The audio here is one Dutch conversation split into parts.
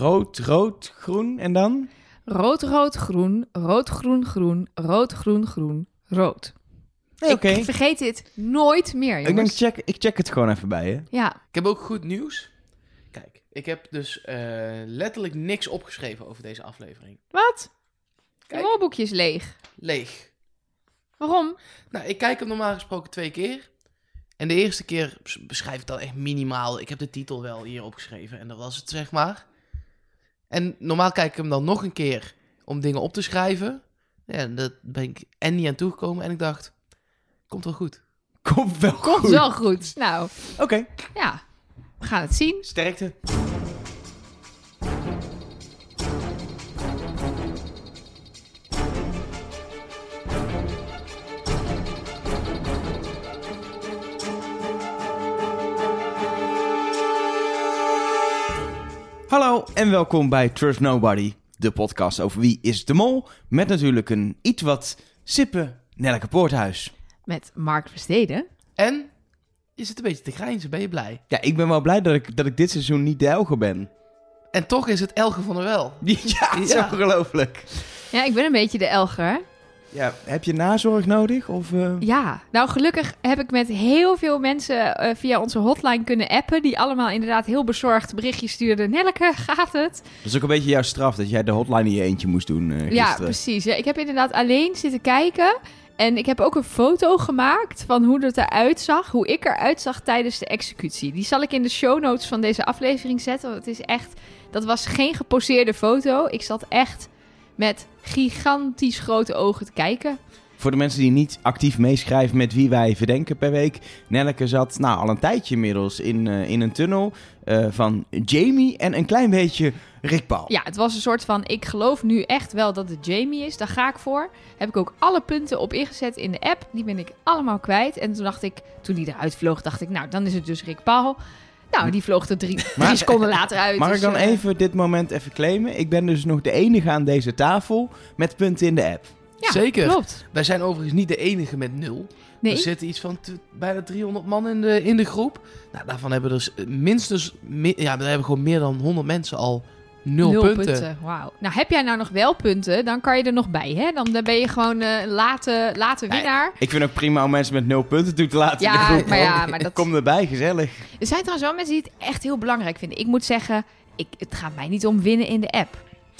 rood, rood, groen en dan? Rood, rood, groen. Rood, groen, groen. Rood, groen, groen. Rood. Nee, Oké. Ik vergeet dit nooit meer, Ik denk, check, ik check het gewoon even bij je. Ja, Ik heb ook goed nieuws. Kijk, ik heb dus eh, letterlijk niks opgeschreven over deze aflevering. wat? Je Kijk. woordenboekje is leeg. Leeg. Waarom? Nou, ik kijk hem normaal gesproken twee keer. En de eerste keer bes- beschrijf ik dan echt minimaal. Ik heb de titel wel hier opgeschreven en dat was het, zeg maar. En normaal kijk ik hem dan nog een keer om dingen op te schrijven. Ja, dat ben ik en niet aan toegekomen. En ik dacht, komt wel goed. Komt wel Komt goed. wel goed. Nou, Oké, ja. We gaan het zien. sterkte. Hallo en welkom bij Trust Nobody, de podcast over wie is de mol. Met natuurlijk een iets wat sippe Nelleke Poorthuis. Met Mark Versteden. En je zit een beetje te grijnzen, ben je blij? Ja, ik ben wel blij dat ik, dat ik dit seizoen niet de Elge ben. En toch is het Elge van der Wel. Ja, het is Ja. ongelooflijk. Ja, ik ben een beetje de Elger. Ja, heb je nazorg nodig? Of, eh? Ja, nou gelukkig heb ik met heel veel mensen eh, via onze hotline kunnen appen. Die allemaal inderdaad heel bezorgd berichtjes stuurden. Nelleke, gaat het? Dat is ook een beetje jouw straf dat jij de hotline in je eentje moest doen eh Ja, precies. Ja, ik heb inderdaad alleen zitten kijken. En ik heb ook een foto gemaakt van hoe het eruit zag. Hoe ik eruit zag tijdens de executie. Die zal ik in de show notes van deze aflevering zetten. Want het is echt... Dat was geen geposeerde foto. Ik zat echt met gigantisch grote ogen te kijken. Voor de mensen die niet actief meeschrijven met wie wij verdenken per week. Nelleke zat nou, al een tijdje inmiddels in, eh, in een tunnel eh, van Jamie en een klein beetje Rick Paul. Ja, het was een soort van... Ik geloof nu echt wel dat het Jamie is. Daar ga ik voor. Heb ik ook alle punten op ingezet in de app. Die ben ik allemaal kwijt. En toen dacht ik... Toen die eruit vloog, dacht ik... Nou, dan is het dus Rick Paul. Nou, die vloog er drie, Maar- drie seconden later uit. Mag dus, ik dan eh, even dit moment even claimen? Ik ben dus nog de enige aan deze tafel met punten in de app. Ja, Zeker. klopt. Wij zijn overigens niet de enige met nul. Nee, Er zitten iets van bijna 300 man in de, in de groep. Nou, daarvan hebben dus minstens... ja, we hebben gewoon meer dan 100 mensen al nul, punten. Wauw. Nou, heb jij nou nog wel punten, dan kan je er nog bij, hè? Dan, dan ben je gewoon eh late, late winnaar. Ik vind ook prima om mensen met nul punten toe te laten in de Ja, groep. maar ja, maar dat... Kom erbij, gezellig. Er zijn trouwens wel mensen die het echt heel belangrijk vinden. Ik moet zeggen, ik, het gaat mij niet om winnen in de app.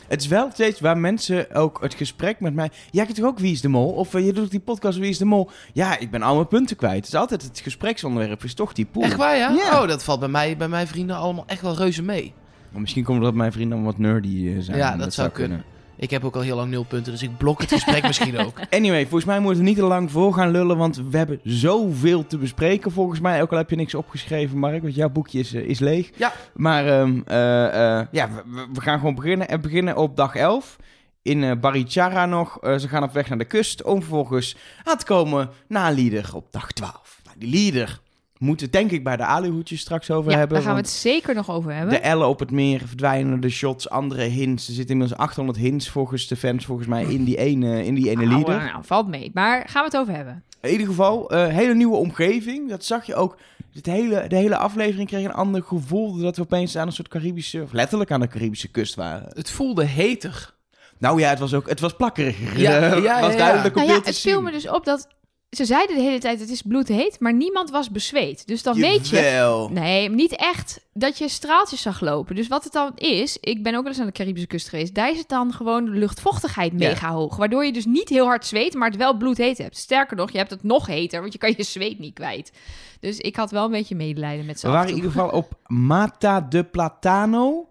Het is wel steeds waar mensen ook het gesprek met mij... Jij kent toch ook Wie is de Mol? Of eh, je doet ook die podcast Wie is de Mol? Ja, ik ben al mijn punten kwijt. Het is altijd het gespreksonderwerp, is toch die pool. Echt waar, ja? Ja. Oh, dat valt bij mij, bij mijn vrienden allemaal echt wel reuze mee. Maar misschien komt het dat mijn vrienden wat nerdy eh, zijn. Ja, dat zou kunnen. Ik heb ook al heel lang nul punten, dus ik blok het gesprek misschien ook. Anyway, volgens mij moeten we niet te lang voor gaan lullen, want we hebben zoveel te bespreken volgens mij. Ook al heb je niks opgeschreven, Mark, want jouw boekje is, eh, is leeg. Ja. Maar ehm, eh, ja, we- gaan gewoon beginnen. En beginnen op dag 11 in Barichara nog. Ze gaan op weg naar de kust om vervolgens aan te komen naar Lieder op dag 12. Nou, die Lieder moeten we het denk ik bij de aluhoedjes straks over Ja, hebben. daar gaan we het zeker nog over hebben. De ellen op het meer verdwijnen, de shots, andere hints. Er zitten inmiddels 800 hints volgens de fans, volgens mij, in die ene, in die ene Nou, Lieder. eh, nou, valt mee. Maar gaan we het over hebben? In ieder geval, eh hele nieuwe omgeving. Dat zag je ook. Het hele, de hele aflevering kreeg een ander gevoel. Dat we opeens aan een soort Caribische, of letterlijk aan de Caribische kust waren. Het voelde heter. Nou ja, het was ook, het was plakkerig. Ja, ja, was ja, duidelijk op Nou ja, beeld te het viel me dus op dat... Ze zeiden de hele tijd, het is bloedheet, maar niemand was bezweet. Dus dan weet je... Nee, niet echt dat je straaltjes zag lopen. Dus wat het dan is, ik ben ook wel eens aan de Caribische kust geweest. Daar is het dan gewoon de luchtvochtigheid Ja. mega hoog. Waardoor je dus niet heel hard zweet, maar het wel bloedheet hebt. Sterker nog, je hebt het nog heter, want je kan je zweet niet kwijt. Dus ik had wel een beetje medelijden met z'n We waren in ieder geval op Mata de Platano.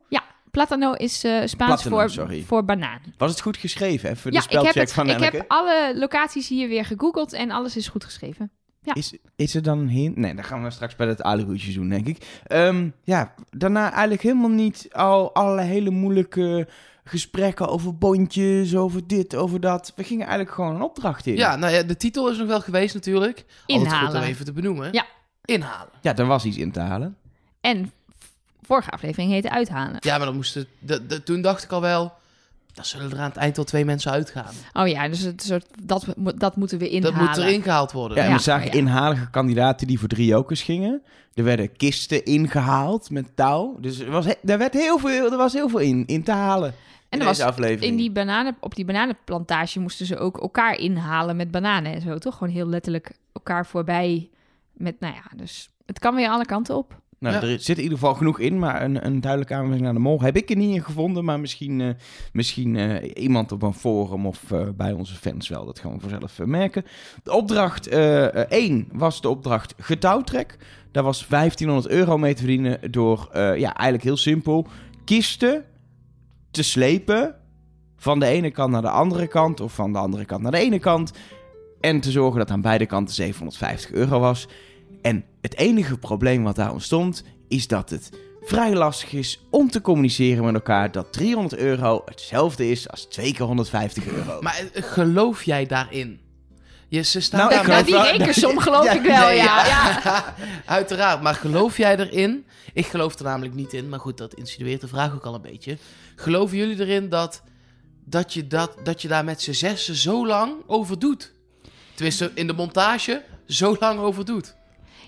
Platano is eh, Spaans Platano, voor, sorry. voor banaan. Was het goed geschreven? Even Ja, de ik heb, spelcheck het, van ik heb alle locaties hier weer gegoogeld en alles is goed geschreven. ja. Is, is er dan een hint? Nee, dat gaan we straks bij het aluhoedje doen, denk ik. Ehm, ja, daarna eigenlijk helemaal niet al alle hele moeilijke gesprekken over bondjes, over dit, over dat. We gingen eigenlijk gewoon een opdracht in. Ja, nou ja, de titel is nog wel geweest natuurlijk. Altijd goed om Inhalen. even te benoemen. Ja. Inhalen. Ja, er was iets in te halen. En vorige aflevering heette Uithalen. Ja, maar dan moest het... de- de- toen dacht ik al wel... dan zullen er aan het eind wel twee mensen uitgaan. Oh ja, dus het soort, dat, dat moeten we inhalen. Dat moet erin gehaald worden. Ja, en Ja, we zagen ja. inhalige kandidaten die voor drie jokers gingen. Er werden kisten ingehaald met touw. Dus er was, er werd heel veel, er was heel veel in, in te halen. En in er deze was aflevering. in die bananen, op die bananenplantage moesten ze ook elkaar inhalen met bananen en zo, toch? Gewoon heel letterlijk elkaar voorbij met, nou ja, dus het kan weer alle kanten op. Nou, Ja. er zit in ieder geval genoeg in, maar een, een duidelijke aanwijzing naar de mol heb ik er niet in gevonden. Maar misschien, eh, misschien eh, iemand op een forum of eh, bij onze fans wel. Dat gaan we vanzelf merken. De opdracht 1 was de opdracht getouwtrek. Daar was 1500 euro mee te verdienen door, ja, eigenlijk heel simpel, kisten te slepen van de ene kant naar de andere kant of van de andere kant naar de ene kant. En te zorgen dat aan beide kanten 750 euro was. En het enige probleem wat daar ontstond, is dat het vrij lastig is om te communiceren met elkaar dat 300 euro hetzelfde is als 2 keer 150 euro. Maar eh, geloof jij daarin? Je, ze staan Nou, daar ik nou, die rekensom geloof Ja, ik wel, Nee, ja. ja. Uiteraard, maar geloof jij erin? Ik geloof er namelijk niet in, maar goed, dat insinueert de vraag ook al een beetje. Geloven jullie erin dat, dat, je, dat, dat je daar met z'n zessen zo lang over doet? Tenminste, in de montage zo lang over doet.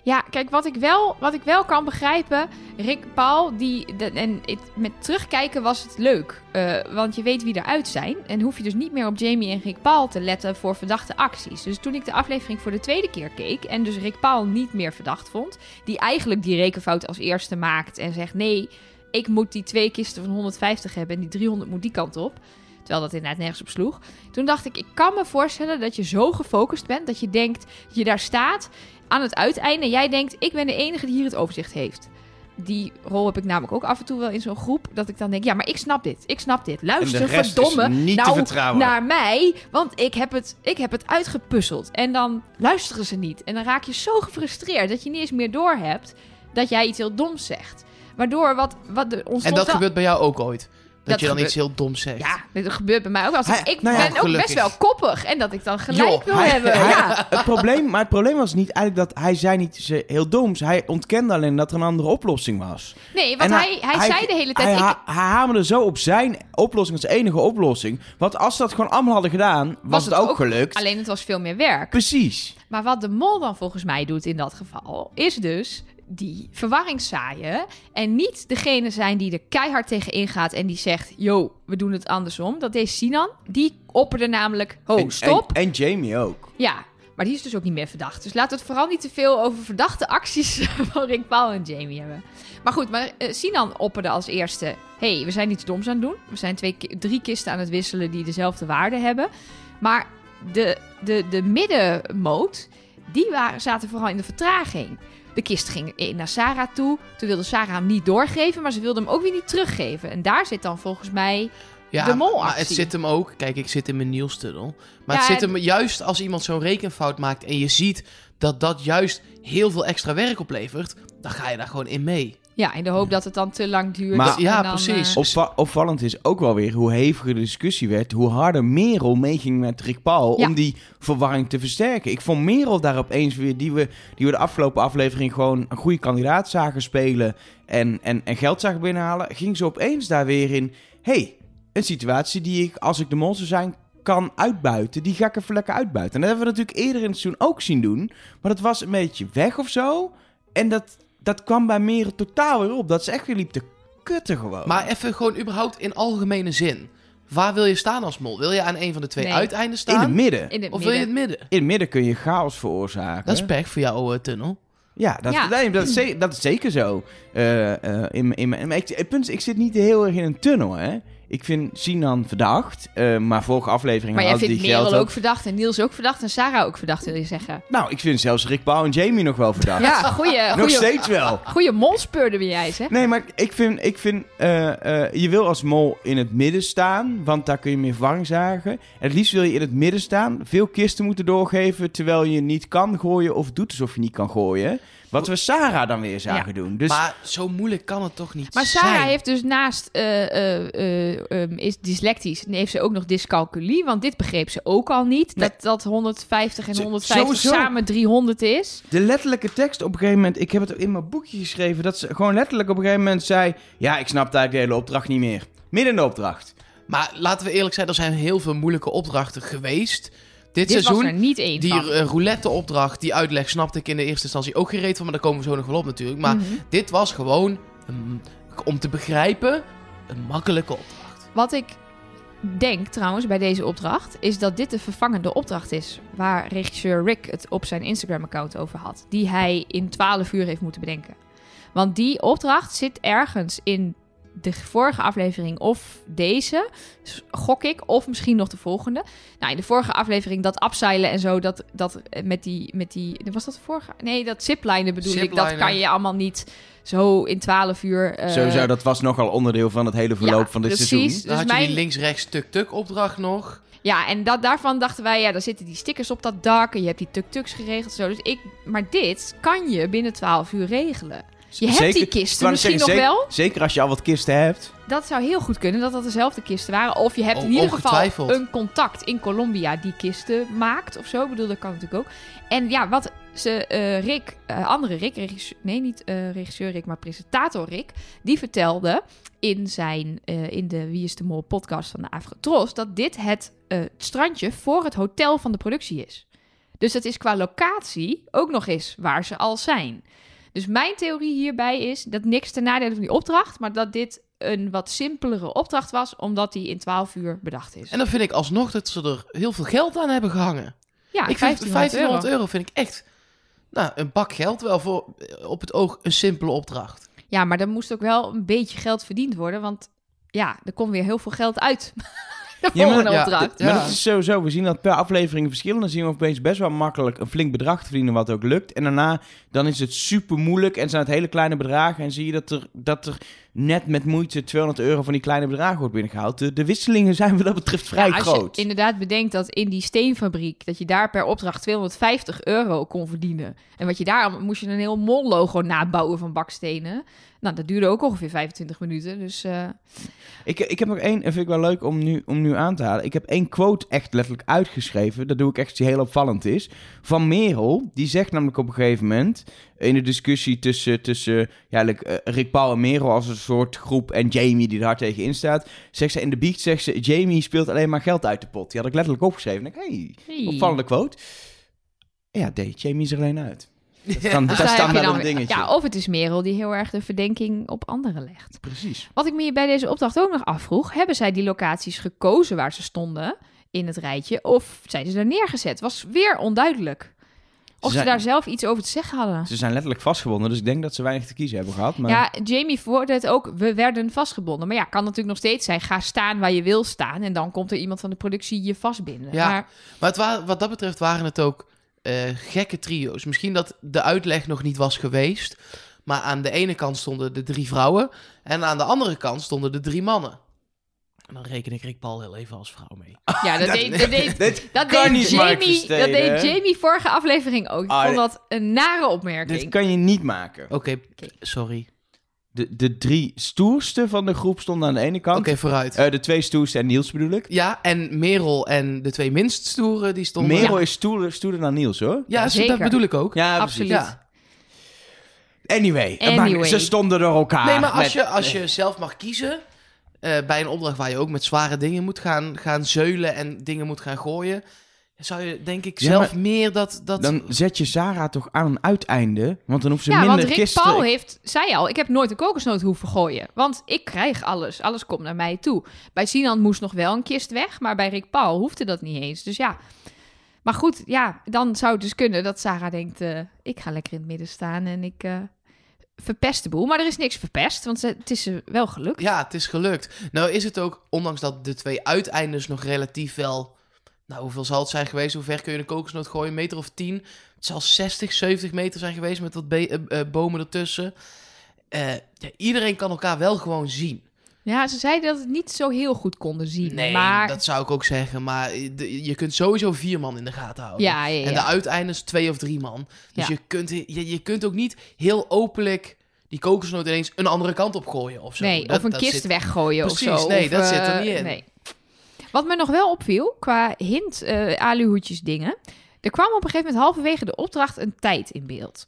Ja, kijk, wat ik wel, wat ik wel kan begrijpen, Rick Paul, die, en met terugkijken was het leuk. Eh, want je weet wie eruit zijn. En hoef je dus niet meer op Jamie en Rick Paul te letten voor verdachte acties. Dus toen ik de aflevering voor de tweede keer keek en dus Rick Paul niet meer verdacht vond, die eigenlijk die rekenfout als eerste maakt en zegt: nee, ik moet die twee kisten van 150 hebben en die 300 moet die kant op. Terwijl dat inderdaad nergens op sloeg. Toen dacht ik, ik kan me voorstellen dat je zo gefocust bent dat je denkt, dat je daar staat aan het uiteinde. Jij denkt, ik ben de enige die hier het overzicht heeft. Die rol heb ik namelijk ook af en toe wel in zo'n groep. Dat ik dan denk, ja, maar ik snap dit. Ik snap dit. Luister, verdomme. nou, vertrouwen. naar mij, want ik heb, het, ik heb het uitgepuzzeld. En dan luisteren ze niet. En dan raak je zo gefrustreerd dat je niet eens meer doorhebt dat jij iets heel doms zegt. Waardoor wat, wat de, En dat gebeurt bij jou ook ooit. Dat, je dan gebeurt- iets heel doms zegt. Ja, dit gebeurt bij mij ook wel. Hij- ik nou ja, ben ook best wel koppig. En dat ik dan gelijk wil hij- hebben. hij- ja. Het probleem, maar het probleem was niet eigenlijk dat hij zei niet ze- heel doms. Hij ontkende alleen dat er een andere oplossing was. Nee, want En hij, hij, zei de hele tijd... Hij, ik, ha- hij hamerde zo op zijn oplossing als enige oplossing. Want als ze dat gewoon allemaal hadden gedaan, was, het ook, gelukt. Alleen het was veel meer werk. Precies. Maar wat de mol dan volgens mij doet in dat geval, is dus die verwarring zaaien. En niet degene zijn die er keihard tegen ingaat en die zegt: Yo, we doen het andersom. Dat deed Sinan. Die opperde namelijk: Ho, En- stop. En, en Jamie ook. Ja, maar die is dus ook niet meer verdacht. Dus laten we het vooral niet te veel over verdachte acties van Rick Paul en Jamie hebben. Maar goed, maar eh, Sinan opperde als eerste: hey, we zijn iets doms aan het doen. We zijn twee, drie kisten aan het wisselen die dezelfde waarde hebben. Maar de, de, de middenmoot, die waren, zaten vooral in de vertraging. De kist ging naar Sarah toe. Toen wilde Sarah hem niet doorgeven, maar ze wilde hem ook weer niet teruggeven. En daar zit dan volgens mij Ja, de molactie. maar het zit hem ook... Kijk, ik zit in mijn nieuwstunnel. Maar Ja, het zit en- hem juist als iemand zo'n rekenfout maakt... en je ziet dat dat juist heel veel extra werk oplevert... dan ga je daar gewoon in mee. Ja, in de hoop dat het dan te lang duurt. Maar- en Ja, dan, precies. eh, Opva- opvallend is ook wel weer hoe heviger de discussie werd. Hoe harder Merel meeging met Rick Paul Ja. om die verwarring te versterken. Ik vond Merel daar opeens weer, die we, die we de afgelopen aflevering gewoon een goede kandidaat zagen spelen. En, en, en geld zagen binnenhalen. Ging ze opeens daar weer in. hey, een situatie die ik, als ik de mol zou zijn, kan uitbuiten. Die ga ik even lekker uitbuiten. En dat hebben we natuurlijk eerder in het seizoen ook zien doen. Maar dat was een beetje weg of zo. En dat, dat kwam bij Merel totaal weer op. Dat ze echt weer liep te kutten gewoon. Maar even gewoon überhaupt in algemene zin. Waar wil je staan als mol? Wil je aan een van de twee Nee. uiteinden in staan? het midden. in het of wil je midden. het midden? In het midden kun je chaos veroorzaken. Dat is pech voor jouw eh, tunnel. Ja, dat, Ja. nee, dat, is, ze- dat is zeker zo. Eh, eh, in, mijn- in, mijn- maar ik, het punt is, ik zit niet heel erg in een tunnel, hè. Ik vind Sinan verdacht, eh, maar vorige aflevering Maar jij vindt Merel ook... verdacht en Niels ook verdacht en Sarah ook verdacht, wil je zeggen. Nou, ik vind zelfs Rick Paul en Jamie nog wel verdacht. Ja, goeie, nog goeie, steeds wel. goeie molspeurder ben jij, zeg. Nee, maar ik vind, ik vind eh, eh, je wil als mol in het midden staan, want daar kun je meer verwarring zagen. En het liefst wil je in het midden staan, veel kisten moeten doorgeven, terwijl je niet kan gooien of doet alsof je niet kan gooien. Wat we Sarah dan weer zagen doen. Dus Maar zo moeilijk kan het toch niet Maar Sarah zijn? heeft dus naast eh, eh, eh, ehm, is dyslectisch, heeft ze ook nog dyscalculie. Want dit begreep ze ook al niet. Nee. Dat, dat 150 en Zo- 150 sowieso. samen 300 is. De letterlijke tekst op een gegeven moment, ik heb het in mijn boekje geschreven, dat ze gewoon letterlijk op een gegeven moment zei: Ja, ik snap eigenlijk de hele opdracht niet meer. Midden in de opdracht. Maar laten we eerlijk zijn, er zijn heel veel moeilijke opdrachten geweest. Dit, Dit was seizoen, er niet één die uh, roulette-opdracht, die uitleg snapte ik in de eerste instantie ook gereed van, maar daar komen we zo nog wel op natuurlijk. Maar Mhm. dit was gewoon, om te begrijpen, een makkelijke opdracht. Wat ik denk trouwens bij deze opdracht, is dat dit de vervangende opdracht is. Waar regisseur Rick het op zijn Instagram-account over had. Die hij in 12 uur heeft moeten bedenken. Want die opdracht zit ergens in de vorige aflevering of deze, gok ik, of misschien nog de volgende. Nou, in de vorige aflevering dat abseilen en zo, dat, dat eh, met die, met die, was dat de vorige? Nee, dat ziplinen bedoel ik, dat kan je allemaal niet zo in 12 uur... eh, Sowieso, dat was nogal onderdeel van het hele verloop Ja, van dit precies. seizoen. Dan Dus had je mijn- die links-rechts tuk-tuk opdracht nog. Ja, en dat, daarvan dachten wij, ja, daar zitten die stickers op dat dak en je hebt die tuk-tuks geregeld. Zo. Dus ik, maar dit kan je binnen 12 uur regelen. Je hebt Zeker- die kisten misschien zeggen, nog zeker- wel. Zeker als je al wat kisten hebt. Dat zou heel goed kunnen dat dat dezelfde kisten waren. Of je hebt in ieder geval een contact in Colombia die kisten maakt of zo. Ik bedoel, dat kan natuurlijk ook. En ja, wat ze, eh, Rick, eh, andere Rick, regisseur, nee, niet eh, regisseur Rick, maar presentator Rick, die vertelde in zijn, eh, in de Wie is de Mol podcast van de Afrotros, dat dit het eh, strandje voor het hotel van de productie is. Dus het is qua locatie ook nog eens waar ze al zijn. Dus mijn theorie hierbij is dat niks ten nadele van die opdracht, maar dat dit een wat simpelere opdracht was, omdat die in 12 uur bedacht is. En dan vind ik alsnog dat ze er heel veel geld aan hebben gehangen. ja, ik vind 1500 1500 euro. euro. vind ik echt nou, een bak geld. Wel voor eh, op het oog een simpele opdracht. Ja, maar er moest ook wel een beetje geld verdiend worden, want ja, er komt weer heel veel geld uit. de Ja, maar- ja, opdracht. Ja. Maar dat is sowieso, we zien dat per aflevering verschillen. Dan zien we opeens best wel makkelijk een flink bedrag te verdienen, wat ook lukt. En daarna, dan is het super moeilijk en zijn het hele kleine bedragen. En zie je dat er, dat er net met moeite 200 euro van die kleine bedragen wordt binnengehaald. De, de wisselingen zijn wat dat betreft vrij Ja, als groot. je inderdaad bedenkt dat in die steenfabriek, dat je daar per opdracht 250 euro kon verdienen. En wat je daar, moest je een heel mol-logo nabouwen van bakstenen. Nou, dat duurde ook ongeveer 25 minuten. Dus eh, Ik, ik heb nog één, en vind ik wel leuk om nu, om nu aan te halen. Ik heb één quote echt letterlijk uitgeschreven. Dat doe ik echt die heel opvallend is. Van Merel, die zegt namelijk op een gegeven moment... in de discussie tussen, tussen ja, eh, Rick Paul en Merel als een soort groep... en Jamie die daar tegenin staat... zegt ze in de biecht, zegt ze... Jamie speelt alleen maar geld uit de pot. Die had ik letterlijk opgeschreven. Ik hey, hey. opvallende quote. Ja, nee, Jamie is er alleen uit. Dat kan, dat een dingetje. Ja, of het is Merel die heel erg de verdenking op anderen legt. Precies. Wat ik me bij deze opdracht ook nog afvroeg, hebben zij die locaties gekozen waar ze stonden in het rijtje? Of zijn ze daar neergezet? Was weer onduidelijk. Of ze, zijn- daar zelf iets over te zeggen hadden. Ze zijn letterlijk vastgebonden, dus ik denk dat ze weinig te kiezen hebben gehad. Maar... Ja, Jamie verwoordde het ook, we werden vastgebonden. Maar ja, kan natuurlijk nog steeds zijn, ga staan waar je wil staan. En dan komt er iemand van de productie je vastbinden. Ja. Maar Maar het wa- wat dat betreft waren het ook eh, gekke trio's. Misschien dat de uitleg nog niet was geweest. Maar aan de ene kant stonden de drie vrouwen. En aan de andere kant stonden de drie mannen. En dan reken ik Rick Paul heel even als vrouw mee. ja, dat, deed, dat deed, dat deed niet, Jamie, dat deed? Jamie vorige aflevering ook. Ik Ah, vond dat een nare opmerking. Dit kan je niet maken. Oké, sorry. De, de drie stoerste van de groep stonden aan de ene kant. Oké, vooruit. Eh, de twee stoerste en Niels bedoel ik. ja, en Merel en de twee minst stoere, die stonden... Merel Ja, is stoerder, stoerder dan Niels hoor. ja, Zeker. dat bedoel ik ook. Ja, Absoluut. Ja. Anyway, Anyway. ze stonden door elkaar. Nee, maar als met- je, als je zelf mag kiezen... eh, bij een opdracht waar je ook met zware dingen moet gaan, gaan zeulen... en dingen moet gaan gooien... zou je denk ik zelf meer dat... dat... Dan zet je Sarah toch aan een uiteinde, want dan hoeft ze Ja, minder want Rick kisten... Paul heeft, zei al, ik heb nooit een kokosnoot hoeven gooien. Want ik krijg alles. Alles komt naar mij toe. Bij Sinan moest nog wel een kist weg, maar bij Rick Paul hoefde dat niet eens. Dus ja. Maar goed, ja, dan zou het dus kunnen dat Sarah denkt, eh, ik ga lekker in het midden staan en ik eh, verpest de boel. Maar er is niks verpest, want het is wel gelukt. Ja, het is gelukt. Nou is het ook, ondanks dat de twee uiteindes nog relatief wel... Nou, hoeveel zal het zijn geweest? Hoe ver kun je een kokosnoot gooien? Een meter of tien? Het zal 60, 70 meter zijn geweest met wat eh, eh, bomen ertussen. Eh, ja, iedereen kan elkaar wel gewoon zien. Ja, ze zeiden dat het niet zo heel goed konden zien. Nee, maar dat zou ik ook zeggen. Maar je kunt sowieso vier man in de gaten houden. ja, ja, ja. En de uiteindes twee of drie man. Dus je, kunt, je, je kunt ook niet heel openlijk die kokosnoot ineens een andere kant op gooien of zo. Nee, Dat- of een kist zit- weggooien Precies, of zo. nee, of, dat zit er eh, niet in. Nee. Wat me nog wel opviel, qua hint uh, aluhoedjes dingen... Er kwam op een gegeven moment halverwege de opdracht een tijd in beeld.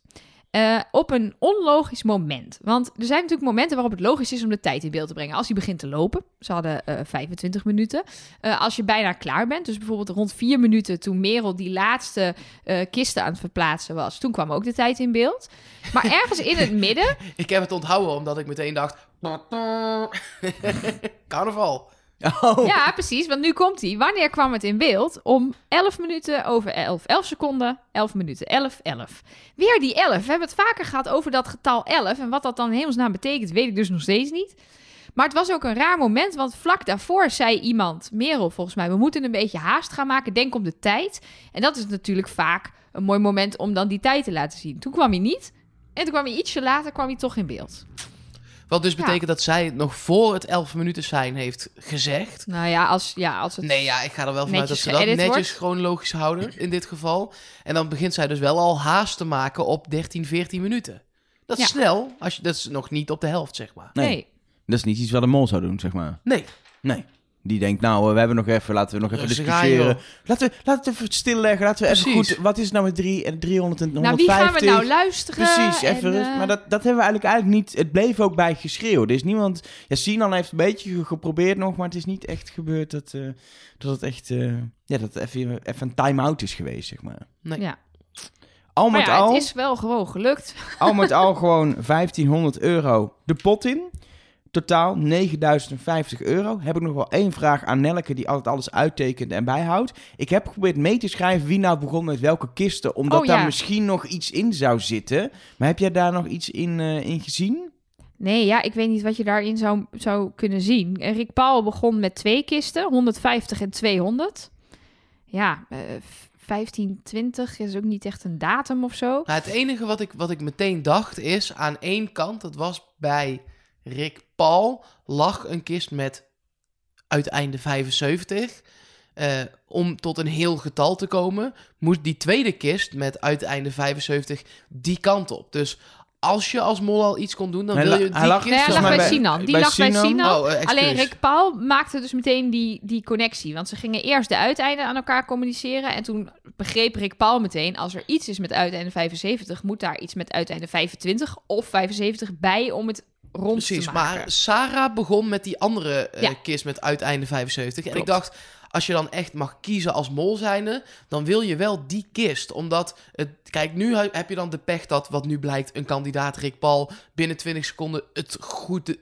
Eh, op een onlogisch moment. Want er zijn natuurlijk momenten waarop het logisch is om de tijd in beeld te brengen. Als hij begint te lopen, ze hadden eh 25 minuten. Eh, als je bijna klaar bent, dus bijvoorbeeld rond 4 minuten toen Merel die laatste eh, kisten aan het verplaatsen was, toen kwam ook de tijd in beeld. Maar ergens in het midden, Ik heb het onthouden omdat ik meteen dacht... Carnaval. Oh, ja precies, want nu komt hij. Wanneer kwam het in beeld? Om 11 minuten over 11. 11 seconden, 11 minuten, 11, 11. Weer die 11. We hebben het vaker gehad over dat getal 11. En wat dat dan in hemelsnaam betekent, weet ik dus nog steeds niet. Maar het was ook een raar moment, want vlak daarvoor zei iemand, Merel volgens mij, we moeten een beetje haast gaan maken, denk om de tijd. En dat is natuurlijk vaak een mooi moment om dan die tijd te laten zien. Toen kwam hij niet. En toen kwam hij ietsje later, kwam hij toch in beeld. Wat dus Ja. betekent dat zij het nog voor het 11 minuten zijn heeft gezegd. Nou ja, als, ja, als het... Nee, ja, ik ga er wel vanuit dat ze dat netjes wordt. chronologisch houden in dit geval. En dan begint zij dus wel al haast te maken op 13, 14 minuten. Dat is Ja. snel, als je, dat is nog niet op de helft, zeg maar. nee. nee. Dat is niet iets wat een mol zou doen, zeg maar. Nee, Nee. Die denkt, nou, eh, we hebben nog even, laten we nog even Rustig discussiëren. laten, we, laten we het even stilleggen. Laten we even goed, wat is nou met drie, en 300 en Nou, wie 150? gaan we nou luisteren? Precies, even En, rust. eh, Maar dat, dat hebben we eigenlijk, eigenlijk niet... Het bleef ook bij geschreeuw. Er is niemand... Ja, Sinan heeft een beetje ge- geprobeerd nog, maar het is niet echt gebeurd dat, eh, dat het echt... eh, ja, dat het even, even een time-out is geweest, zeg maar. nee. Ja. Al Maar met ja, al, het is wel gewoon gelukt. al met al gewoon 1500 euro de pot in. Totaal 9050 euro. Heb ik nog wel één vraag aan Nelke, die altijd alles uittekent en bijhoudt. Ik heb geprobeerd mee te schrijven wie nou begon met welke kisten, omdat Oh, ja. daar misschien nog iets in zou zitten. Maar heb jij daar nog iets in, eh, in gezien? Nee, ja, ik weet niet wat je daarin zou, zou kunnen zien. En Rick Paul begon met twee kisten, 150 en 200. Ja, eh 15, 20 is ook niet echt een datum of zo. Nou, het enige wat ik, wat ik meteen dacht is, aan één kant, dat was bij Rick Paul, lag een kist met uiteinde 75. Eh, om tot een heel getal te komen, moest die tweede kist met uiteinde 75 die kant op. Dus als je als mol al iets kon doen, dan Hij wil je hij die lag- kist... Nee, hij lag bij bij- Sinan. Die bij lag bij Sinan-. Oh. Alleen Rick Paul maakte dus meteen die, die connectie. Want ze gingen eerst de uiteinden aan elkaar communiceren. En toen begreep Rick Paul meteen... als er iets is met uiteinde 75... moet daar iets met uiteinde 25 of 75 bij om het rond Precies, te maken. maar Sarah begon met die andere eh, Ja. kist met uiteinde 75. En ik dacht, als je dan echt mag kiezen als mol zijnde, dan wil je wel die kist. Omdat, het, kijk, nu he- heb je dan de pech dat, wat nu blijkt, een kandidaat Rick Paul binnen 20 seconden het goed eh,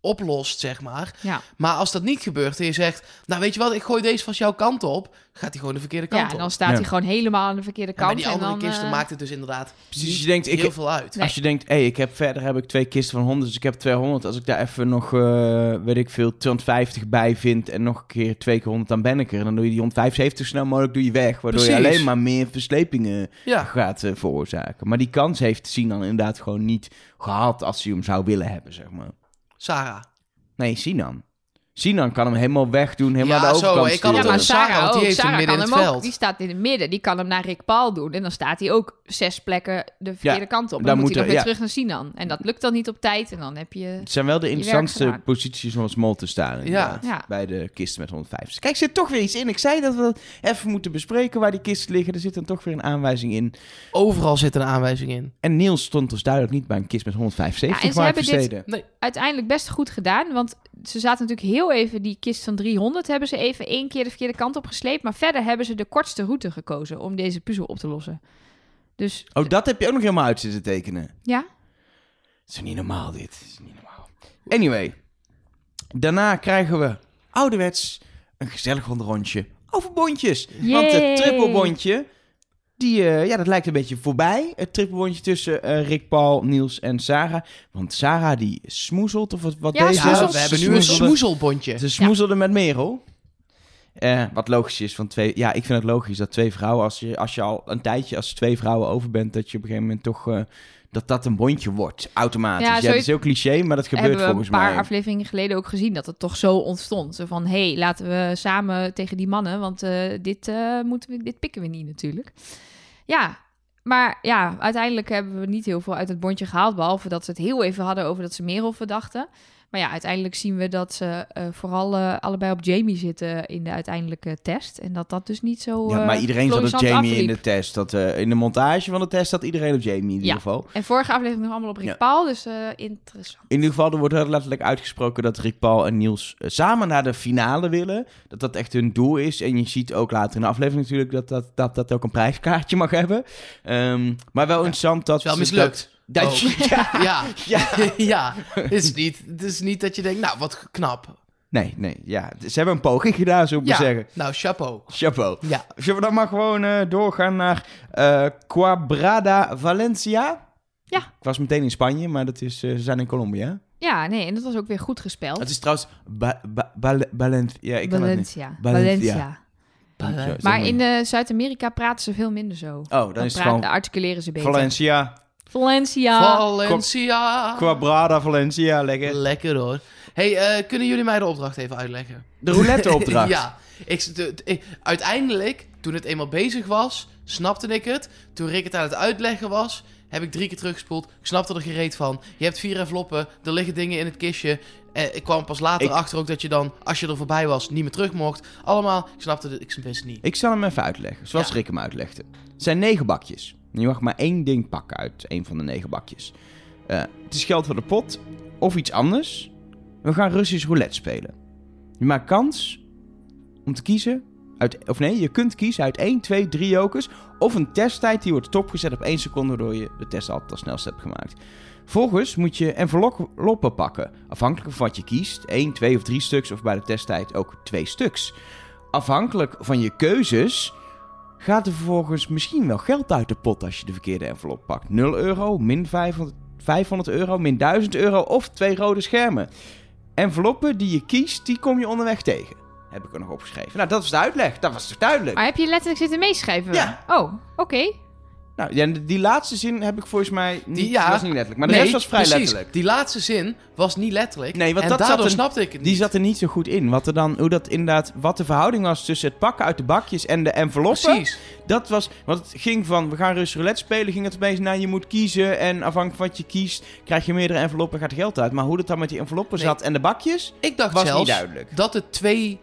oplost, zeg maar. Ja. Maar als dat niet gebeurt en je zegt, nou weet je wat, ik gooi deze van jouw kant op, gaat hij gewoon de verkeerde kant Ja, en op. dan staat Ja. hij gewoon helemaal aan de verkeerde En kant. die en andere dan, kisten eh, maakt het dus inderdaad Precies, je denkt, ik- heel veel uit. Nee. Als je denkt, hé, ik heb verder heb ik twee kisten van 100, dus ik heb 200. Als ik daar even nog, eh, weet ik veel, 250 bij vind en nog een keer twee keer 100, dan ben ik er. En dan doe je die 175 snel mogelijk doe je weg, waardoor je alleen maar meer verslepingen Ja, gaat eh, veroorzaken. Maar die kans heeft Sinan inderdaad gewoon niet gehad als hij hem zou willen hebben, zeg maar. Sarah. Nee, Sinan. Sinan kan hem helemaal wegdoen, helemaal Ja, naar de zo, overkant ik kan Ja, het maar Sarah, Sarah, want die ook. heeft hem midden kan in hem het ook. veld. Die staat in het midden. Die kan hem naar Rick Paul doen. En dan staat hij ook zes plekken de verkeerde Ja, kant op. En dan dan moet hij er- weer ja. terug naar Sinan. En dat lukt dan niet op tijd. En dan heb je... Het zijn wel de interessantste posities om als mol te staan. inderdaad, Ja. Bij de kisten met 150. Kijk, er zit toch weer iets in. Ik zei dat we dat even moeten bespreken waar die kisten liggen. Er zit dan toch weer een aanwijzing in. Overal zit een aanwijzing in. En Niels stond dus duidelijk niet bij een kist met 175 Ja, en ze hebben dit-. Nee, uiteindelijk best goed gedaan. Want ze zaten natuurlijk heel even... Die kist van 300 hebben ze even één keer de verkeerde kant op gesleept. Maar verder hebben ze de kortste route gekozen om deze puzzel op te lossen. Dus Oh, dat heb je ook nog helemaal uit zitten tekenen. ja, Het is niet normaal, dit. Het is niet normaal. Anyway. Daarna krijgen we ouderwets een gezellig rondje over bondjes. Want Yay. het trippelbondje, die, eh, ja, dat lijkt een beetje voorbij. Het trippelbondje tussen eh, Rick, Paul, Niels en Sarah. Want Sarah die smoezelt, of wat, wat Ja, deze? smoezelt. we hebben nu een smoezelbondje. Ze smoezelde met Merel. Eh, wat logisch is van twee... Ja, ik vind het logisch dat twee vrouwen... Als je, als je al een tijdje als twee vrouwen over bent... dat je op een gegeven moment toch... eh, dat dat een bondje wordt, automatisch. Ja, Ja, zo- dat is heel cliché, maar dat gebeurt hebben we volgens een paar mij. afleveringen geleden ook gezien dat het toch zo ontstond. Zo van, hé, hey, laten we samen tegen die mannen, want eh, dit, eh, moeten we, dit pikken we niet natuurlijk. Ja, maar ja, uiteindelijk hebben we niet heel veel uit het bondje gehaald, behalve dat ze het heel even hadden over dat ze Merel verdachten. Maar ja, uiteindelijk zien we dat ze eh, vooral eh, allebei op Jamie zitten in de uiteindelijke test. En dat dat dus niet zo. Ja, maar eh, iedereen zat op Jamie in de test. Dat, eh, in de montage van de test zat iedereen op Jamie in ieder Ja. geval. En vorige aflevering nog allemaal op Rick Ja. Paul, dus eh, interessant. In ieder geval, er wordt heel letterlijk uitgesproken dat Rick Paul en Niels samen naar de finale willen. Dat dat echt hun doel is. En je ziet ook later in de aflevering natuurlijk dat dat, dat, dat ook een prijskaartje mag hebben. Ehm, maar wel interessant dat... is wel mislukt. Dat, dat Oh. je- ja, Ja, ja. ja. Het is, niet, het is niet dat je denkt, nou, wat knap. Nee, nee, ja. Ze hebben een poging gedaan, zou ik Ja, maar zeggen. nou, chapeau. Chapeau. Ja, Zullen we dan maar gewoon eh, doorgaan naar eh Quabrada Valencia? Ja. Ik was meteen in Spanje, maar dat is, eh, ze zijn in Colombia. Ja, nee, en dat was ook weer goed gespeld. Het is trouwens ba ba Bal- Valencia. Ja, ik kan het niet. Valencia. Valencia. Maar in eh, Zuid-Amerika praten ze veel minder zo. Oh, dan is het gewoon articuleren ze beter. Valencia. Valencia. Valencia. Quabrada Valencia, lekker. Lekker hoor. hey, eh, kunnen jullie mij de opdracht even uitleggen? De roulette-opdracht. ja. Ik, de- de- ik- uiteindelijk, toen het eenmaal bezig was, snapte ik het. Toen Rick het aan het uitleggen was, heb ik drie keer teruggespoeld. Ik snapte er gereed van. Je hebt vier enveloppen, er liggen dingen in het kistje. Eh, ik kwam pas later Ik- achter ook dat je dan, als je er voorbij was, niet meer terug mocht. Allemaal, ik snapte het, ik snap het niet. Ik zal hem even uitleggen, zoals Ja. Rick hem uitlegde. Het zijn negen bakjes. Je mag maar één ding pakken uit een van de negen bakjes. Eh, het is geld voor de pot of iets anders. We gaan Russisch roulette spelen. Je maakt kans om te kiezen uit... Of nee, je kunt kiezen uit 1, 2, 3 jokers... of een testtijd die wordt stopgezet op 1 seconde... waardoor je de test altijd als snelste hebt gemaakt. Vervolgens moet je enveloppen pakken. Afhankelijk van wat je kiest. 1, 2 of 3 stuks of bij de testtijd ook 2 stuks. Afhankelijk van je keuzes gaat er vervolgens misschien wel geld uit de pot als je de verkeerde envelop pakt. 0 euro, min 500, 500 euro, min 1000 euro of twee rode schermen. Enveloppen die je kiest, die kom je onderweg tegen. Heb ik er nog opgeschreven. Nou, dat was de uitleg. Dat was toch duidelijk? Maar heb je letterlijk zitten meeschrijven? Ja. Oh, oké. Nou, ja, die laatste zin heb ik volgens mij niet, Die- ja. was niet letterlijk. Maar de Nee, rest was vrij precies. letterlijk. Die laatste zin was niet letterlijk. Nee, want en dat zat daardoor snapte ik het niet. Die zat er niet zo goed in. Wat er dan, hoe dat inderdaad, wat de verhouding was tussen het pakken uit de bakjes en de enveloppen. Precies. Dat was, want het ging van, we gaan Russisch roulette spelen, ging het opeens naar je moet kiezen. En afhankelijk van wat je kiest, krijg je meerdere enveloppen, gaat geld uit. Maar hoe dat dan met die enveloppen Nee. zat en de bakjes, Ik dacht was zelfs niet duidelijk. dat het twee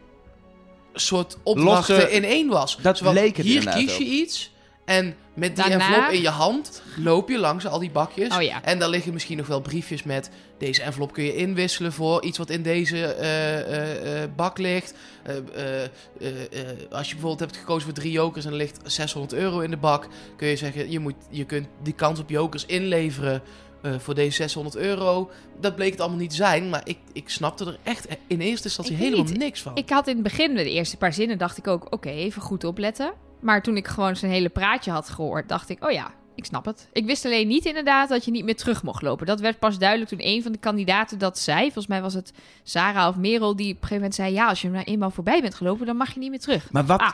soort opdrachten Losse- in één was. Dat Zowel leek het Hier kies je iets en met die Daarna- envelop in je hand loop je langs al die bakjes. Oh ja. En daar liggen misschien nog wel briefjes met... deze envelop kun je inwisselen voor iets wat in deze eh, eh, eh, bak ligt. Als je bijvoorbeeld hebt gekozen voor drie jokers en er ligt 600 euro in de bak... kun je zeggen, je, moet, je kunt die kans op jokers inleveren... voor deze 600 euro. Dat bleek het allemaal niet te zijn. Maar ik, ik snapte er echt in eerste instantie helemaal niet. niks van. Ik had in het begin, de eerste paar zinnen, dacht ik ook... Oké, even goed opletten. Maar toen ik gewoon zijn hele praatje had gehoord, dacht ik... Oh ja, ik snap het. Ik wist alleen niet inderdaad dat je niet meer terug mocht lopen. Dat werd pas duidelijk toen een van de kandidaten dat zei. Volgens mij was het Sarah of Merel die op een gegeven moment zei... Ja, als je er nou eenmaal voorbij bent gelopen, dan mag je niet meer terug. Maar, wat, Ah,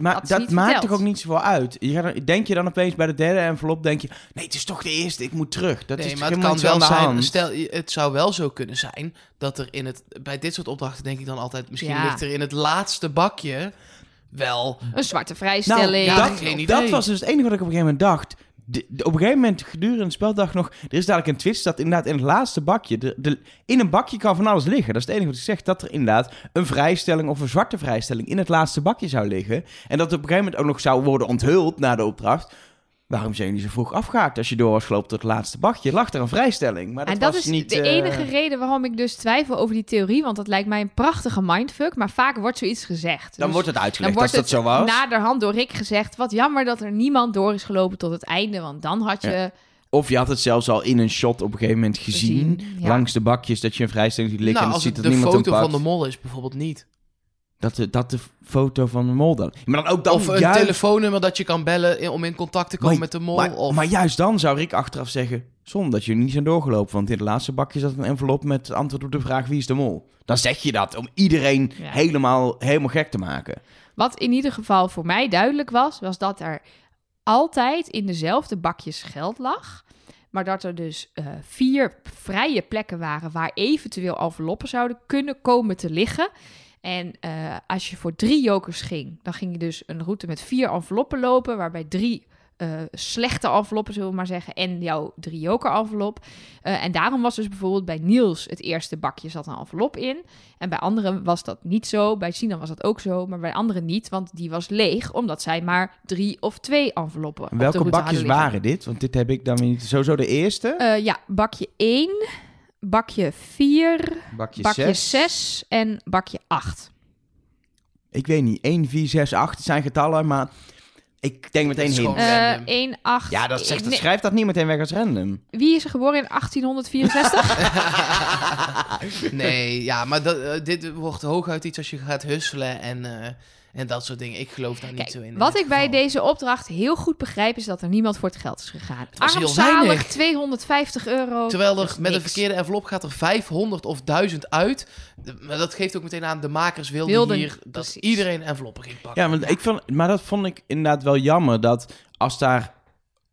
maar dat maakt verteld. toch ook niet zoveel uit? Je gaat denk je dan opeens bij de derde envelop, denk je... Nee, het is toch de eerste, ik moet terug. Dat nee, is maar het kan wel zijn. hand? Stel, het zou wel zo kunnen zijn dat er in het. Bij dit soort opdrachten denk ik dan altijd. Misschien Ja. ligt er in het laatste bakje wel. Een zwarte vrijstelling. ja, dat, geen idee. dat was dus het enige wat ik op een gegeven moment dacht. De, de- op een gegeven moment gedurende het speldag nog... Er is dadelijk een twist dat inderdaad in het laatste bakje... De, de, in een bakje kan van alles liggen. Dat is het enige wat ik zeg. Dat er inderdaad een vrijstelling of een zwarte vrijstelling... in het laatste bakje zou liggen. En dat het op een gegeven moment ook nog zou worden onthuld na de opdracht. Waarom zijn jullie zo vroeg afgehaakt? Als je door was gelopen tot het laatste bakje, lag er een vrijstelling. Maar dat, en dat was is niet... de eh, enige reden waarom ik dus twijfel over die theorie. Want dat lijkt mij een prachtige mindfuck. Maar vaak wordt zoiets gezegd. Dan Dus wordt het dan uitgelegd wordt als dat het zo was. naderhand door Rick gezegd... wat jammer dat er niemand door is gelopen tot het einde. Want dan had je... Ja. Of je had het zelfs al in een shot op een gegeven moment gezien. Gezien, ja. Langs de bakjes dat je een vrijstelling ziet liggen. nou, en dat ziet dat de niemand foto hem van de mol is, bijvoorbeeld niet. Dat de, dat de foto van de mol dan. Maar dan ook dan of een juist... telefoonnummer dat je kan bellen in- om in contact te komen Maar- met de mol. Maar, of... maar juist dan zou Rick achteraf zeggen... Zonder dat jullie niet zijn doorgelopen. Want in het laatste bakje zat een envelop met het antwoord op de vraag... Wie is de mol? Dan zeg je dat om iedereen Ja. helemaal, helemaal gek te maken. Wat in ieder geval voor mij duidelijk was... was dat er altijd in dezelfde bakjes geld lag... Maar dat er dus eh, vier vrije plekken waren waar eventueel enveloppen zouden kunnen komen te liggen. En eh, als je voor drie jokers ging, dan ging je dus een route met vier enveloppen lopen, waarbij drie eh, slechte enveloppen, zullen we maar zeggen, en jouw drie joker envelop. Eh, en daarom was dus bijvoorbeeld bij Niels het eerste bakje zat een envelop in. En bij anderen was dat niet zo. Bij Sinan was dat ook zo, maar bij anderen niet, want die was leeg, omdat zij maar drie of twee enveloppen op de Welke bakjes waren dit? Want dit heb ik dan weer niet. Sowieso de eerste. Ja, bakje 1, bakje 4, bakje bakje 6. 6 en bakje 8. Ik weet niet. 1, 4, 6, 8 zijn getallen, maar ik denk meteen Eh Random. 1, 8. Ja, dat zegt, nee, schrijft dat niet meteen weg als random. Wie is er geboren in 1864? nee, ja, maar dat, eh, dit wordt hooguit iets als je gaat husselen en, eh, en dat soort dingen. Ik geloof daar niet zo in. wat ik bij deze opdracht heel goed begrijp, is dat er niemand voor het geld is gegaan. Armzalig, weinig. 250 euro. Terwijl er met een verkeerde envelop gaat er 500 of 1000 uit. Maar dat geeft ook meteen aan, de makers wilden, Wilden, hier dat precies. iedereen enveloppen ging pakken. Ja, want Ik vond, maar dat vond ik inderdaad wel jammer. Dat als daar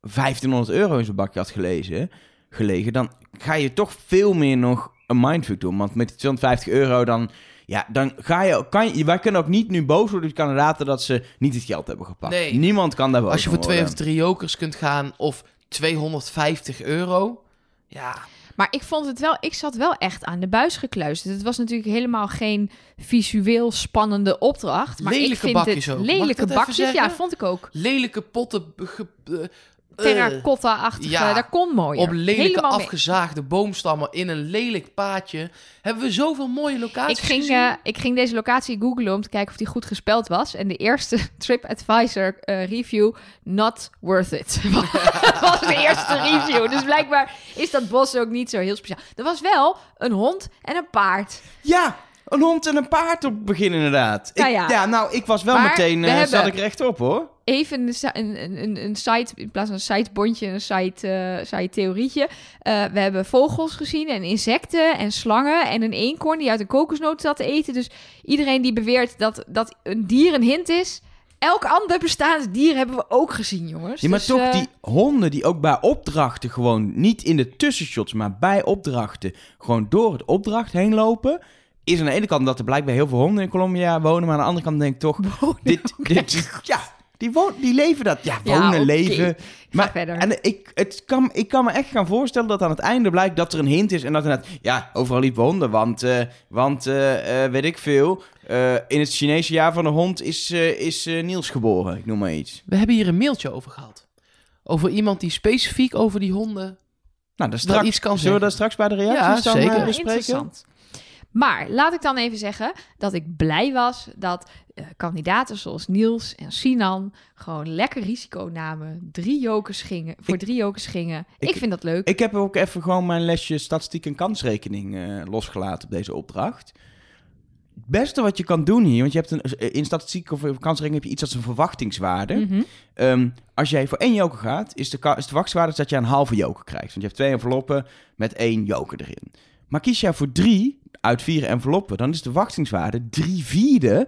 1500 euro in zo'n bakje had gelezen, gelegen, dan ga je toch veel meer nog een mindfuck doen. Want met die 250 euro dan... Ja, dan ga je, kan je... Wij kunnen ook niet nu boos worden op de kandidaten dat ze niet het geld hebben gepakt. Nee. Niemand kan daar boos Als je voor twee of drie jokers kunt gaan of 250 euro. Ja, Maar ik vond het wel, ik zat wel echt aan de buis gekluisterd. Het was natuurlijk helemaal geen visueel spannende opdracht. Maar ik Lelijke vind bakjes het ook. Mag ik lelijke bakjes. Ja, vond ik ook. lelijke potten. ge- eh, Terracotta-achtige, ja, dat kon mooier. op lelijke Helemaal mee. afgezaagde boomstammen in een lelijk paadje. Hebben we zoveel mooie Ik locaties ging, gezien. eh, ik ging deze locatie googlen om te kijken of die goed gespeld was. En de eerste TripAdvisor eh, review, not worth it. was de eerste review. Dus blijkbaar is dat bos ook niet zo heel speciaal. Er was wel een hond en een paard. Ja, een hond en een paard op het begin inderdaad. Ik, Nou ja. ja. nou, ik was wel Maar meteen... we eh, hebben- Zat ik rechtop, hoor. Even een, een, een, site, in plaats van een sitebondje, een site, eh site theorietje. Eh, we hebben vogels gezien en insecten en slangen en een eekhoorn die uit een kokosnoot zat te eten. Dus iedereen die beweert dat, dat een dier een hint is, elk ander bestaand dier hebben we ook gezien, jongens. Ja, maar Dus, toch eh, die honden die ook bij opdrachten gewoon... Niet in de tussenshots, maar bij opdrachten... Gewoon door het opdracht heen lopen... Is aan de ene kant dat er blijkbaar heel veel honden in Colombia wonen... Maar aan de andere kant denk ik toch... dit, dit, ja, die, woon, die leven dat. Ja, Ja, wonen, leven. Maar, verder. En ik, het kan, ik kan me echt gaan voorstellen dat aan het einde blijkt dat er een hint is. En dat inderdaad, ja, overal liepen honden. Want, eh, want eh, eh, weet ik veel, eh, in het Chinese jaar van de hond is, eh, is Niels geboren. Ik noem maar iets. We hebben hier een mailtje over gehad. Over iemand die specifiek over die honden... Nou, dat straks, iets kan zullen we dat straks bij de reacties Ja, dan zeker. Ja, bespreken? Maar laat ik dan even zeggen dat ik blij was dat eh, kandidaten zoals Niels en Sinan gewoon lekker risico namen. Drie jokers gingen, voor Ik- drie jokers gingen. Ik, ik- vind dat leuk. Ik heb ook even gewoon mijn lesje statistiek en kansrekening eh, losgelaten op deze opdracht. Het beste wat je kan doen hier, want je hebt een, in statistiek of kansrekening heb je iets als een verwachtingswaarde. Mhm. Ehm, als jij voor één joker gaat, is de, is de verwachtingswaarde dat je een halve joker krijgt. Want je hebt twee enveloppen met één joker erin. Maar kies jij voor drie uit vier enveloppen, dan is de verwachtingswaarde drie vierde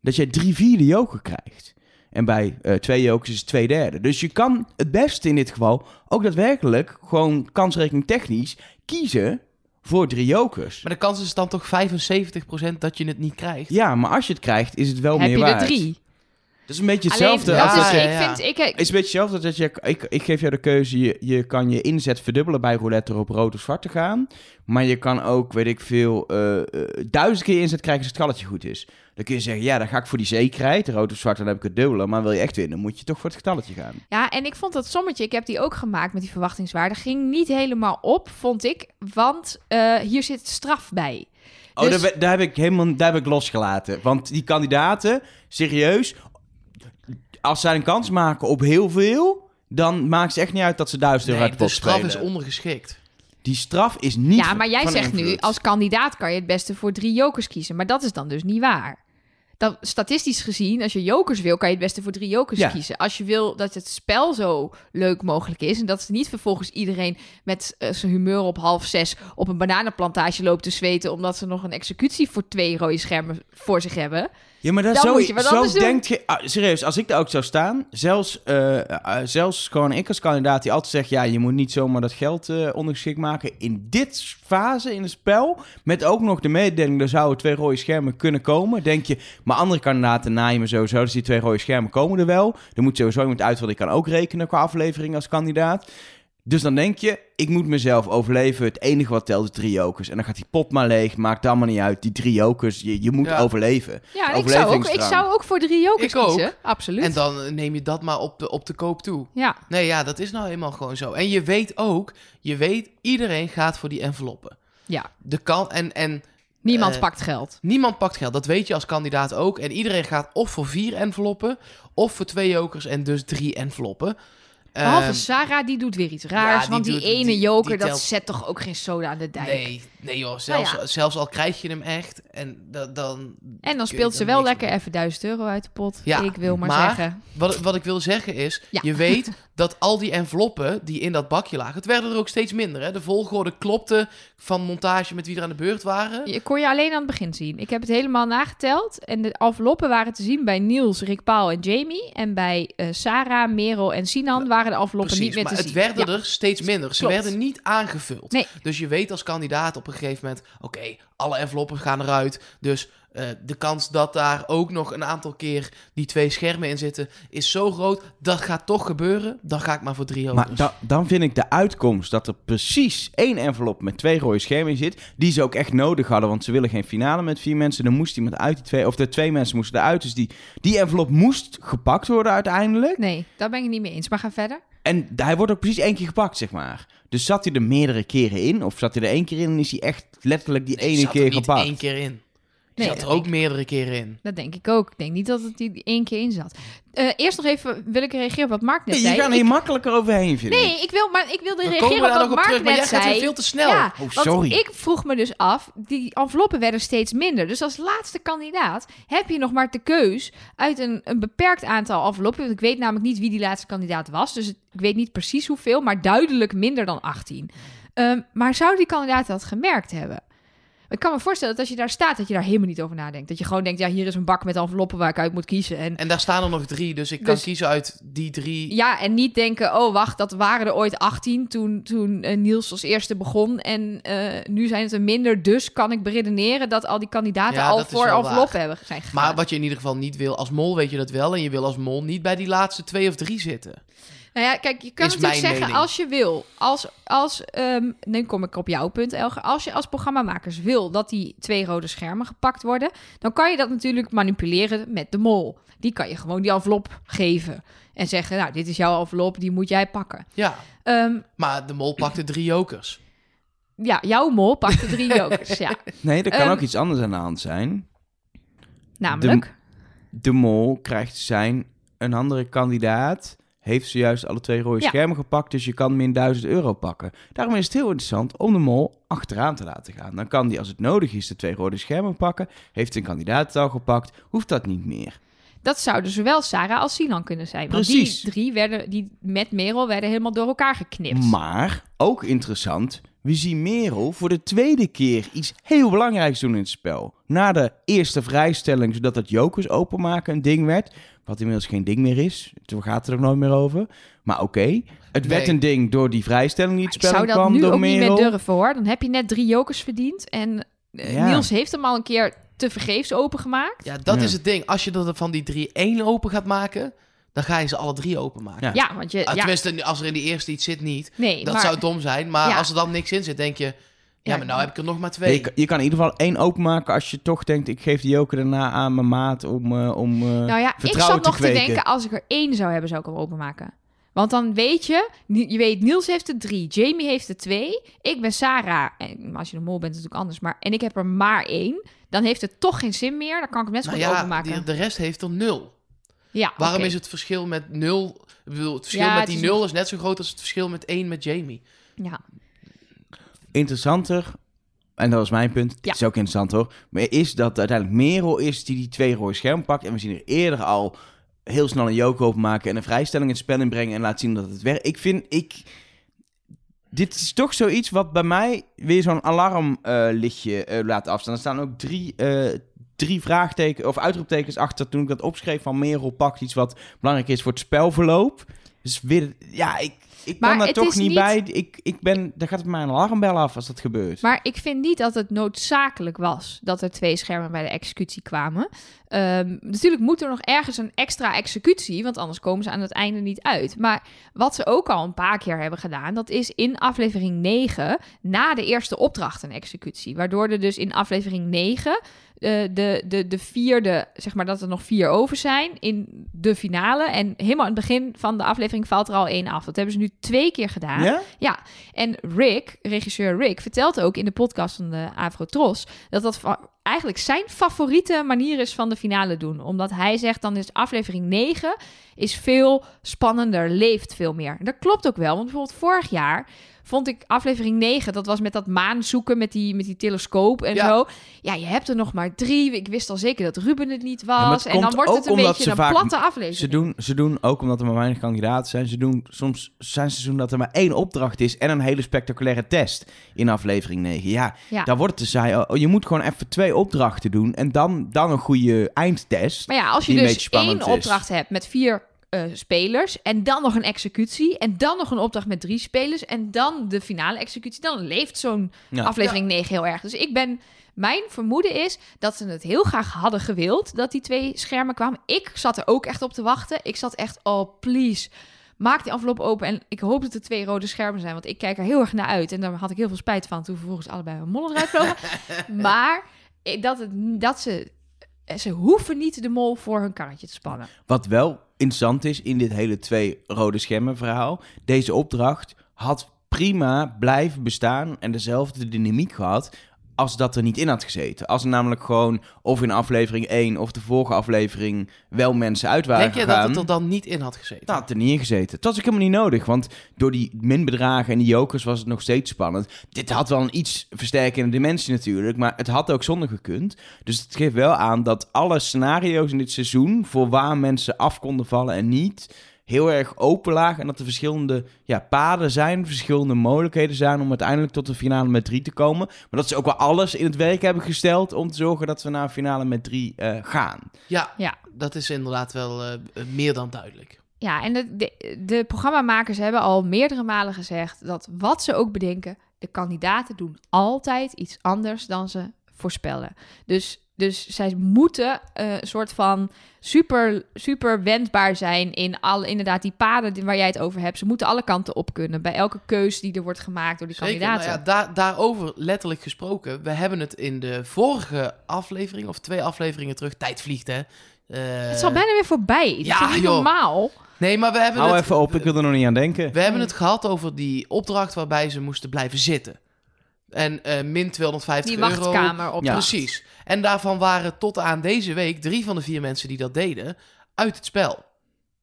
dat jij drie vierde joker krijgt. En bij eh, twee jokers is het twee derde. Dus je kan het beste in dit geval ook daadwerkelijk gewoon kansrekening technisch kiezen voor drie jokers. Maar de kans is dan toch 75% dat je het niet krijgt? Ja, maar als je het krijgt, is het wel Heb meer je er waard. drie? Dat is een beetje Alleen, hetzelfde dat als ja, dat is, ik vind, ik, Het is een beetje hetzelfde dat je... Ik, ik geef jou de keuze, je, je kan je inzet verdubbelen bij roulette door op rood of zwart te gaan. Maar je kan ook, weet ik veel, eh, eh, duizend keer inzet krijgen als het galletje goed is. Dan kun je zeggen, ja, dan ga ik voor die zekerheid, rood of zwart, dan heb ik het dubbele. Maar wil je echt winnen, moet je toch voor het getalletje gaan. Ja, en ik vond dat sommetje, ik heb die ook gemaakt met die verwachtingswaarde, ging niet helemaal op, vond ik. Want eh, hier zit straf bij. Oh, Dus- daar, daar heb ik helemaal daar heb ik losgelaten. Want die kandidaten, serieus, als zij een kans maken op heel veel, dan maakt het echt niet uit dat ze duizend euro Nee, uit de de pot straf spelen. is ondergeschikt. Die straf is niet ja, maar jij van zegt nu, als kandidaat kan je het beste voor drie jokers kiezen. Maar dat is dan dus niet waar. Dat, statistisch gezien, als je jokers wil, kan je het beste voor drie jokers Ja. kiezen. Als je wil dat het spel zo leuk mogelijk is... en dat ze niet vervolgens iedereen met eh, zijn humeur op half zes... op een bananenplantage loopt te zweten... omdat ze nog een executie voor twee rode schermen voor zich hebben... Ja, maar dat Dan zo, moet je wat zo anders doen. denk je... ah, serieus, als ik daar ook zou staan... Zelfs, eh, eh, zelfs gewoon ik als kandidaat die altijd zegt... Ja, je moet niet zomaar dat geld eh ondergeschikt maken. In dit fase in het spel... Met ook nog de mededeling... Er zouden twee rode schermen kunnen komen. Denk je... Maar andere kandidaten naaien me sowieso... Dus die twee rode schermen komen er wel. Er moet sowieso iemand uit... Want ik kan ook rekenen qua aflevering als kandidaat. Dus dan denk je, ik moet mezelf overleven. Het enige wat telt is drie jokers. En dan gaat die pot maar leeg. Maakt allemaal niet uit. Die drie jokers, je, je moet Ja. overleven. Ja, ik zou, ook, ik zou ook voor drie jokers Ik ook. kiezen. Absoluut. En dan neem je dat maar op de, op de koop toe. Ja, Nee, ja, dat is nou eenmaal gewoon zo. En je weet ook, je weet, iedereen gaat voor die enveloppen. ja. De kan en, en Niemand Eh, pakt geld. niemand pakt geld. Dat weet je als kandidaat ook. En iedereen gaat of voor vier enveloppen, of voor twee jokers en dus drie enveloppen. Behalve Ehm, Sarah, die doet weer iets raars. want die doet- ene die- joker, die dat zet toch ook geen soda aan de dijk. Nee, nee joh, zelfs, Nou ja. zelfs al krijg je hem echt en da- dan... En dan speelt ze wel lekker mee. even 1000 euro uit de pot. Ja, ik wil maar, maar- zeggen. Wat, wat ik wil zeggen is, je weet dat al die enveloppen die in dat bakje lagen, het werden er ook steeds minder. Hè? De volgorde klopte van montage met wie er aan de beurt waren. Je kon je alleen aan het begin zien. Ik heb het helemaal nageteld. En de enveloppen waren te zien bij Niels, Rick Paul en Jamie. En bij eh, Sarah, Merel en Sinan waren de enveloppen Precies, niet meer maar het werden Ja. er steeds minder. Ze Klopt. werden niet aangevuld. Nee. Dus je weet als kandidaat op een gegeven moment... oké, alle enveloppen gaan eruit. Dus eh, de kans dat daar ook nog een aantal keer die twee schermen in zitten... is zo groot, dat gaat toch gebeuren. Dan ga ik maar voor drie jokers. Maar da- dan vind ik de uitkomst dat er precies één envelop met twee rode schermen in zit. Die ze ook echt nodig hadden, want ze willen geen finale met vier mensen. Dan moest iemand uit die twee, of de twee mensen moesten eruit. Dus die, die envelop moest gepakt worden uiteindelijk. Nee, daar ben ik niet mee eens. Maar ga verder. En hij wordt ook precies één keer gepakt, zeg maar. Dus zat hij er meerdere keren in? Of zat hij er één keer in en is hij echt letterlijk die Nee, ene zat er keer niet gepakt? één keer in. Nee, zat er dat ook meerdere keren in. Dat denk ik ook. Ik denk niet dat het die één keer in zat. Eh, eerst nog even wil ik reageren op wat Mark net Nee, je zei. gaat Ik- hier makkelijker overheen, vind ik. Nee, ik wil, maar ik wilde Dan reageren op daar wat nog op Mark terug, maar net jij gaat zei. weer veel te snel. Ja, Oh, want sorry. ik vroeg me dus af, die enveloppen werden steeds minder. Dus als laatste kandidaat heb je nog maar de keus uit een, een beperkt aantal enveloppen. Want ik weet namelijk niet wie die laatste kandidaat was. Dus het- ik weet niet precies hoeveel, maar duidelijk minder dan 18. Ehm, maar zou die kandidaat dat gemerkt hebben? Ik kan me voorstellen dat als je daar staat, dat je daar helemaal niet over nadenkt. Dat je gewoon denkt, ja, hier is een bak met enveloppen waar ik uit moet kiezen. En En daar staan er nog drie, dus ik kan Dus- kiezen uit die drie. ja, en niet denken, oh wacht, dat waren er ooit 18 toen, toen eh, Niels als eerste begon. En eh, nu zijn het er minder, dus kan ik beredeneren dat al die kandidaten Ja, al voor enveloppen hebben zijn gegaan. Maar wat je in ieder geval niet wil als mol, weet je dat wel. En je wil als mol niet bij die laatste twee of drie zitten. Nou ja, kijk, je kan Is natuurlijk zeggen mening. als je wil. Als, als ehm, nu kom ik op jouw punt, Elger. Als je als programmamakers wil dat die twee rode schermen gepakt worden, dan kan je dat natuurlijk manipuleren met de mol. Die kan je gewoon die envelop geven en zeggen, nou, dit is jouw envelop, die moet jij pakken. Ja, Ehm, maar de mol pakte drie jokers. ja, jouw mol pakt de drie jokers, ja. Nee, er kan Ehm, ook iets anders aan de hand zijn. Namelijk... De mol krijgt zijn een andere kandidaat. Heeft zojuist alle twee rode Ja. schermen gepakt, dus je kan min 1000 euro pakken. Daarom is het heel interessant om de mol achteraan te laten gaan. Dan kan die, als het nodig is, de twee rode schermen pakken. Heeft een kandidaat het al gepakt, hoeft dat niet meer. Dat zouden zowel Sarah als Sinan kunnen zijn. Want Precies. die drie werden, die met Merel werden helemaal door elkaar geknipt. Maar, ook interessant, we zien Merel voor de tweede keer iets heel belangrijks doen in het spel. Na de eerste vrijstelling, zodat het jokers openmaken een ding werd. Wat inmiddels geen ding meer is. Toen gaat het er ook nooit meer over. Maar oké, het werd een ding door die vrijstelling die het ik spel zou dat kwam nu ook Merel. niet meer durven hoor. Dan heb je net drie jokers verdiend. En eh, Ja. Niels heeft hem al een keer te vergeefs opengemaakt. Ja, dat Ja. is het ding. Als je er van die drie één open gaat maken, dan ga je ze alle drie openmaken. Ja. Ja, want je... Ah, ja, Tenminste, als er in die eerste iets zit, niet. nee, Dat maar, zou dom zijn. Maar Ja. als er dan niks in zit, denk je... Ja, maar nou heb ik er nog maar twee. Je, kan- je kan in ieder geval één openmaken als je toch denkt... ik geef de joker daarna aan mijn maat om, eh, om eh, Nou ja, ik zat nog te denken, als ik er één zou hebben, zou ik hem openmaken. Want dan weet je, je weet, Niels heeft er drie, Jamie heeft er twee, ik ben Sarah, en als je de mol bent is het natuurlijk anders, maar en ik heb er maar één. Dan heeft het toch geen zin meer, dan kan ik hem net zo Nou goed ja, openmaken. die- de rest heeft er nul. ja, Waarom is het verschil met nul... Ik bedoel, het verschil Ja, met het die is nul is net zo groot als het verschil met één met Jamie. Ja, interessanter, en dat was mijn punt, Ja. is ook interessant hoor, maar is dat uiteindelijk Merel is die die twee rode schermen pakt. En we zien er eerder al heel snel een joker openmaken en een vrijstelling in het spel inbrengen en laat zien dat het werkt. Ik vind, ik... Dit is toch zoiets wat bij mij weer zo'n alarmlichtje eh laat afstaan. Er staan ook drie, eh, drie vraagtekens of uitroeptekens achter toen ik dat opschreef van Merel pakt iets wat belangrijk is voor het spelverloop. Dus weer, ja, ik, ik Maar kan daar toch niet, niet- bij. Ik, ik ben, daar gaat het mij een alarmbel af als dat gebeurt. Maar ik vind niet dat het noodzakelijk was dat er twee schermen bij de executie kwamen. Ehm, natuurlijk moet er nog ergens een extra executie, want anders komen ze aan het einde niet uit. Maar wat ze ook al een paar keer hebben gedaan, dat is in aflevering 9 na de eerste opdracht een executie. Waardoor er dus in aflevering 9 eh, de, de, de vierde, zeg maar dat er nog vier over zijn in de finale. En helemaal aan het begin van de aflevering valt er al één af. Dat hebben ze nu twee keer gedaan. ja? Ja, en Rick, regisseur Rick, vertelt ook in de podcast van de Avrotros dat dat eigenlijk zijn favoriete manier is van de finale doen. Omdat hij zegt dan is aflevering 9 is veel spannender, leeft veel meer. En dat klopt ook wel, want bijvoorbeeld vorig jaar vond ik aflevering 9, dat was met dat maanzoeken met die, met die telescoop en Ja. zo. Ja, je hebt er nog maar drie. Ik wist al zeker dat Ruben het niet was. het en dan wordt het een beetje een vaak- platte aflevering. Ze doen, ze doen ook omdat er maar weinig kandidaten zijn. Ze doen soms zijn seizoen dat er maar één opdracht is en een hele spectaculaire test in aflevering 9. Ja, Ja. daar wordt het te saai. Oh, je moet gewoon even twee opdrachten doen en dan, dan een goede eindtest. Maar ja, als je dus één is. opdracht hebt met vier eh, spelers en dan nog een executie en dan nog een opdracht met drie spelers en dan de finale executie, dan leeft zo'n Ja. aflevering 9 heel erg. Dus ik ben mijn vermoeden is dat ze het heel graag hadden gewild dat die twee schermen kwamen. Ik zat er ook echt op te wachten. Ik zat echt, oh please, maak die envelop open. En ik hoop dat er twee rode schermen zijn, want ik kijk er heel erg naar uit. En daar had ik heel veel spijt van toen vervolgens allebei mijn mollen eruit vlogen. maar dat, het, dat ze, ze hoeven niet de mol voor hun karretje te spannen. Wat wel interessant is in dit hele twee rode schermen verhaal. Deze opdracht had prima blijven bestaan en dezelfde dynamiek gehad als dat er niet in had gezeten. Als er namelijk gewoon of in aflevering 1 of de vorige aflevering wel mensen uit waren Denk je dat het er dan niet in had gezeten? Nou, had er niet in gezeten. Het was ook helemaal niet nodig, want door die minbedragen en die jokers was het nog steeds spannend. Dit had wel een iets versterkende dimensie natuurlijk, maar het had ook zonder gekund. Dus het geeft wel aan dat alle scenario's in dit seizoen, voor waar mensen af konden vallen en niet, heel erg open lagen. En dat er verschillende ja, paden zijn, verschillende mogelijkheden zijn om uiteindelijk tot de finale met drie te komen. Maar dat ze ook wel alles in het werk hebben gesteld om te zorgen dat we naar een finale met drie eh, gaan. Ja, Ja. dat is inderdaad wel eh, meer dan duidelijk. Ja, en de, de, de programmamakers hebben al meerdere malen gezegd dat wat ze ook bedenken, de kandidaten doen altijd iets anders dan ze voorspellen. Dus, dus zij moeten eh, een soort van super, super wendbaar zijn in al, inderdaad die paden die- waar jij het over hebt. Ze moeten alle kanten op kunnen bij elke keus die er wordt gemaakt door die Zeker. kandidaten. Nou ja, daar, daarover letterlijk gesproken. We hebben het in de vorige aflevering, of twee afleveringen terug, tijd vliegt hè. Eh, het is al bijna weer voorbij. Het ja, is niet joh. normaal. Nee, maar we hebben, Hou het, even op, ik wil er nog niet aan denken. we hebben het gehad over die opdracht waarbij ze moesten blijven zitten. En eh, min 250 Die euro. wachtkamer op. Ja. Precies. En daarvan waren tot aan deze week drie van de vier mensen die dat deden uit het spel.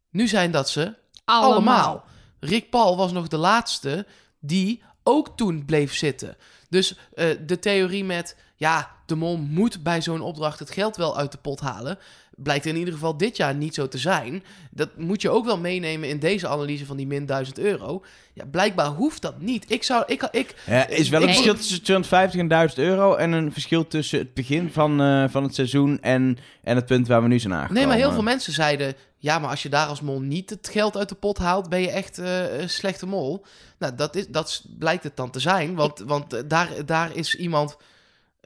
Nu zijn dat ze allemaal. Rick Paul was nog de laatste die ook toen bleef zitten. Dus eh, de theorie met, ja, de mol moet bij zo'n opdracht het geld wel uit de pot halen, blijkt in ieder geval dit jaar niet zo te zijn. Dat moet je ook wel meenemen in deze analyse van die min 1000 euro. Ja, blijkbaar hoeft dat niet. Ik zou, ik, ik, Ja, is wel een verschil tussen 250 en 1000 euro en een verschil tussen het begin van, eh, van het seizoen en, en het punt waar we nu zijn aangekomen. nee, maar heel veel mensen zeiden, ja, maar als je daar als mol niet het geld uit de pot haalt, ben je echt eh, een slechte mol. Nou, dat, is, dat blijkt het dan te zijn, want, want eh, daar, daar is iemand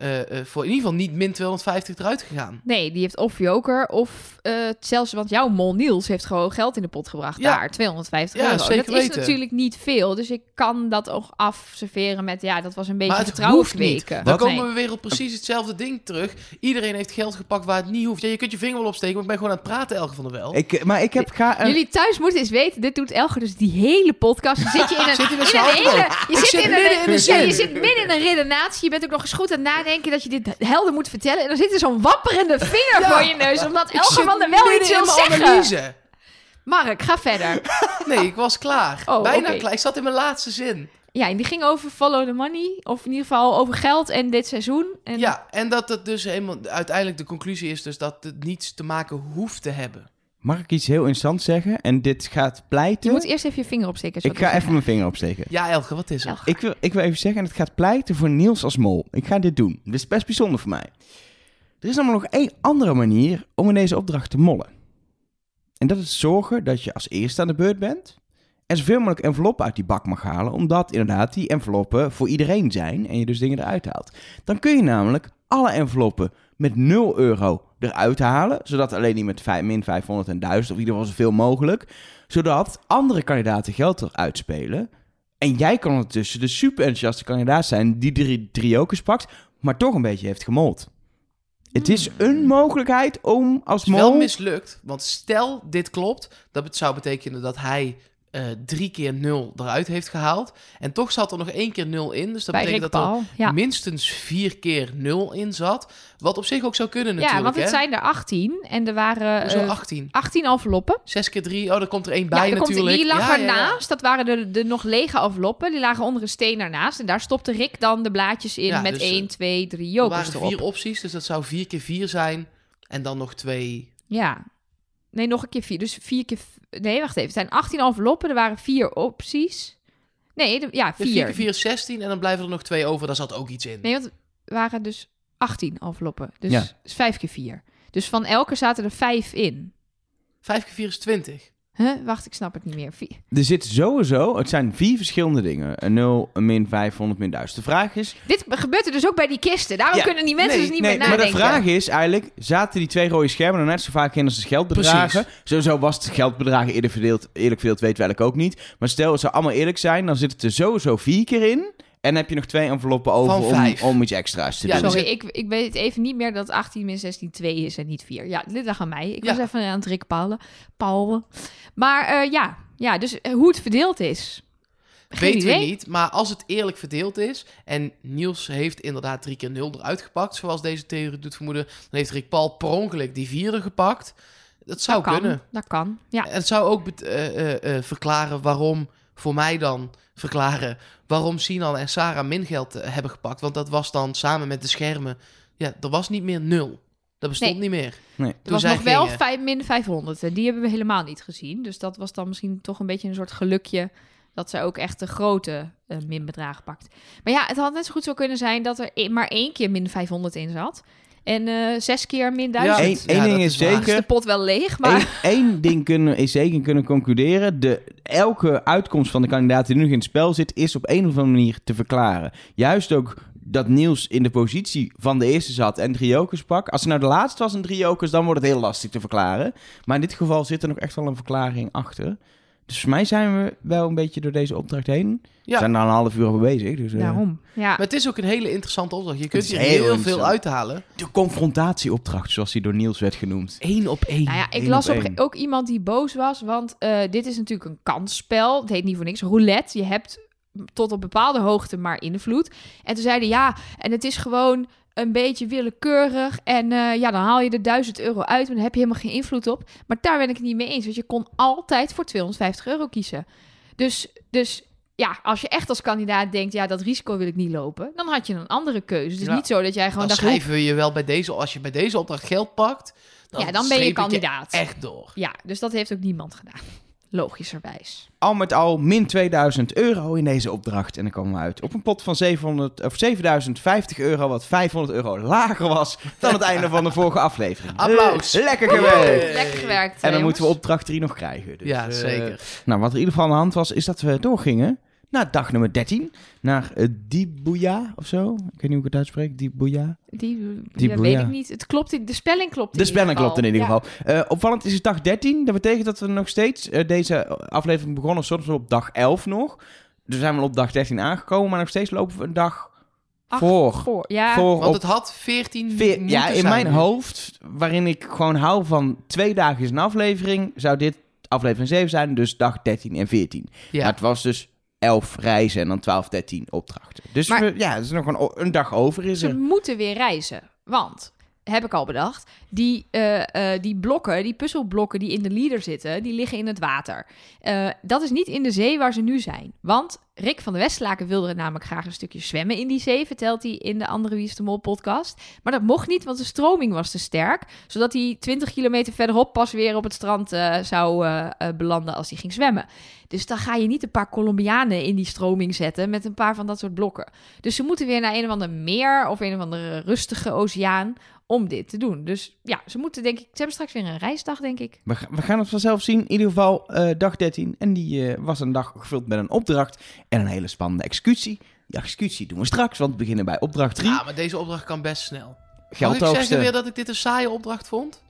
eh, eh, voor in ieder geval niet min 250 eruit gegaan. Nee, die heeft of joker of eh, zelfs, want jouw mol Niels heeft gewoon geld in de pot gebracht. Ja. Daar, 250 Ja, euro. zeker dat is natuurlijk niet veel, dus ik kan dat ook afserveren met, ja, dat was een beetje Maar het vertrouwen hoeft niet. kweken. Dan komen we weer op precies hetzelfde ding terug. Iedereen heeft geld gepakt waar het niet hoeft. Ja, je kunt je vinger wel opsteken, maar ik ben gewoon aan het praten, Elke van der Wel. Ik, maar ik heb ga Jullie thuis moeten eens weten, dit doet Elger dus die hele podcast. Dan zit je in een, Zit in een in zaaltje? hele, je zit, zit in midden een, in de ja, je zit midden in een redenatie. Je bent ook nog eens goed aan het nadenken dat je dit helder moet vertellen. En dan zit er zo'n wapperende vinger Ja. voor je neus, omdat zit van der Wel iets wil zeggen. analyse. Mark, ga verder. Nee, ik was klaar. Oh, Bijna klaar. Ik zat in mijn laatste zin. Ja, en die ging over follow the money. Of in ieder geval over geld en dit seizoen. En Ja, en dat het dus helemaal... Uiteindelijk de conclusie is dus dat het niets te maken hoeft te hebben. Mag ik iets heel interessants zeggen? En dit gaat pleiten. Je moet eerst even je vinger opsteken. Ik ga even mijn vinger opsteken. Ja, Elke, wat is er? Ik wil, ik wil even zeggen, en het gaat pleiten voor Niels als mol. Ik ga dit doen. Dit is best bijzonder voor mij. Er is namelijk nog één andere manier om in deze opdracht te mollen. En dat is zorgen dat je als eerste aan de beurt bent en zoveel mogelijk enveloppen uit die bak mag halen, omdat inderdaad die enveloppen voor iedereen zijn en je dus dingen eruit haalt. Dan kun je namelijk alle enveloppen met 0 euro eruit halen, zodat alleen die met vij- min 500 en 1000 of in ieder geval zoveel mogelijk, zodat andere kandidaten geld eruit spelen. En jij kan ondertussen de super enthousiaste kandidaat zijn die drie, drie jokers pakt, maar toch een beetje heeft gemold. Het is een mogelijkheid om als Het is wel mislukt, want stel dit klopt, dat zou betekenen dat hij eh, drie keer nul eruit heeft gehaald. En toch zat er nog één keer nul in, dus dat Bij betekent dat er. Ja. minstens vier keer nul in zat. Wat op zich ook zou kunnen natuurlijk, ja, want het hè? zijn er 18 en er waren Hoezo eh, 18? 18 enveloppen. Zes keer drie, oh, er komt er één bij ja, er komt, natuurlijk. die lag Ja, ernaast. Dat waren de, de nog lege enveloppen. Die lagen onder een steen ernaast. En daar stopte Rick dan de blaadjes in met dus, 1, eh, 2, 3 Er jokers waren erop. vier opties, dus dat zou vier keer vier zijn. En dan nog twee... Ja. Nee, nog een keer vier. Dus vier keer... Nee, wacht even. Het zijn 18 enveloppen. Er waren vier opties. Nee, de- ja, Dus vier. vier keer vier is 16 en dan blijven er nog twee over. Daar zat ook iets in. Nee, want het waren dus 18 enveloppen. Dus Ja. is vijf keer vier. Dus van elke zaten er vijf in. Vijf keer vier is 20. Huh? Wacht, ik snap het niet meer. Vier. Er zit sowieso, het zijn vier verschillende dingen. Een 0, een min 500, min 1000. De vraag is... Dit gebeurt er dus ook bij die kisten. Daarom Ja, kunnen die mensen nee, dus niet nee, meer maar nadenken. de vraag is eigenlijk, zaten die twee rode schermen er net zo vaak in als de geldbedragen? Sowieso was het geldbedragen eerder verdeeld, eerlijk verdeeld, weten we eigenlijk ook niet. Maar stel, het zou allemaal eerlijk zijn, dan zit het er sowieso vier keer in. En dan heb je nog twee enveloppen over om, om iets extra's te Ja, doen. dus Sorry, ik, ik weet even niet meer dat 18 min 16 2 is en niet 4. Ja, dit lag aan mij. Ik Ja. was even aan het Rick Pauwen. Pauwen. Maar eh, ja. ja, dus eh, hoe het verdeeld is. Geen Weten we niet, maar als het eerlijk verdeeld is... en Niels heeft inderdaad drie keer nul eruit gepakt... zoals deze theorie doet vermoeden... dan heeft Rick Paul per ongeluk die vierde gepakt. Dat zou dat kan, kunnen. Dat kan. Ja. En het zou ook eh, eh, eh, verklaren waarom... voor mij dan verklaren... waarom Sinan en Sarah min geld eh, hebben gepakt. Want dat was dan samen met de schermen... ja, er was niet meer nul. Dat bestond Nee. niet meer. Nee. Er was nog wel vijf, min 500. En die hebben we helemaal niet gezien. Dus dat was dan misschien toch een beetje een soort gelukje... dat ze ook echt de grote eh, minbedragen pakt. Maar ja, het had net zo goed zo kunnen zijn... dat er e- maar één keer min 500 in zat. En eh, zes keer min 1000. Ja, Eén Ja, ding is. Dan is de zeker, pot wel leeg, maar... Eén, één ding kunnen, is zeker kunnen concluderen. De, elke uitkomst van de kandidaat die nu in het spel zit, is op een of andere manier te verklaren. Juist ook dat Niels in de positie van de eerste zat en drie jokers pak. Als het nou de laatste was en drie jokers, dan wordt het heel lastig te verklaren. Maar in dit geval zit er nog echt wel een verklaring achter. Dus voor mij zijn we wel een beetje door deze opdracht heen. We Ja. zijn er al een half uur over bezig. Dus, eh, Daarom. Ja. Maar het is ook een hele interessante opdracht. Je kunt hier heel heel, veel uithalen. De confrontatieopdracht, zoals die door Niels werd genoemd. Eén op één. Nou ja, ik las op op één. ook iemand die boos was, want eh, dit is natuurlijk een kansspel. Het heet niet voor niks roulette. Je hebt tot op bepaalde hoogte maar invloed. En toen zeiden ja, en het is gewoon een beetje willekeurig. En eh, ja, dan haal je er 1000 euro uit, maar dan heb je helemaal geen invloed op. Maar daar ben ik het niet mee eens, want je kon altijd voor 250 euro kiezen. Dus, dus ja, als je echt als kandidaat denkt, ja, dat risico wil ik niet lopen, dan had je een andere keuze. Het is Ja. niet zo dat jij gewoon dan dacht, schrijven we je wel bij deze... Als je bij deze opdracht geld pakt... Dan ja, dan ben je kandidaat. echt door. Ja, dus dat heeft ook niemand gedaan. Logischerwijs. Al met al min 2000 euro in deze opdracht. En dan komen we uit op een pot van 700, of 7050 euro, wat 500 euro lager was dan het einde van de vorige aflevering. Applaus. Lekker gewerkt. Lekker gewerkt. En dan moeten we opdracht 3 nog krijgen. Dus, ja, eh, zeker. nou, wat er in ieder geval aan de hand was, is dat we doorgingen naar dag nummer 13. Naar uh, Dibuya of zo. Ik weet niet hoe ik het uitspreek. Dibuya. Die, Die dat weet ik niet. Het klopt, de spelling klopt. De spelling klopt in ieder Ja. geval. Eh, opvallend is het dag 13. Dat betekent dat we nog steeds... eh, deze aflevering begonnen soms op dag 11 nog. Dus we zijn wel op dag 13 aangekomen. Maar nog steeds lopen we een dag Acht voor. voor. Ja, voor Want op het had 14 veer- moeten ja, in zijn mijn hoofd, waarin ik gewoon hou van twee dagen is een aflevering, zou dit aflevering 7 zijn, dus dag 13 en 14. Ja. Maar het was dus 11 reizen en dan 12, 13 opdrachten. Dus Maar- we, ja, er is nog een, dag over is ze er. moeten weer reizen. Want, heb ik al bedacht, die, eh, eh, die blokken, die puzzelblokken die in de leader zitten, die liggen in het water. Eh, dat is niet in de zee waar ze nu zijn. Want Rick van de Westlaken wilde namelijk graag een stukje zwemmen in die zee, vertelt hij in de andere Wie de Mol podcast. Maar dat mocht niet, want de stroming was te sterk. Zodat hij 20 kilometer verderop pas weer op het strand zou belanden als hij ging zwemmen. Dus dan ga je niet een paar Colombianen in die stroming zetten met een paar van dat soort blokken. Dus ze moeten weer naar een of ander meer of een of andere rustige oceaan om dit te doen. Dus ja, ze moeten denk ik... Ze hebben straks weer een reisdag, denk ik. We, ga- we gaan het vanzelf zien. In ieder geval eh, dag 13. En die eh, was een dag gevuld met een opdracht en een hele spannende executie. Die executie doen we straks, want we beginnen bij opdracht 3. Ja, maar deze opdracht kan best snel. Mag ik zeggen weer dat ik dit een saaie opdracht vond?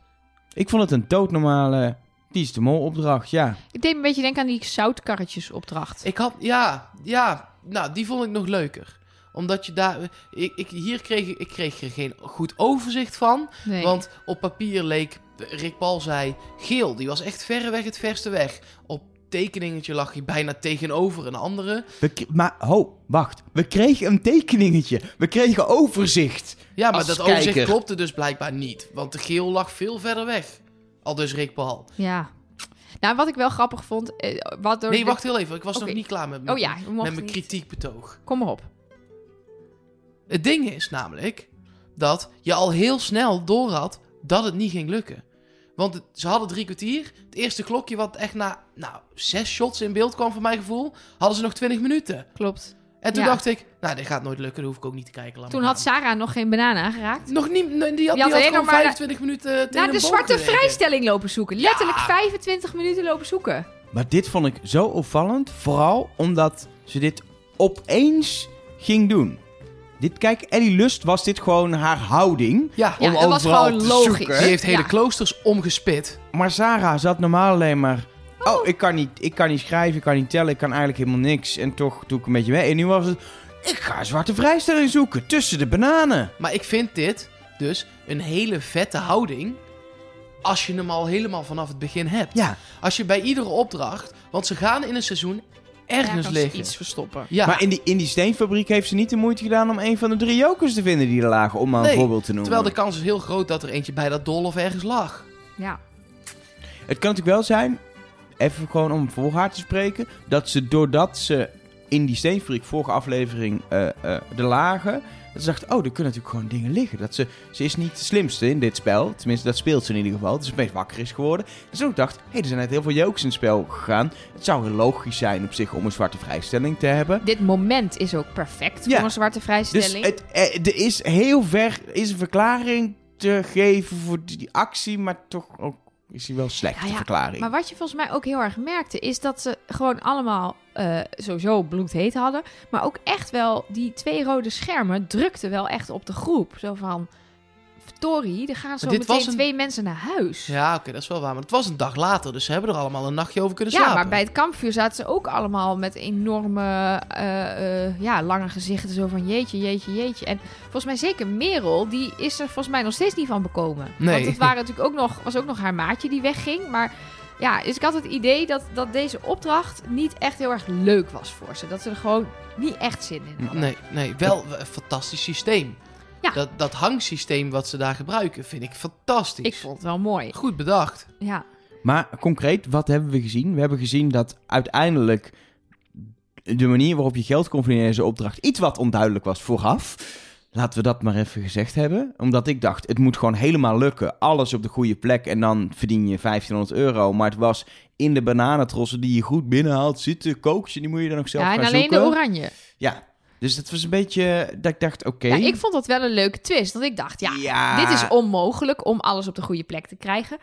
Ik vond het een doodnormale Die is de mol opdracht, ja. Ik deed me een beetje denken aan die zoutkarretjes opdracht. Ik had, ja, ja, nou, die vond ik nog leuker. Omdat je daar, ik, ik, hier kreeg ik, kreeg er geen goed overzicht van. Nee. Want op papier leek, Rick Paul zei, geel. Die was echt verreweg het verste weg. Op tekeningetje lag hij bijna tegenover een andere. We maar, ho, wacht. We kregen een tekeningetje. We kregen overzicht. Ja, maar dat overzicht klopte dus blijkbaar niet. Want de geel lag veel verder weg. Al dus Rick Paul. Ja. Nou, wat ik wel grappig vond... eh, wat door Nee, de- wacht heel even. Ik was nog niet klaar met, mijn- Oh ja, met mijn kritiekbetoog. Kom maar op. Het ding is namelijk dat je al heel snel doorhad dat het niet ging lukken. Want het- ze hadden drie kwartier. Het eerste klokje wat echt na nou, zes shots in beeld kwam voor mijn gevoel, hadden ze nog 20 minuten. Klopt. En toen Ja. dacht ik, nou dit gaat nooit lukken, daar hoef ik ook niet te kijken. Toen had. Sarah nog geen banaan aangeraakt. Nog niet, nee, die had, die had had, alleen gewoon nog maar 25 minuten tegen Naar de zwarte vrijstelling lopen zoeken. Letterlijk Ja. 25 minuten lopen zoeken. Maar dit vond ik zo opvallend. Vooral omdat ze dit opeens ging doen. Dit, kijk, Ellie Lust was dit gewoon haar houding. Ja, Ja, om dat was gewoon te logisch. zoeken. die heeft hele Ja. kloosters omgespit. Maar Sarah zat normaal alleen maar... Oh, ik, kan niet, ik kan niet schrijven, ik kan niet tellen, ik kan eigenlijk helemaal niks. En toch doe ik een beetje mee. En nu was het... Ik ga een zwarte vrijstelling zoeken tussen de bananen. Maar ik vind dit dus een hele vette houding. Als je hem al helemaal vanaf het begin hebt. Ja, Als je bij iedere opdracht, want ze gaan in een seizoen ergens liggen. iets verstoppen. Ja, maar in die, in die steenfabriek heeft ze niet de moeite gedaan om een van de drie jokers te vinden die er lagen. Om maar Nee, een voorbeeld te noemen. terwijl de kans is heel groot dat er eentje bij dat dol of ergens lag. Ja. Het kan natuurlijk wel zijn, even gewoon om voor haar te spreken, dat ze doordat ze in die steenfabriek vorige aflevering eh eh er lagen, dat ze dacht, oh, er kunnen natuurlijk gewoon dingen liggen. Dat ze, ze is niet de slimste in dit spel, tenminste dat speelt ze in ieder geval, dus ze opeens wakker is geworden. En ze ook dacht, hé, hey, er zijn net heel veel jokes in het spel gegaan. Het zou heel logisch zijn op zich om een zwarte vrijstelling te hebben. Dit moment is ook perfect Ja. voor een zwarte Dus vrijstelling. het, eh, er is heel ver is een verklaring te geven voor die actie, maar toch ook is die wel slecht, ja, verklaring. Maar wat je volgens mij ook heel erg merkte, is dat ze gewoon allemaal eh, sowieso bloedheet hadden. Maar ook echt wel, die twee rode schermen drukten wel echt op de groep. Zo van, Tori, er gaan zo meteen een- twee mensen naar huis. Ja, oké, dat is wel waar. Maar het was een dag later, dus ze hebben er allemaal een nachtje over kunnen Ja, slapen. maar bij het kampvuur zaten ze ook allemaal met enorme, eh, eh, ja, lange gezichten. Zo van jeetje, jeetje, jeetje. En volgens mij zeker Merel, die is er volgens mij nog steeds niet van bekomen. Nee. Want het waren natuurlijk ook nog, was ook nog haar maatje die wegging. Maar ja, dus ik had het idee dat, dat deze opdracht niet echt heel erg leuk was voor ze. Dat ze er gewoon niet echt zin in hadden. Nee, nee, wel een fantastisch systeem. Ja. Dat, dat hangsysteem wat ze daar gebruiken, vind ik fantastisch. Ik vond het wel mooi. Goed bedacht. Ja, Maar concreet, wat hebben we gezien? We hebben gezien dat uiteindelijk de manier waarop je geld kon verdienen in deze opdracht iets wat onduidelijk was vooraf. Laten we dat maar even gezegd hebben. Omdat ik dacht, het moet gewoon helemaal lukken. Alles op de goede plek en dan verdien je 1500 euro. Maar het was in de bananentrossen die je goed binnenhaalt zitten kookje. Die moet je dan nog zelf ja en gaan alleen zoeken. de oranje. Ja, dus dat was een beetje dat ik dacht, oké. Ja, ik vond dat wel een leuke twist. Want ik dacht, ja, Ja. dit is onmogelijk om alles op de goede plek te krijgen.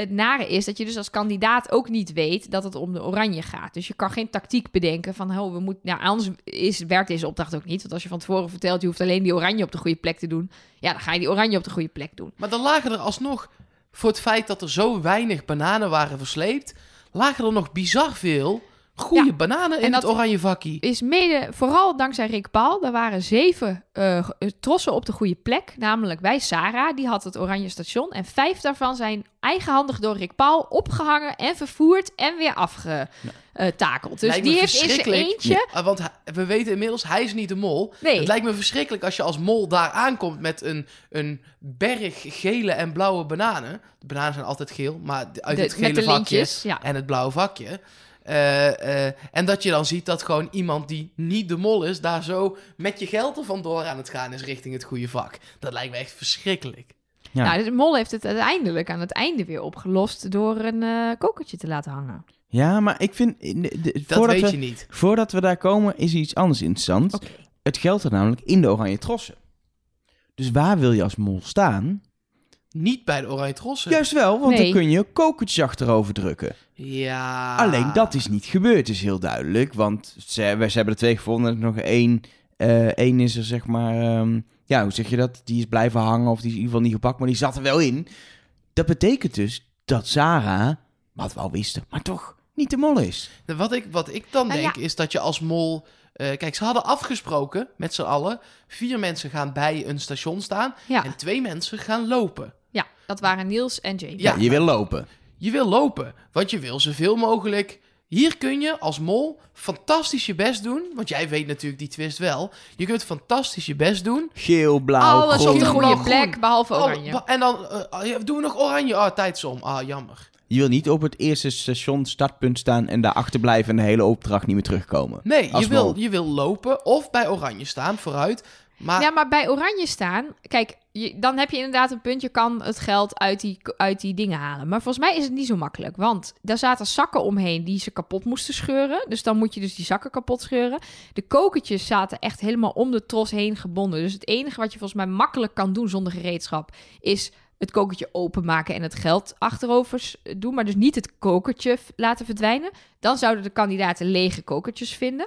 Het nare is dat je dus als kandidaat ook niet weet dat het om de oranje gaat. Dus je kan geen tactiek bedenken van, oh, we moeten, nou, anders is, werkt deze opdracht ook niet. Want als je van tevoren vertelt, je hoeft alleen die oranje op de goede plek te doen. Ja, dan ga je die oranje op de goede plek doen. Maar dan lagen er alsnog, voor het feit dat er zo weinig bananen waren versleept, lagen er nog bizar veel goede Ja, bananen in het oranje vakkie. Is mede, vooral dankzij Rick Paul, er waren zeven eh, trossen op de goede plek. Namelijk bij Sarah, die had het oranje station. En vijf daarvan zijn eigenhandig door Rick Paul opgehangen en vervoerd en weer afgetakeld. Dus die heeft in zijn eentje... Want we weten inmiddels, hij is niet de mol. Nee. Het lijkt me verschrikkelijk als je als mol daar aankomt met een, een berg gele en blauwe bananen. De bananen zijn altijd geel, maar uit de- het gele vakje lintjes. Ja. en het blauwe vakje. Eh, eh, en dat je dan ziet dat gewoon iemand die niet de mol is, daar zo met je geld er vandoor aan het gaan is richting het goede vak. Dat lijkt me echt verschrikkelijk. Ja. Nou, de mol heeft het uiteindelijk aan het einde weer opgelost door een eh kokertje te laten hangen. Ja, maar ik vind... de- de- Dat voordat weet we, je niet. Voordat we daar komen, is iets anders interessant. Het geldt er namelijk in de oranje trossen. Dus waar wil je als mol staan Niet bij de oranje trossen. Juist wel, want Nee. dan kun je kokertjes achterover drukken. Ja. Alleen dat is niet gebeurd, is heel duidelijk. Want ze, we, ze hebben er twee gevonden. Nog één, eh, één is er zeg maar... ehm, ja, hoe zeg je dat? Die is blijven hangen of die is in ieder geval niet gepakt. Maar die zat er wel in. Dat betekent dus dat Sarah, wat we al wisten, maar toch niet de mol is. Wat ik, wat ik dan Nou denk is dat je als mol... eh, kijk, ze hadden afgesproken met z'n allen. Vier mensen gaan bij een station staan. Ja. En twee mensen gaan lopen. Ja, dat waren Niels en Jamie. Ja. Je wil lopen. Je wil lopen, want je wil zoveel mogelijk... Hier kun je als mol fantastisch je best doen. Want jij weet natuurlijk die twist wel. Je kunt fantastisch je best doen. Geel, blauw, Alles op groen. de groen. goede Blauw, plek, groen. behalve Oh, oranje. wa- en dan eh, ja, doen we nog oranje. Ah, tijdsom. Ah, jammer. Je wil niet op het eerste station startpunt staan en daar achter blijven en de hele opdracht niet meer terugkomen. Nee, Als je wil, mol. je wil lopen of bij oranje staan vooruit. Ja, maar bij oranje staan, kijk, dan heb je inderdaad een punt. Je kan het geld uit die, uit die dingen halen. Maar volgens mij is het niet zo makkelijk. Want daar zaten zakken omheen die ze kapot moesten scheuren. Dus dan moet je dus die zakken kapot scheuren. De kokertjes zaten echt helemaal om de tros heen gebonden. Dus het enige wat je volgens mij makkelijk kan doen zonder gereedschap... is het kokertje openmaken en het geld achterover doen. Maar dus niet het kokertje laten verdwijnen. Dan zouden de kandidaten lege kokertjes vinden.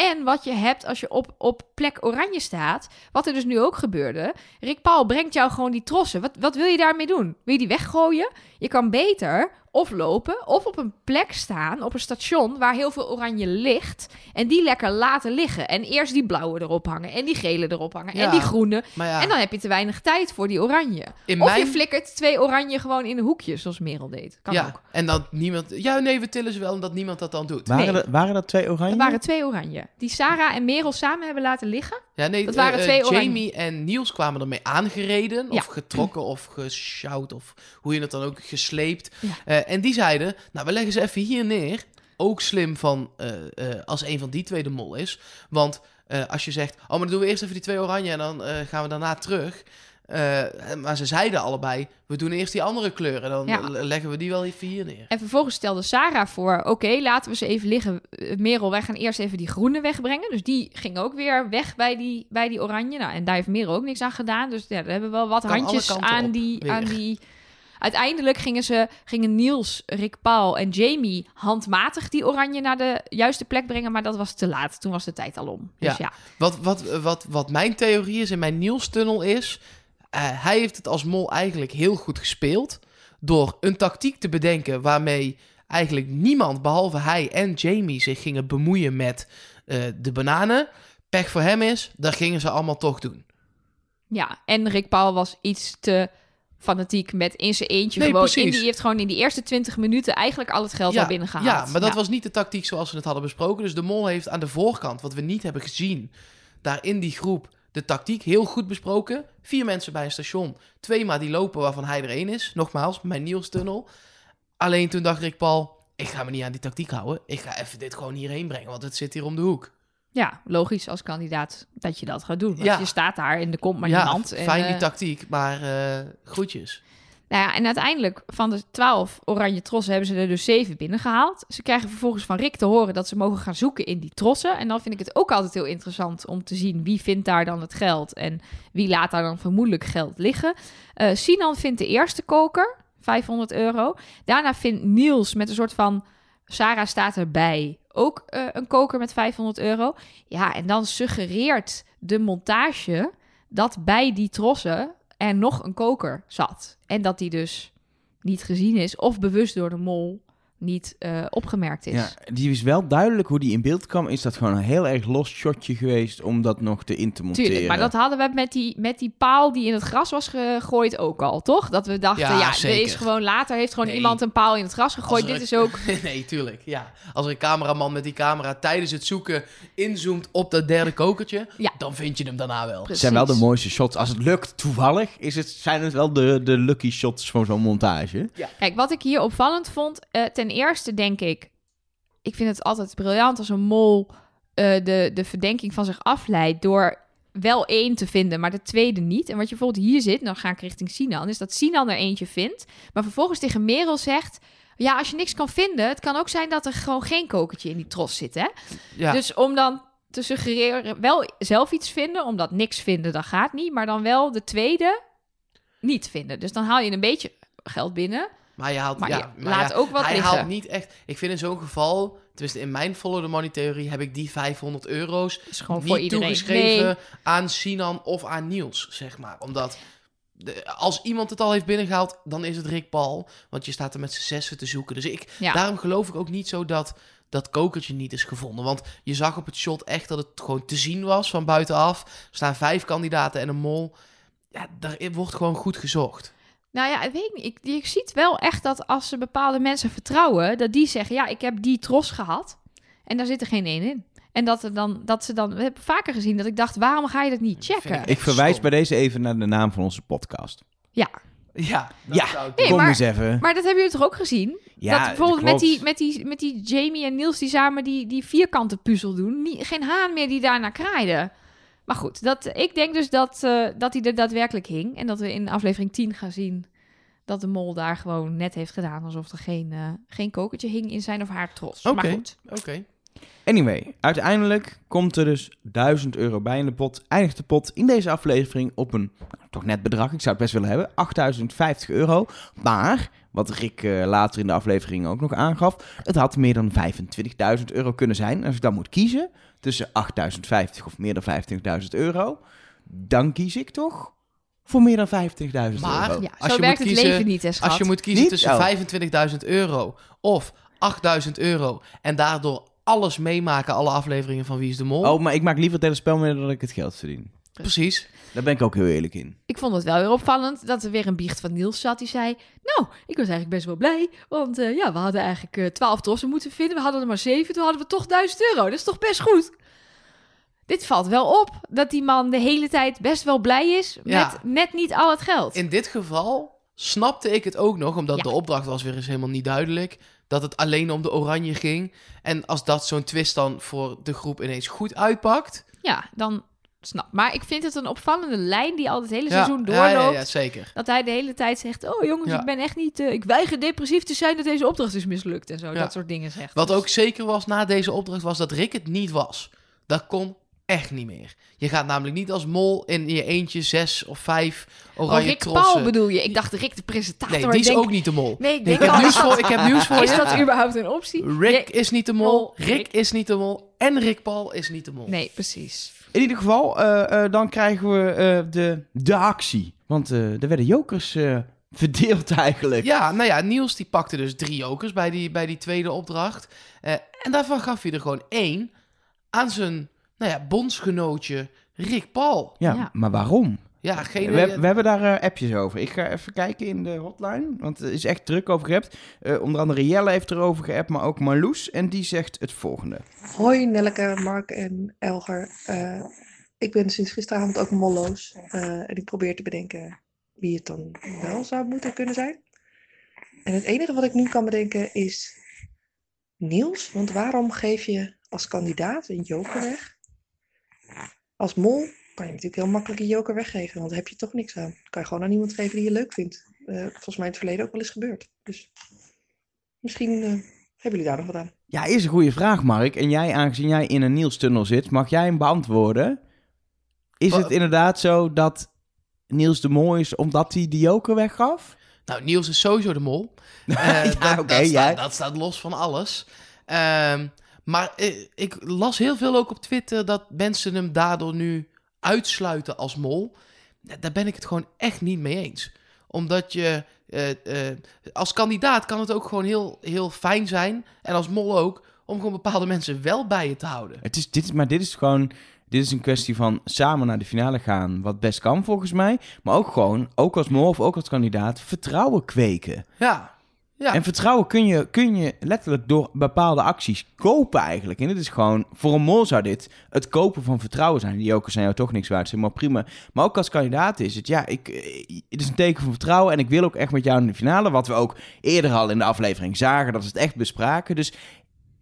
En wat je hebt als je op, op plek oranje staat, wat er dus nu ook gebeurde. Rick Paul brengt jou gewoon die trossen. Wat, wat wil je daarmee doen? Wil je die weggooien? Je kan beter of lopen of op een plek staan, op een station waar heel veel oranje ligt. En die lekker laten liggen. En eerst die blauwe erop hangen en die gele erop hangen Ja. en die groene. maar ja, En dan heb je te weinig tijd voor die oranje. in Of mijn... je flikkert twee oranje gewoon in een hoekje, zoals Merel deed. Kan ja, ook. en dat niemand... Ja, nee, we tillen ze wel en dat niemand dat dan doet. Waren, Nee. er, waren dat twee oranje? Er waren twee oranje. Die Sarah en Merel samen hebben laten liggen. Ja, nee, Dat eh, waren eh, twee oranje. Jamie en Niels kwamen ermee aangereden. Ja. Of getrokken of gesjouwd. Of hoe je het dan ook gesleept. Ja. Eh, en die zeiden, nou, we leggen ze even hier neer. Ook slim van eh, eh, als een van die twee de mol is. Want als je zegt, oh, maar dan doen we eerst even die twee oranje en dan gaan we daarna terug. Maar ze zeiden allebei, we doen eerst die andere kleur en dan Ja. leggen we die wel even hier neer. En vervolgens stelde Sarah voor: oké, laten we ze even liggen. Merel, wij gaan eerst even die groene wegbrengen. Dus die ging ook weer weg bij die, bij die oranje. Nou, en daar heeft Merel ook niks aan gedaan. Dus ja, daar hebben we wel wat Kan handjes aan op, die, weer. aan die. Uiteindelijk gingen ze, gingen Niels, Rick Paul en Jamie handmatig die oranje naar de juiste plek brengen. Maar dat was te laat. Toen was de tijd al om. Dus ja. Wat, wat, wat, wat mijn theorie is in mijn Niels-tunnel is... eh, hij heeft het als mol eigenlijk heel goed gespeeld... door een tactiek te bedenken waarmee eigenlijk niemand... behalve hij en Jamie zich gingen bemoeien met eh, de bananen. Pech voor hem is, dat gingen ze allemaal toch doen. Ja, en Rick Paul was iets te fanatiek met in zijn eentje Nee, gewoon. In precies. die heeft gewoon in die eerste 20 minuten eigenlijk al het geld al binnengehaald. ja, maar dat Ja. was niet de tactiek zoals we het hadden besproken. Dus de mol heeft aan de voorkant, wat we niet hebben gezien... daar in die groep de tactiek heel goed besproken. Vier mensen bij een station. Twee maar die lopen waarvan hij er één is. Nogmaals, mijn Niels-tunnel. Alleen toen dacht Rick Paul... ik ga me niet aan die tactiek houden. Ik ga even dit gewoon hierheen brengen, want het zit hier om de hoek. Ja, logisch als kandidaat dat je dat gaat doen. Want Ja. je staat daar en er komt maar ja, niemand. En, fijn die eh, tactiek, maar eh groetjes. nou ja, en uiteindelijk van de 12 oranje trossen hebben ze er dus zeven binnengehaald. Ze krijgen vervolgens van Rick te horen dat ze mogen gaan zoeken in die trossen. En dan vind ik het ook altijd heel interessant om te zien wie vindt daar dan het geld en wie laat daar dan vermoedelijk geld liggen. Eh Sinan vindt de eerste koker, 500 euro. Daarna vindt Niels met een soort van Sarah staat erbij. Ook eh, een koker met 500 euro. Ja, en dan suggereert de montage dat bij die trossen er nog een koker zat. En dat die dus niet gezien is of bewust door de mol niet eh, opgemerkt is. Ja, die is wel duidelijk hoe die in beeld kwam. Is dat gewoon een heel erg los shotje geweest om dat nog te in te monteren. Tuurlijk, maar dat hadden we met die, met die paal die in het gras was gegooid ook al, toch? Dat we dachten, Ja, ja, er is gewoon later heeft gewoon Nee. iemand een paal in het gras gegooid. Dit een- is ook nee, tuurlijk. Ja. Als er een cameraman met die camera tijdens het zoeken inzoomt op dat derde kokertje, Ja. dan vind je hem daarna wel. Het zijn wel de mooiste shots. Als het lukt, toevallig, is het, zijn het wel de, de lucky shots van zo'n montage. Kijk, wat ik hier opvallend vond, eh, ten eerste denk ik, ik vind het altijd briljant als een mol eh, de, de verdenking van zich afleidt door wel één te vinden, maar de tweede niet. En wat je bijvoorbeeld hier zit, dan ga ik richting Sinan, is dat Sinan er eentje vindt, maar vervolgens tegen Merel zegt, ja, als je niks kan vinden, het kan ook zijn dat er gewoon geen kokertje in die tros zit, hè? Ja. Dus om dan te suggereren, wel zelf iets vinden, omdat niks vinden, dat gaat niet, maar dan wel de tweede niet vinden. Dus dan haal je een beetje geld binnen. Maar je haalt, Maar ja, je laat ook wat hij liggen. haalt niet echt... Ik vind in zo'n geval, tenminste in mijn follow the money theorie, heb ik die 500 euro's is gewoon niet voor iedereen. toegeschreven Nee, aan Sinan of aan Niels, zeg maar. Omdat de- als iemand het al heeft binnengehaald, dan is het Rick Paul. Want je staat er met z'n zessen te zoeken. Dus ik, ja. daarom geloof ik ook niet zo dat dat kokertje niet is gevonden. Want je zag op het shot echt dat het gewoon te zien was van buitenaf. Er staan vijf kandidaten en een mol. Ja, daar wordt gewoon goed gezocht. Nou ja, ik weet niet. Ik, je ziet wel echt dat als ze bepaalde mensen vertrouwen, dat die zeggen: Ja, ik heb die tros gehad. En daar zit er geen één in. En dat, er dan, dat ze dan. We hebben vaker gezien dat ik dacht: waarom ga je dat niet checken? ik Ik verwijs Stom. bij deze even naar de naam van onze podcast. Ja, dat Ja. zou ik Nee, doen. Kom maar- eens even. Maar dat hebben jullie toch ook gezien? ja, dat bijvoorbeeld met die, met, die, met die Jamie en Niels die samen die, die vierkante puzzel doen. Nie- geen haan meer die daarna kraaide. Maar goed, dat, ik denk dus dat, eh, dat hij er daadwerkelijk hing. En dat we in aflevering 10 gaan zien dat de mol daar gewoon net heeft gedaan. Alsof er geen, eh, geen kokertje hing in zijn of haar tros. Oké. Maar goed. Oké. Anyway, uiteindelijk komt er dus 1000 euro bij in de pot. Eindigt de pot in deze aflevering op een nou, toch net bedrag. Ik zou het best willen hebben. 8050 euro. Maar, wat Rick eh, later in de aflevering ook nog aangaf. Het had meer dan 25.000 euro kunnen zijn. Als ik dan moet kiezen tussen 8050 of meer dan 25.000 euro. Dan kies ik toch voor meer dan 50.000 Maar- euro. Ja, Als zo je werkt moet het kiezen- leven niet, hè, schat. Als je moet kiezen Niet? tussen Oh. 25.000 euro of 8.000 euro en daardoor alles meemaken, alle afleveringen van Wie is de Mol. Oh, maar ik maak liever het hele spel mee dan ik het geld verdien. Precies. Daar ben ik ook heel eerlijk in. Ik vond het wel weer opvallend dat er weer een biecht van Niels zat. Die zei, nou, ik was eigenlijk best wel blij. Want eh, ja, we hadden eigenlijk eh 12 trossen moeten vinden. We hadden er maar 7. Toen hadden we toch 1000 euro. Dat is toch best goed? Dit valt wel op. Dat die man de hele tijd best wel blij is Ja. met net niet al het geld. In dit geval snapte ik het ook nog, omdat Ja. de opdracht was weer eens helemaal niet duidelijk. Dat het alleen om de oranje ging. En als dat zo'n twist dan voor de groep ineens goed uitpakt. Ja, dan snap. Maar ik vind het een opvallende lijn die al het hele seizoen doorloopt. ja, ja, zeker. Dat hij de hele tijd zegt: Oh jongens, ik ben echt niet. eh, ik weiger depressief te zijn dat deze opdracht is mislukt. En zo, dat soort dingen zegt. Wat Dus- ook zeker was na deze opdracht, was dat Rick het niet was. Dat kon echt niet meer. Je gaat namelijk niet als mol in je eentje zes of vijf Oh, oranje Rick trossen. Paul bedoel je? Ik dacht Rick de presentator. Nee, die is denk, ook niet de mol. Nee, ik Ik heb, nieuws is voor, ik heb nieuws voor Is je. dat überhaupt een optie? Rick Nee, is niet de Mol, mol. Rick Rick. is niet de mol. En Rick Paul is niet de mol. Nee, precies. In ieder geval, eh, eh, dan krijgen we eh, de, de actie. Want eh, er werden jokers eh, verdeeld eigenlijk. Ja, nou ja, Niels die pakte dus drie jokers bij die, bij die tweede opdracht. Eh, en daarvan gaf hij er gewoon één aan zijn nou ja, bondsgenootje Rick Paul. Ja, Ja. maar waarom? Ja, geen... We, we hebben daar eh, appjes over. Ik ga even kijken in de hotline, want er is echt druk over geappt. Eh, onder andere Jelle heeft erover geappt, maar ook Marloes. En die zegt het volgende. Hoi Nelleke, Mark en Elger. Eh, ik ben sinds gisteravond ook molloos. eh, en ik probeer te bedenken wie het dan wel zou moeten kunnen zijn. En het enige wat ik nu kan bedenken is Niels. Want waarom geef je als kandidaat een joker weg? Als mol kan je natuurlijk heel makkelijk een joker weggeven, want daar heb je toch niks aan. kan je gewoon aan iemand geven die je leuk vindt. Eh, volgens mij in het verleden ook wel eens gebeurd. Dus misschien eh, hebben jullie daar nog wat aan. Ja, is een goede vraag, Mark. En jij, aangezien jij in een Niels-tunnel zit, mag jij hem beantwoorden? Is het inderdaad zo dat Niels de Mol is omdat hij de joker weggaf? Nou, Niels is sowieso de mol. Eh, Ja, dat, oké, dat, staat, jij- dat staat los van alles. Ehm, maar ik las heel veel ook op Twitter dat mensen hem daardoor nu uitsluiten als mol. Daar ben ik het gewoon echt niet mee eens. Omdat je eh, eh, als kandidaat kan het ook gewoon heel, heel fijn zijn. En als mol ook. Om gewoon bepaalde mensen wel bij je te houden. Het is, dit, is- maar dit is gewoon... Dit is een kwestie van samen naar de finale gaan, wat best kan volgens mij. Maar ook gewoon, ook als mol of ook als kandidaat, vertrouwen kweken. Ja. En vertrouwen kun je, kun je letterlijk door bepaalde acties kopen eigenlijk. En dit is gewoon, voor een mol zou dit het kopen van vertrouwen zijn. Die jokers zijn jou toch niks waard, maar prima. Maar ook als kandidaat is het, ja, ik, eh, het is een teken van vertrouwen. En ik wil ook echt met jou in de finale. Wat we ook eerder al in de aflevering zagen, dat we het echt bespraken. Dus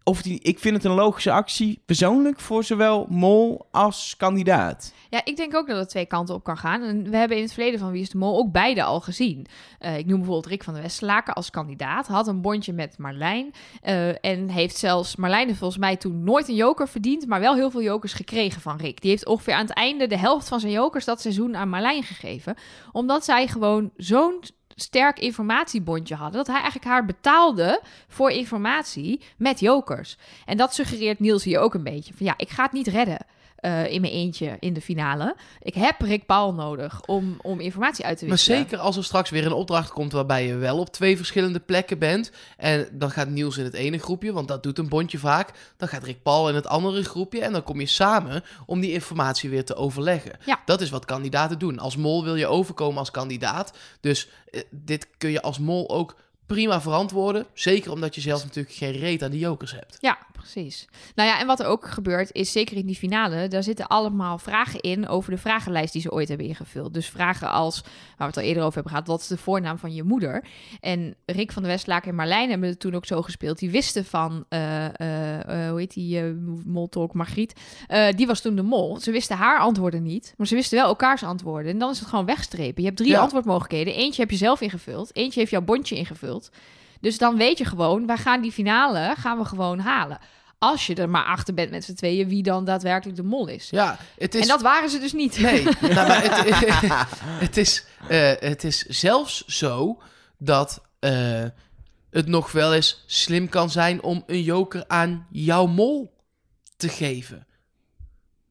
of die, ik vind het een logische actie, persoonlijk, voor zowel Mol als kandidaat. Ja, ik denk ook dat het twee kanten op kan gaan. En we hebben in het verleden van Wie is de Mol ook beide al gezien. Eh, ik noem bijvoorbeeld Rick van der Westlaken als kandidaat. Had een bondje met Marlijn. eh, en heeft zelfs Marlijn volgens mij toen nooit een joker verdiend. Maar wel heel veel jokers gekregen van Rick. Die heeft ongeveer aan het einde de helft van zijn jokers dat seizoen aan Marlijn gegeven. Omdat zij gewoon zo'n sterk informatiebondje hadden. Dat hij eigenlijk haar betaalde voor informatie met jokers. En dat suggereert Niels hier ook een beetje. Van ja, ik ga het niet redden. Eh, in mijn eentje in de finale. Ik heb Rick Paul nodig om, om informatie uit te Maar wisselen. zeker als er straks weer een opdracht komt waarbij je wel op twee verschillende plekken bent. En dan gaat Niels in het ene groepje, want dat doet een bondje vaak. Dan gaat Rick Paul in het andere groepje. En dan kom je samen om die informatie weer te overleggen. Ja. Dat is wat kandidaten doen. Als mol wil je overkomen als kandidaat. Dus eh, dit kun je als mol ook prima verantwoorden. Zeker omdat je zelf natuurlijk geen reet aan die jokers hebt. Ja, precies. Nou ja, en wat er ook gebeurt is, zeker in die finale, daar zitten allemaal vragen in over de vragenlijst die ze ooit hebben ingevuld. Dus vragen als, waar we het al eerder over hebben gehad, wat is de voornaam van je moeder? En Rick van der Westlaken en Marlijn hebben het toen ook zo gespeeld. Die wisten van, eh, eh, eh, hoe heet die, uh, moltolk Margriet, die was toen de mol. Ze wisten haar antwoorden niet, maar ze wisten wel elkaars antwoorden. En dan is het gewoon wegstrepen. Je hebt drie Ja. antwoordmogelijkheden. Eentje heb je zelf ingevuld, eentje heeft jouw bondje ingevuld. Dus dan weet je gewoon, wij gaan die finale gaan we gewoon halen. Als je er maar achter bent met z'n tweeën wie dan daadwerkelijk de mol is. Ja, het is... En dat waren ze dus niet. Nee, nou, maar het, het, is, eh, het is zelfs zo dat eh, het nog wel eens slim kan zijn om een joker aan jouw mol te geven.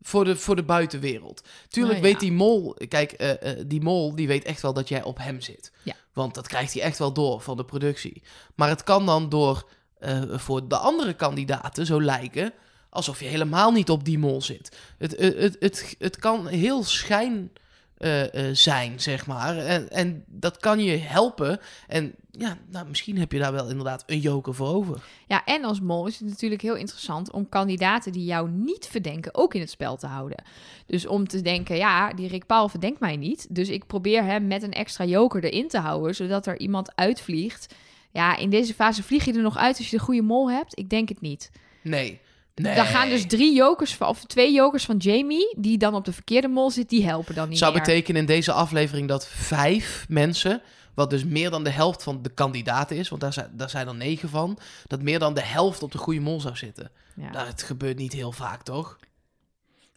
Voor de, voor de buitenwereld. Tuurlijk ja. weet die mol... Kijk, eh, die mol die weet echt wel dat jij op hem zit. Ja. Want dat krijgt hij echt wel door van de productie. Maar het kan dan door eh, voor de andere kandidaten zo lijken... alsof je helemaal niet op die mol zit. Het, het, het, het, het kan heel schijn eh, eh, zijn, zeg maar. En, en dat kan je helpen. En ja, nou, misschien heb je daar wel inderdaad een joker voor over. Ja, en als mol is het natuurlijk heel interessant om kandidaten die jou niet verdenken ook in het spel te houden. Dus om te denken, ja, die Rick Paul verdenkt mij niet. Dus ik probeer hem met een extra joker erin te houden, zodat er iemand uitvliegt. Ja, in deze fase vlieg je er nog uit als je de goede mol hebt? Ik denk het niet. Nee. Nee. Dan gaan dus drie jokers, van- of twee jokers van Jamie, die dan op de verkeerde mol zit, die helpen dan niet zou meer. betekenen in deze aflevering dat vijf mensen, wat dus meer dan de helft van de kandidaten is, want daar zijn, daar zijn er negen van, dat meer dan de helft op de goede mol zou zitten. Ja. Nou, het gebeurt niet heel vaak, toch?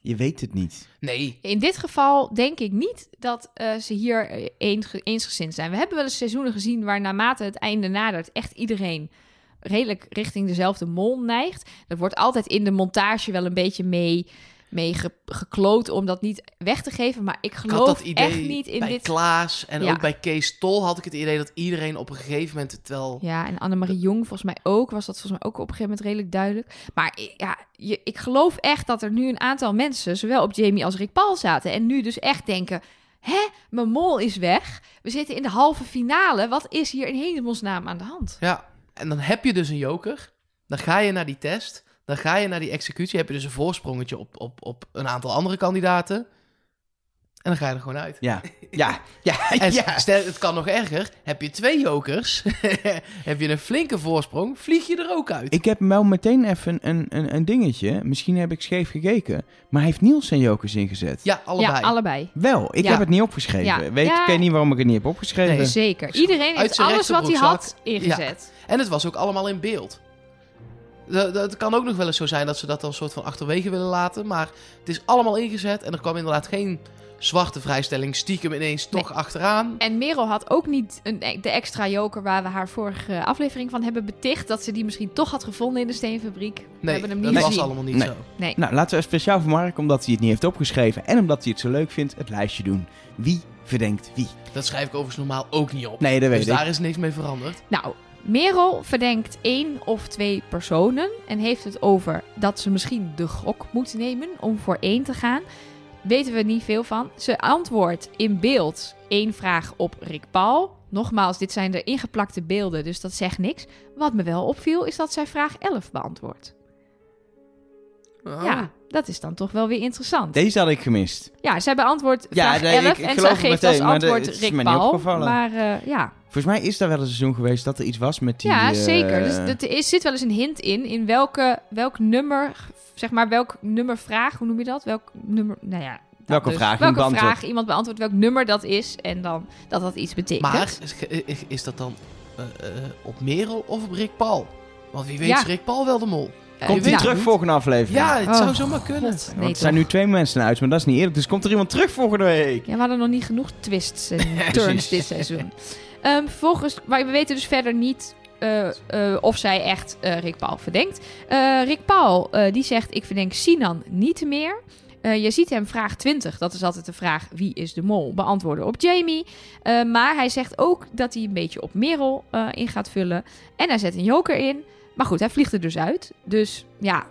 Je weet het niet. Nee. In dit geval denk ik niet dat eh, ze hier eh, eens, eensgezind zijn. We hebben wel eens seizoenen gezien waar naarmate het einde nadert echt iedereen redelijk richting dezelfde mol neigt. Dat wordt altijd in de montage wel een beetje mee, mee ge- gekloot om dat niet weg te geven. Maar ik geloof dat idee echt niet in bij dit... Klaas en Ja. ook bij Kees Tol had ik het idee dat iedereen op een gegeven moment het wel... Ja, en Annemarie Jong volgens mij ook. Was dat volgens mij ook op een gegeven moment redelijk duidelijk. Maar ja, je, ik geloof echt dat er nu een aantal mensen, zowel op Jamie als Rick Paul zaten. En nu dus echt denken, hè, mijn mol is weg. We zitten in de halve finale. Wat is hier in hemelsnaam aan de hand? Ja, en dan heb je dus een joker. Dan ga je naar die test. Dan ga je naar die executie. Heb je dus een voorsprongetje op, op, op een aantal andere kandidaten. En dan ga je er gewoon uit. Ja, ja, ja, En ja. stel, het kan nog erger. Heb je twee jokers, heb je een flinke voorsprong, vlieg je er ook uit. Ik heb wel meteen even een, een, een dingetje. Misschien heb ik scheef gekeken. Maar heeft Niels zijn jokers ingezet? Ja, allebei. Ja, allebei. Wel, ik Ja. heb het niet opgeschreven. Ja. Weet Ja. ik weet niet waarom ik het niet heb opgeschreven. Nee. Zeker. Iedereen Uit heeft alles wat hij had ingezet. En het was ook allemaal in beeld. Dat, dat kan ook nog wel eens zo zijn dat ze dat dan een soort van achterwege willen laten. Maar het is allemaal ingezet en er kwam inderdaad geen zwarte vrijstelling stiekem ineens toch achteraan. En Merel had ook niet een, de extra joker waar we haar vorige aflevering van hebben beticht. Dat ze die misschien toch had gevonden in de steenfabriek. we Nee, hebben hem dat niet was gezien. allemaal niet Nee. zo. Nee. Nou, laten we speciaal voor Mark, omdat hij het niet heeft opgeschreven en omdat hij het zo leuk vindt, het lijstje doen. Wie verdenkt wie? Dat schrijf ik overigens normaal ook niet op. Nee, dat weet dus ik. daar is niks mee veranderd. Nou, Merel verdenkt één of twee personen en heeft het over dat ze misschien de gok moet nemen om voor één te gaan. Weten we niet veel van. Ze antwoordt in beeld één vraag op Rick Paul. Nogmaals, dit zijn de ingeplakte beelden, dus dat zegt niks. Wat me wel opviel, is dat zij vraag 11 beantwoordt. Oh. Ja, dat is dan toch wel weer interessant. Deze had ik gemist. Ja, zij beantwoordt Ja, vraag nee, 11 ik- ik en het geeft meteen, als de- antwoord is Rick Paul. opgevallen. Maar eh, ja, Volgens mij is daar wel een seizoen geweest dat er iets was met die... ja, eh, zeker. Dus dat- er is- zit wel eens een hint in, in welke, welk nummer, zeg maar, welk nummer vraag, hoe noem je dat? Welk nummer, nou ja. dat Welke dus. vraag iemand welke beantwoordt. vraag iemand beantwoordt, welk nummer dat is en dan dat dat iets betekent. Maar is, dat dan eh, eh, op Merel of op Rick Paul? Want wie weet Ja. is Rick Paul wel de mol. Komt hij nou, terug volgende aflevering? Ja, het Oh, zou zomaar kunnen. God, Want nee, er zijn nu twee mensen uit, maar dat is niet eerlijk. Dus komt er iemand terug volgende week? Ja, we hadden nog niet genoeg twists en turns dit seizoen. Ehm vervolgens, maar we weten dus verder niet eh, eh, of zij echt eh, Rick Paul verdenkt. Rick Paul, die zegt, ik verdenk Sinan niet meer. Je ziet hem vraag 20, dat is altijd de vraag wie is de mol, beantwoorden op Jamie. Maar hij zegt ook dat hij een beetje op Merel in gaat vullen. En hij zet een joker in. Maar goed, hij vliegt er dus uit. Dus ja,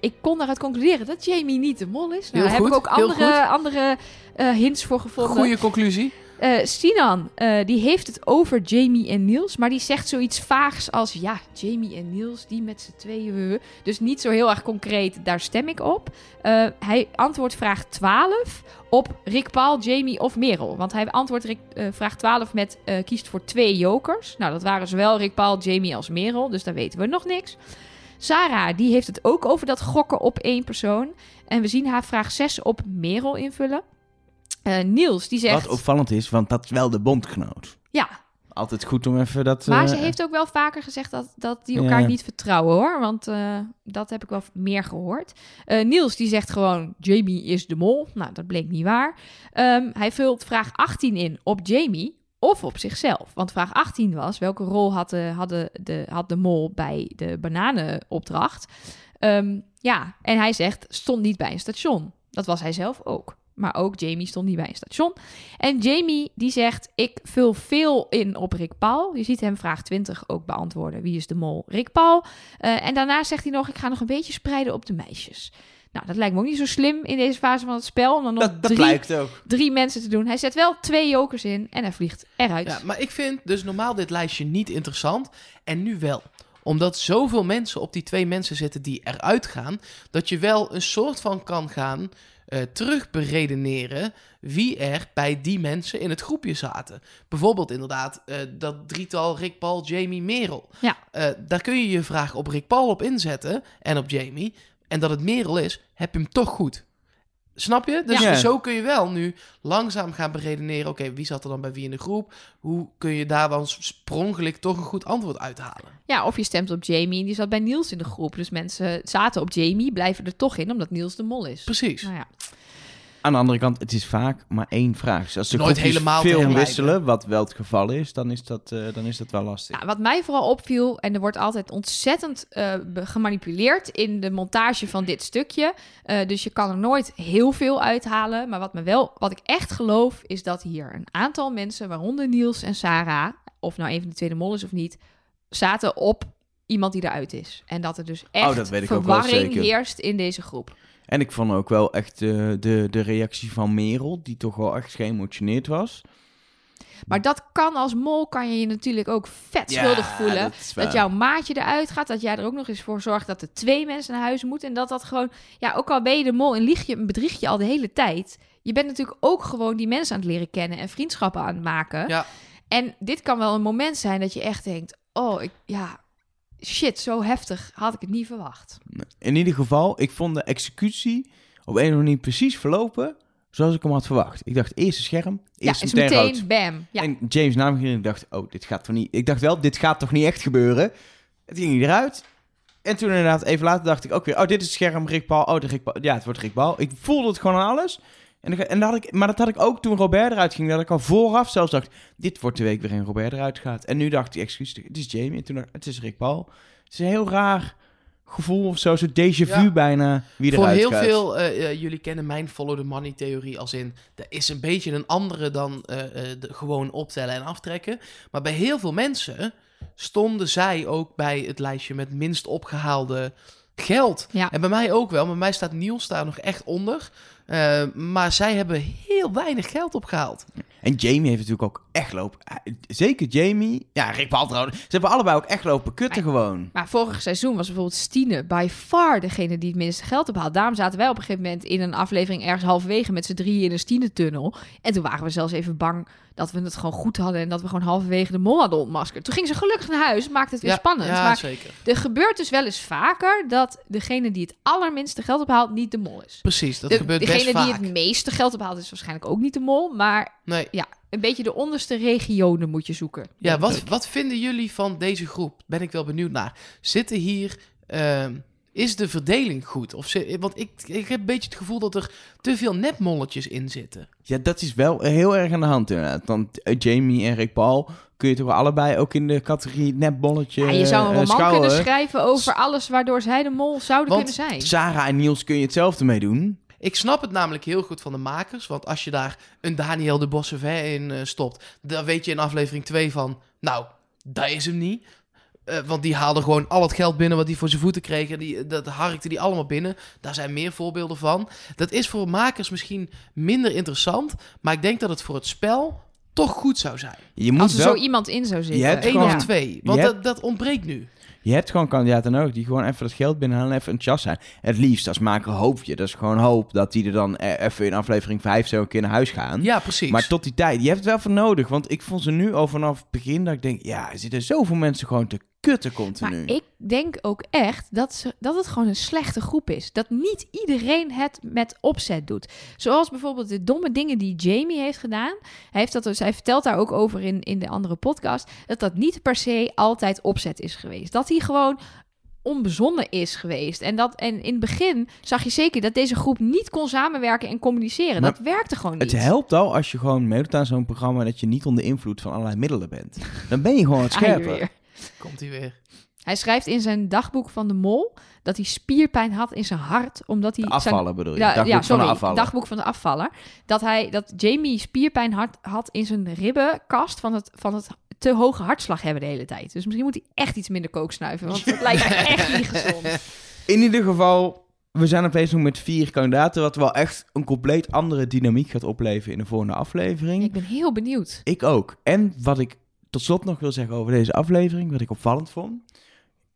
ik kon daaruit concluderen dat Jamie niet de mol is. Nou, daar heb ik ook andere, andere hints voor gevonden. Goeie conclusie. Eh, Sinan, eh, die heeft het over Jamie en Niels, maar die zegt zoiets vaags als ja, Jamie en Niels, die met z'n tweeën. Dus niet zo heel erg concreet, daar stem ik op. Eh, hij antwoordt vraag 12 op Rick Paul, Jamie of Merel. Want hij antwoordt Rick, vraag 12 met kiest voor twee jokers. Nou, dat waren zowel Rick Paul, Jamie als Merel, dus daar weten we nog niks. Sarah, die heeft het ook over dat gokken op één persoon. En we zien haar vraag 6 op Merel invullen. Eh, Niels, die zegt... Wat opvallend is, want dat is wel de bondgenoot. Ja, Altijd goed om even dat... maar eh, ze heeft ook wel vaker gezegd dat, dat die elkaar niet vertrouwen hoor. Want eh, dat heb ik wel meer gehoord. Eh, Niels die zegt gewoon Jamie is de mol. Nou, dat bleek niet waar. Ehm, hij vult vraag 18 in op Jamie of op zichzelf. Want vraag 18 was welke rol had de, hadden de, had de mol bij de bananenopdracht. Ehm, ja, en hij zegt stond niet bij een station. Dat was hij zelf ook. Maar ook Jamie stond niet bij een station. En Jamie die zegt: Ik vul veel in op Rick Paul. Je ziet hem vraag 20 ook beantwoorden: Wie is de mol? Rick Paul. Eh, en daarna zegt hij nog: Ik ga nog een beetje spreiden op de meisjes. Nou, dat lijkt me ook niet zo slim in deze fase van het spel. Om dan nog Dat, dat drie, ook. drie mensen te doen. Hij zet wel twee jokers in en hij vliegt eruit. Ja, maar ik vind dus normaal dit lijstje niet interessant. En nu wel. Omdat zoveel mensen op die twee mensen zitten die eruit gaan. Dat je wel een soort van kan gaan eh terug beredeneren wie er bij die mensen in het groepje zaten. Bijvoorbeeld inderdaad eh, dat drietal Rick Paul, Jamie, Merel. Ja. Eh, daar kun je je vraag op Rick Paul op inzetten en op Jamie. En dat het Merel is, heb je hem toch goed. Snap je? Dus Ja. zo kun je wel nu langzaam gaan beredeneren. Oké, wie zat er dan bij wie in de groep? Hoe kun je daar dan sprongelijk toch een goed antwoord uithalen? Ja, of je stemt op Jamie en die zat bij Niels in de groep. Dus mensen zaten op Jamie, blijven er toch in omdat Niels de mol is. Precies. Nou ja. Aan de andere kant, het is vaak maar één vraag. Dus als de Nooit helemaal veel wisselen, wat wel het geval is, dan is dat, eh, dan is dat wel lastig. Ja, wat mij vooral opviel, en er wordt altijd ontzettend eh, gemanipuleerd in de montage van dit stukje. Eh, dus je kan er nooit heel veel uithalen. Maar wat, me wel, wat ik echt geloof, is dat hier een aantal mensen, waaronder Niels en Sarah, of nou een van de tweede mol is of niet, zaten op iemand die eruit is. En dat er dus echt Oh, dat weet ik ook wel verwarring zeker. heerst in deze groep. En ik vond ook wel echt de, de reactie van Merel, die toch wel echt geëmotioneerd was. Maar dat kan als mol, kan je je natuurlijk ook vet schuldig voelen. dat jouw maatje eruit gaat, dat jij er ook nog eens voor zorgt dat er twee mensen naar huis moeten. En dat dat gewoon, ja, ook al ben je de mol en lieg je, bedrieg je al de hele tijd. Je bent natuurlijk ook gewoon die mensen aan het leren kennen en vriendschappen aan het maken. Ja. En dit kan wel een moment zijn dat je echt denkt, oh, ik, ja, shit, zo heftig had ik het niet verwacht. In ieder geval, ik vond de executie op een of andere manier precies verlopen zoals ik hem had verwacht. Ik dacht, eerste scherm, Ja, eerst is meteen rood. bam. Ja. En James naam ging en ik dacht, oh, dit gaat toch niet... Ik dacht wel, dit gaat toch niet echt gebeuren? Het ging eruit. En toen inderdaad, even later dacht ik ook weer, oh, dit is het scherm, Rick Paul. Oh, de Rick Paul. Ja, het wordt Rick Paul. Ik voelde het gewoon aan alles. En, dan- en dat had ik, maar dat had ik ook toen Robert eruit ging. Dat ik al vooraf zelfs dacht, dit wordt de week waarin Robert eruit gaat. En nu dacht ik, excuus, het is Jamie. En toen dacht het is Rick Paul. Het is een heel raar gevoel of zo, zo'n déjà vu Ja. bijna, wie Voor heel gaat. veel, eh, eh, jullie kennen mijn follow the money theorie als in, er is een beetje een andere dan eh, eh, de, gewoon optellen en aftrekken. Maar bij heel veel mensen stonden zij ook bij het lijstje met minst opgehaalde geld. Ja. En bij mij ook wel, bij mij staat Niels daar nog echt onder. Eh, maar zij hebben heel weinig geld opgehaald. En Jamie heeft natuurlijk ook echt lopen... eh, Zeker Jamie. Ja, Rick Paul trouwens. Ze hebben allebei ook echt lopen kutten gewoon. Maar vorig seizoen was bijvoorbeeld Stine by far degene die het minste geld ophaalt. Daarom zaten wij op een gegeven moment in een aflevering ergens halverwege met z'n drieën in een Stine-tunnel. En toen waren we zelfs even bang dat we het gewoon goed hadden en dat we gewoon halverwege de mol hadden ontmaskerd. Toen ging ze gelukkig naar huis, maakte het weer Ja, spannend. Ja, maar zeker. er gebeurt dus wel eens vaker dat degene die het allerminste geld ophaalt niet de mol is. Precies, dat De- gebeurt degene best die vaak. het meeste geld ophaalt is waarschijnlijk ook niet de mol, maar Nee. Ja, een beetje de onderste regionen moet je zoeken. Ja, wat, wat vinden jullie van deze groep? Ben ik wel benieuwd naar. Zitten hier... ehm, is de verdeling goed? Of zit- want ik, ik heb een beetje het gevoel dat er te veel nepmolletjes in zitten. Ja, dat is wel heel erg aan de hand inderdaad. Want eh, Jamie en Rick Paul kun je toch wel allebei ook in de categorie nepbolletje Ja, je zou een eh, roman schouwen. kunnen schrijven over alles waardoor zij de mol zouden Want kunnen zijn. Sarah en Niels kun je hetzelfde mee doen. Ik snap het namelijk heel goed van de makers. Want als je daar een Daniel de Bossevet in eh, stopt... dan weet je in aflevering 2 van... nou, dat is hem niet. Eh, want die haalde gewoon al het geld binnen wat hij voor zijn voeten kreeg. En die, dat harkte die allemaal binnen. Daar zijn meer voorbeelden van. Dat is voor makers misschien minder interessant. Maar ik denk dat het voor het spel toch goed zou zijn. Je moet Als er wel... zo iemand in zou zitten. Je hebt Eén gewoon- of twee. Want dat, dat ontbreekt nu. Je hebt gewoon kandidaten nodig die gewoon even dat geld binnenhalen en even enthousiast zijn. Het liefst als maker hoop je, dat is gewoon hoop, dat die er dan eh, even in aflevering 5 zo een keer naar huis gaan. Ja, precies. Maar tot die tijd, je hebt het wel voor nodig. Want ik vond ze nu al vanaf het begin dat ik denk, ja, er zitten zoveel mensen gewoon te kutten continu. Maar ik denk ook echt dat, ze, dat het gewoon een slechte groep is. Dat niet iedereen het met opzet doet. Zoals bijvoorbeeld de domme dingen die Jamie heeft gedaan. Hij, heeft dat dus, hij vertelt daar ook over in, in de andere podcast. Dat dat niet per se altijd opzet is geweest. Dat hij gewoon onbezonnen is geweest. En, dat, en in het begin zag je zeker dat deze groep niet kon samenwerken en communiceren. Maar dat werkte gewoon niet. Het helpt al als je gewoon meedoet aan zo'n programma dat je niet onder invloed van allerlei middelen bent. Dan ben je gewoon wat hier scherper. Komt hij weer. Hij schrijft in zijn dagboek van de mol dat hij spierpijn had in zijn hart. Omdat hij De zijn afvallen bedoel je? Ja, Dagboek ja, van sorry. de afvaller. Dagboek van de afvaller. Dat, hij, dat Jamie spierpijn had, had in zijn ribbenkast van het, van het te hoge hartslag hebben de hele tijd. Dus misschien moet hij echt iets minder kook snuiven. Want dat lijkt me echt niet gezond. In ieder geval, we zijn op deze moment met vier kandidaten, wat wel echt een compleet andere dynamiek gaat opleveren in de volgende aflevering. Ik ben heel benieuwd. Ik ook. En wat ik tot slot nog wil zeggen over deze aflevering, wat ik opvallend vond.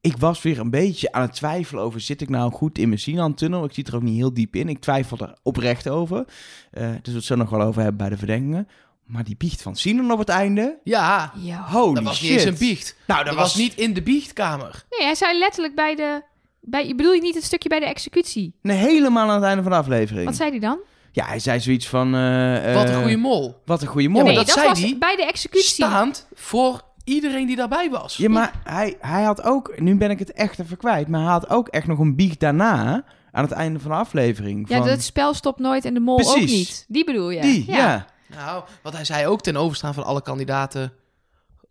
Ik was weer een beetje aan het twijfelen over, zit ik nou goed in mijn Sinan-tunnel? Ik zit er ook niet heel diep in. Ik twijfel er oprecht over. Eh, dus we het zo nog wel over hebben bij de verdenkingen. Maar die biecht van Sinan op het einde, Ja, Ja. holy dat was shit. niet eens een biecht. Nou, Dat was niet in de biechtkamer. Nee, hij zei letterlijk bij de... Bij, je bedoel je niet het stukje bij de executie? Nee, helemaal aan het einde van de aflevering. Wat zei hij dan? Ja, hij zei zoiets van... eh, Wat een eh, goede mol. Wat een goede mol. maar nee, dat dat, zei was die bij de executie. Staand voor iedereen die daarbij was. Ja, maar hij, hij had ook... Nu ben ik het echt even kwijt. Maar hij had ook echt nog een biecht daarna... Aan het einde van de aflevering. Ja, van, het spel stopt nooit en de mol ook niet. Die bedoel je? Die, ja. Nou, want hij zei ook ten overstaan van alle kandidaten...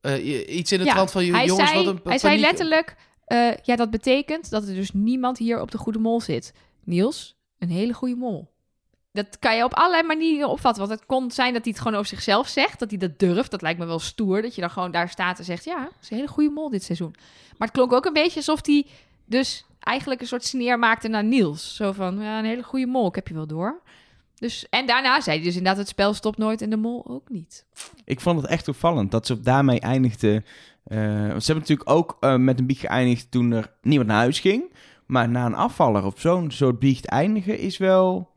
eh, iets in de Ja, trant van... hij jongens, zei, wat een hij zei paniek." letterlijk, eh, ja, dat betekent dat er dus niemand hier op de goede mol zit. Niels, een hele goede mol. Dat kan je op allerlei manieren opvatten. Want het kon zijn dat hij het gewoon over zichzelf zegt. Dat hij dat durft. Dat lijkt me wel stoer. Dat je dan gewoon daar staat en zegt... Ja, het is een hele goede mol dit seizoen. Maar het klonk ook een beetje alsof hij dus eigenlijk een soort sneer maakte naar Niels. Zo van, ja, een hele goede mol. Ik heb je wel door. Dus, en daarna zei hij dus inderdaad... Het spel stopt nooit en de mol ook niet. Ik vond het echt opvallend dat ze daarmee eindigden. Eh, want ze hebben natuurlijk ook eh, met een biecht geëindigd toen er niemand naar huis ging. Maar na een afvaller op zo'n soort biecht eindigen is wel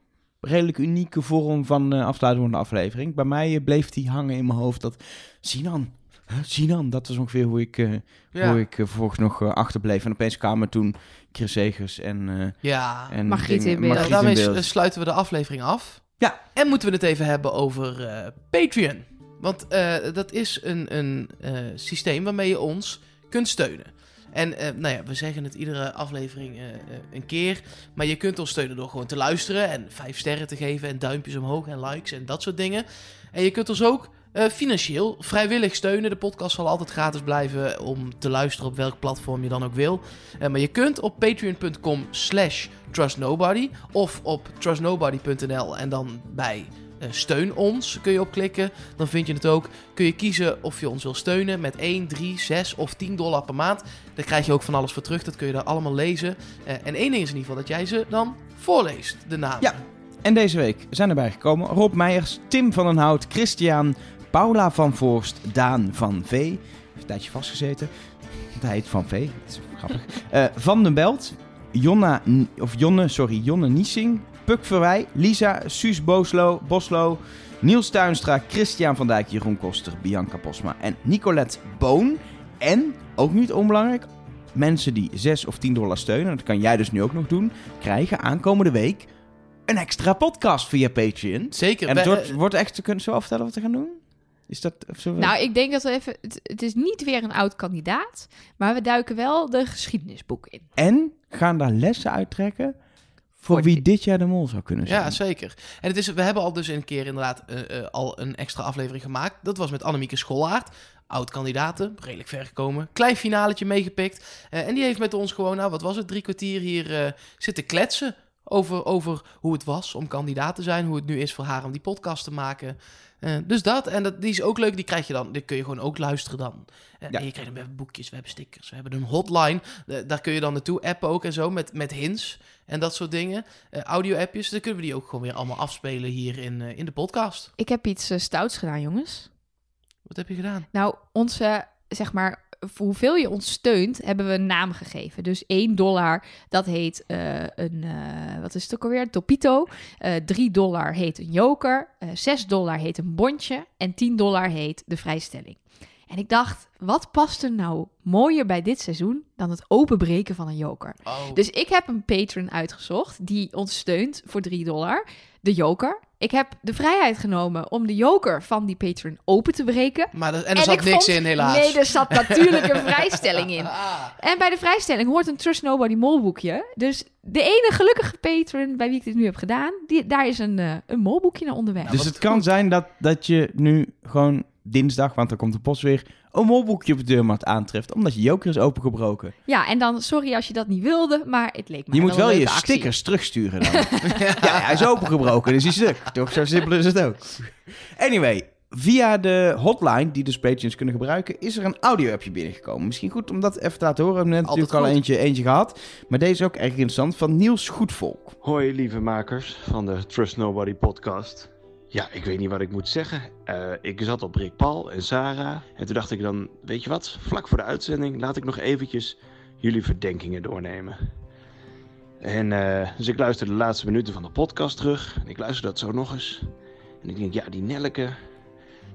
redelijk unieke vorm van eh afsluiting van de aflevering. Bij mij eh, bleef die hangen in mijn hoofd dat Sinan, huh, Sinan, dat was ongeveer hoe ik, eh, Ja. hoe ik vervolgens nog achterbleef. En opeens kwamen toen Chris Segers en, eh Ja. en Margriet in beeld. Margriet daarmee in beeld. s- sluiten we de aflevering af. Ja. En moeten we het even hebben over eh, Patreon. Want eh, dat is een, een eh, systeem waarmee je ons kunt steunen. En eh, nou ja, we zeggen het iedere aflevering eh, eh, een keer. Maar je kunt ons steunen door gewoon te luisteren en vijf sterren te geven en duimpjes omhoog en likes en dat soort dingen. En je kunt ons ook financieel vrijwillig steunen. De podcast zal altijd gratis blijven om te luisteren op welk platform je dan ook wil. Maar je kunt op patreon.com slash trustnobody of op trustnobody.nl en dan bij steun ons kun je op klikken. Dan vind je het ook. Kun je kiezen of je ons wil steunen met 1, 3, 6 of 10 dollar per maand. Daar krijg je ook van alles voor terug. Dat kun je daar allemaal lezen. Eh, en één ding is in ieder geval dat jij ze dan voorleest, de namen. Ja. En deze week zijn erbij gekomen Rob Meijers, Tim van den Hout, Christian, Paula van Voorst, Daan van V. Heeft een tijdje vastgezeten. Hij heet Van V. Dat is grappig. Eh, van den Belt, Jonna, of Jonne, sorry, Jonne Niesing, Puk Verwij, Lisa, Suus Boslo, Boslo, Niels Tuinstra, Christian van Dijk, Jeroen Koster, Bianca Posma en Nicolette Boon. En, ook niet onbelangrijk, mensen die 6 of 10 dollar steunen, dat kan jij dus nu ook nog doen, krijgen aankomende week een extra podcast via Patreon. Zeker. En het wordt, wordt echt, kunnen we zo vertellen wat we gaan doen? Is dat... We- Nou, ik denk dat we even... Het, het is niet weer een oud kandidaat, maar we duiken wel de geschiedenisboek in. En gaan daar lessen uittrekken voor wie dit jaar de mol zou kunnen zijn. Ja, zeker. En het is, we hebben al dus een keer inderdaad eh, eh, al een extra aflevering gemaakt. Dat was met Annemieke Schollaert. Oud-kandidaten, redelijk ver gekomen. Klein finaletje meegepikt. Eh, en die heeft met ons gewoon, nou wat was het, drie kwartier hier zitten kletsen. Over, over hoe het was om kandidaat te zijn. Hoe het nu is voor haar om die podcast te maken. Dus dat. En dat, die is ook leuk. Die krijg je dan. Die kun je gewoon ook luisteren dan. Ja. En je krijgt, we hebben boekjes, we hebben stickers, we hebben een hotline. Daar kun je dan naartoe appen ook en zo. Met, met hints en dat soort dingen. Eh, audio-appjes. Dan kunnen we die ook gewoon weer allemaal afspelen hier in, eh, in de podcast. Ik heb iets eh, stouts gedaan, jongens. Wat heb je gedaan? Nou, onze, zeg maar, voor hoeveel je ons steunt, hebben we een naam gegeven. Dus 1 dollar, dat heet een, wat is het ook alweer, Topito. Eh 3 dollar heet een joker. eh 6 dollar heet een bondje. En 10 dollar heet de vrijstelling. En ik dacht, wat past er nou mooier bij dit seizoen dan het openbreken van een joker? Oh, Dus ik heb een patron uitgezocht die ons steunt voor 3 dollar. De joker. Ik heb de vrijheid genomen om de joker van die patron open te breken. maar er, en er En zat ik niks vond- in, helaas. Nee, er zat natuurlijk een vrijstelling in. Ah. En bij de vrijstelling hoort een Trust Nobody molboekje. Dus de ene gelukkige patron bij wie ik dit nu heb gedaan, die, daar is een, eh, een molboekje naar onderweg. dus het kan zijn dat, dat je nu gewoon dinsdag, want dan komt de post weer, een molboekje op de deurmat aantreft, omdat je joker is opengebroken. Ja, en dan sorry als je dat niet wilde, maar het leek me Je moet wel je actie. stickers terugsturen dan. ja, hij is opengebroken, dus hij is stuk. Toch, zo simpel is het ook. Anyway, via de hotline, die dus patrons kunnen gebruiken, is er een audio-appje binnengekomen. Misschien goed om dat even te laten horen. We hebben net Altijd natuurlijk al eentje, eentje gehad. Maar deze is ook erg interessant, van Niels Goedvolk. Hoi lieve makers van de Trust Nobody podcast. Ja, ik weet niet wat ik moet zeggen. Eh, ik zat op Rick Paul en Sarah. En toen dacht ik dan, weet je wat? Vlak voor de uitzending laat ik nog eventjes jullie verdenkingen doornemen. En eh, dus ik luisterde de laatste minuten van de podcast terug. En ik luisterde dat zo nog eens. En ik denk, ja, die Nelleke,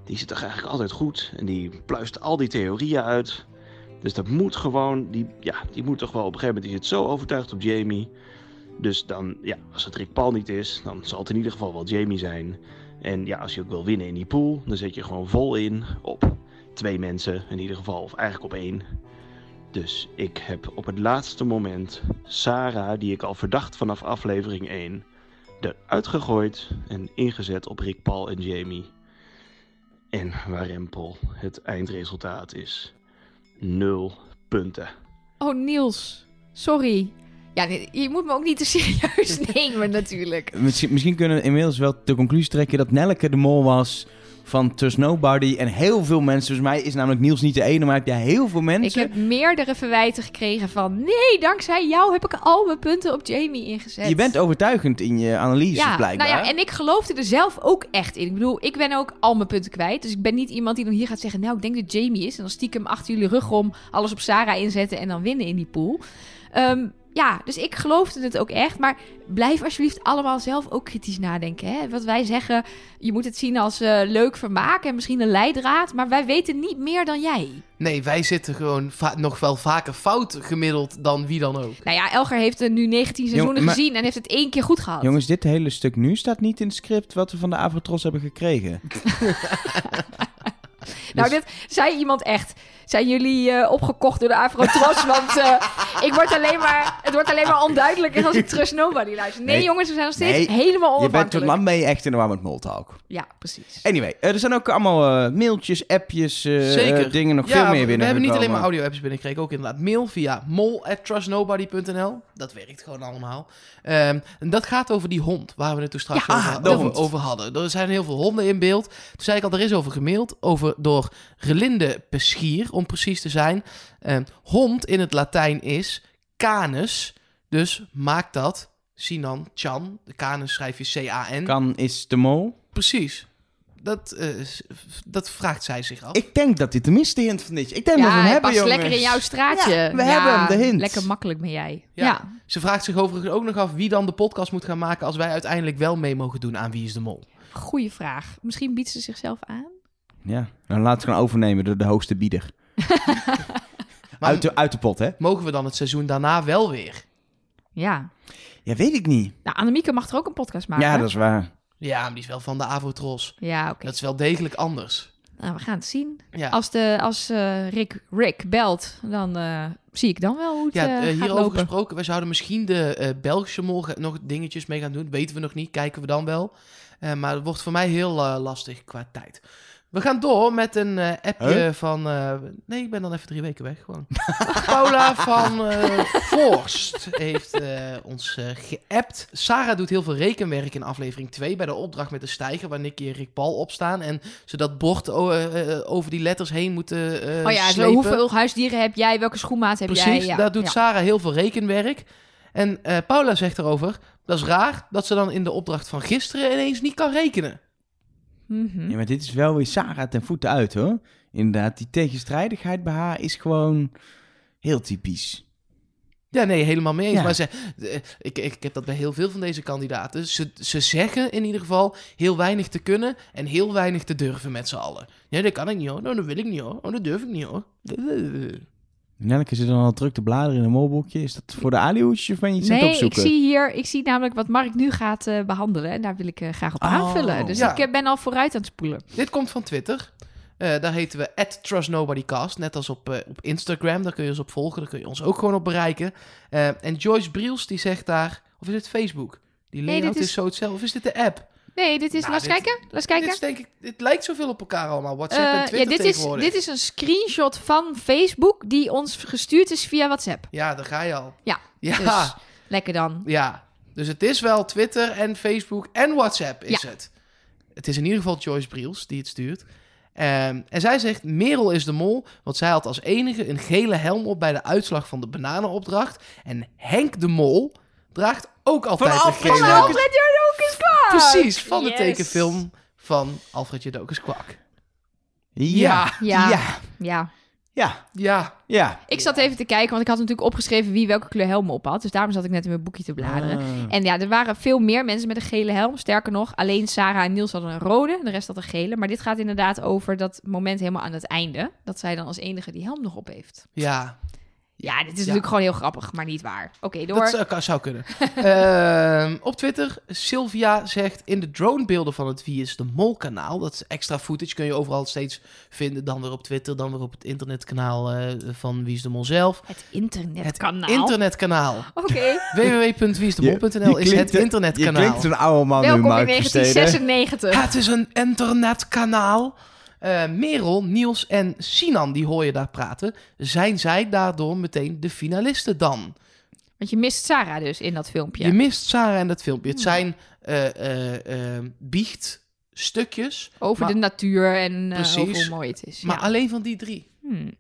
die zit toch eigenlijk altijd goed. En die pluist al die theorieën uit. Dus dat moet gewoon, die, ja, die moet toch wel op een gegeven moment, die zit zo overtuigd op Jamie. Dus dan, ja, als het Rick Paul niet is, dan zal het in ieder geval wel Jamie zijn. En ja, als je ook wil winnen in die pool, dan zet je gewoon vol in op twee mensen in ieder geval, of eigenlijk op één. Dus ik heb op het laatste moment Sarah, die ik al verdacht vanaf aflevering 1, eruit gegooid en ingezet op Rick Paul en Jamie. En waar Rempel het eindresultaat is nul punten. Oh, Niels. Sorry. Ja, je moet me ook niet te serieus nemen natuurlijk. Misschien, misschien kunnen we inmiddels wel de conclusie trekken dat Nelleke de mol was van Trust Nobody. En heel veel mensen, volgens mij is namelijk Niels niet de ene, maar ja, heel veel Ik mensen. heb meerdere verwijten gekregen van... Nee, dankzij jou heb ik al mijn punten op Jamie ingezet. Je bent overtuigend in je analyse, ja, blijkbaar. Nou ja, en ik geloofde er zelf ook echt in. Ik bedoel, ik ben ook al mijn punten kwijt. Dus ik ben niet iemand die dan hier gaat zeggen... Nou, ik denk dat Jamie is. En dan stiekem achter jullie rug om alles op Sarah inzetten... en dan winnen in die pool. Ehm, ja, dus ik geloofde het ook echt. Maar blijf alsjeblieft allemaal zelf ook kritisch nadenken. Hè? Wat wij zeggen, je moet het zien als eh, leuk vermaak... en misschien een leidraad. Maar wij weten niet meer dan jij. Nee, wij zitten gewoon va- nog wel vaker fout gemiddeld dan wie dan ook. Nou ja, Elger heeft er nu 19 seizoenen maar- gezien... en heeft het één keer goed gehad. Jongens, dit hele stuk nu staat niet in het script wat we van de Avrotros hebben gekregen. Nou, dit zei iemand echt. Zijn jullie eh, opgekocht door de Afro-Tros? Want eh, ik word alleen maar, het wordt alleen maar onduidelijker als ik Trust Nobody luister. Nee, Nee. jongens, we zijn nog steeds Nee, helemaal Je bent tot onafhankelijk. lang ben je echt in de war met Moltalk. Ja, precies. Anyway, eh, er zijn ook allemaal mailtjes, appjes, eh, Zeker. dingen, nog ja, veel meer we- we binnen. hebben niet alleen maar audio-apps binnengekregen, ook inderdaad mail via mol.trustnobody.nl. Dat werkt gewoon allemaal. Ehm, en dat gaat over die hond, waar we het toen straks Ja, over, ah, over, hadden. Er zijn heel veel honden in beeld. Toen zei ik al, er is over gemaild, over door Relinde Peschier, om precies te zijn. Ehm, hond in het Latijn is canis, dus maakt dat Sinan, Chan. De Kanen schrijf je C-A-N. Kan is de mol. Precies. Dat, eh, s- dat vraagt zij zich af. Ik denk dat dit de miste hint van dit. Ik denk dat we hem hij hebben, past jongens. lekker in jouw straatje. Ja, we hebben hem, de hint. Lekker makkelijk ben jij. Ja. Ja. Ze vraagt zich overigens ook nog af wie dan de podcast moet gaan maken als wij uiteindelijk wel mee mogen doen aan Wie is de Mol. Goeie vraag. Misschien biedt ze zichzelf aan. Ja, dan laat het gewoon overnemen door de hoogste bieder. Maar Uit de, uit de pot, hè? mogen we dan het seizoen daarna wel weer? Ja. Ja, weet ik niet. Nou, Annemieke mag er ook een podcast maken. Ja, dat is waar. Ja, maar die is wel van de Avotros. Ja, oké. Dat is wel degelijk anders. Nou, we gaan het zien. Ja, Als, de, als eh, Rick, Rick belt, dan eh, zie ik dan wel hoe het ja eh, hierover lopen. gesproken. We zouden misschien de eh, Belgische Mol ge- nog dingetjes mee gaan doen. Weten we nog niet, kijken we dan wel. Eh, maar het wordt voor mij heel lastig qua tijd. We gaan door met een eh, appje Huh? van... eh, nee, ik ben dan even drie weken weg gewoon. Paula van eh Forst heeft eh, ons eh, geappt. Sarah doet heel veel rekenwerk in aflevering 2 bij de opdracht met de stijger... waar Nicky en Rick Paul opstaan. En ze dat bord o- eh, eh, over die letters heen moeten eh Oh ja, zo, slepen. hoeveel huisdieren heb jij? Welke schoenmaat heb Precies, jij? Ja. daar doet ja. Sarah heel veel rekenwerk. En eh, Paula zegt erover, dat is raar dat ze dan in de opdracht van gisteren ineens niet kan rekenen. Mhm. Ja, maar dit is wel weer Sarah ten voeten uit, hoor. Inderdaad, die tegenstrijdigheid bij haar is gewoon heel typisch. Ja, nee, helemaal mee eens. Ja. Maar ze, eh, ik, ik, heb dat bij heel veel van deze kandidaten. Ze, ze zeggen in ieder geval heel weinig te kunnen en heel weinig te durven met z'n allen. Ja, dat kan ik niet hoor. Nou, dat wil ik niet hoor. Oh, dat durf ik niet hoor. Nelke zit dan al druk te bladeren in een molboekje. Is dat voor de alihoedjes of ben je iets aan het Nee, ik opzoeken? zie hier, ik zie namelijk wat Mark nu gaat eh, behandelen. En daar wil ik eh, graag op Oh. aanvullen. Dus Ja. ik eh, ben al vooruit aan het spoelen. Dit komt van Twitter. Eh, daar heten we @trustnobodycast, net als op, op Instagram. Daar kun je ons op volgen, daar kun je ons ook gewoon op bereiken. Eh, en Joyce Briels die zegt daar, of is het Facebook? Die Nee, layout dit is... is- zo hetzelfde. Of is dit de app? Nee, dit is... Nou, laat eens dit- kijken. Laat eens kijken. Dit is denk ik, dit lijkt zoveel op elkaar allemaal. WhatsApp Eh, en Twitter ja, dit is, dit is een screenshot van Facebook die ons gestuurd is via WhatsApp. Ja, daar ga je al. Ja, Ja, Dus lekker dan. ja. Dus het is wel Twitter en Facebook en WhatsApp is het. Het is in ieder geval Joyce Briels die het stuurt. Ehm, en zij zegt, Merel is de mol, want zij had als enige een gele helm op bij de uitslag van de bananenopdracht. En Henk de mol draagt ook altijd een Alfred gele. Alfred Kwak! Precies, van de Yes. tekenfilm van Alfred Jodokus Kwak. Ja. Ja. Ja. Ja. Ja. Ja, Ja. Ik zat even te kijken, want ik had natuurlijk opgeschreven wie welke kleur helm op had. Dus daarom zat ik net in mijn boekje te bladeren. Ah. En ja, er waren veel meer mensen met een gele helm. Sterker nog, alleen Sarah en Niels hadden een rode. De rest had een gele. Maar dit gaat inderdaad over dat moment helemaal aan het einde. Dat zij dan als enige die helm nog op heeft. ja. Ja, dit is natuurlijk gewoon heel grappig, maar niet waar. Oké, door. Dat zou, kan- zou kunnen. Ehm, op Twitter, Sylvia zegt in de dronebeelden van het Wie is de Mol kanaal, dat is extra footage, kun je overal steeds vinden, dan weer op Twitter, dan weer op het internetkanaal eh, van Wie is de Mol zelf. Het internetkanaal. Het internetkanaal. Oké. www.wieisdemol.nl is het Je internetkanaal. klinkt zo'n oude man nu, Welkom in Mark Versteden. 1996. Het is een internetkanaal. Eh, Merel, Niels en Sinan, die hoor je daar praten. Zijn zij daardoor meteen de finalisten dan? Want je mist Sarah dus in dat filmpje. Je mist Sarah in dat filmpje. Het Hmm. zijn eh, biechtstukjes, over maar- de natuur en hoe mooi het is. maar alleen van die drie. Hmm.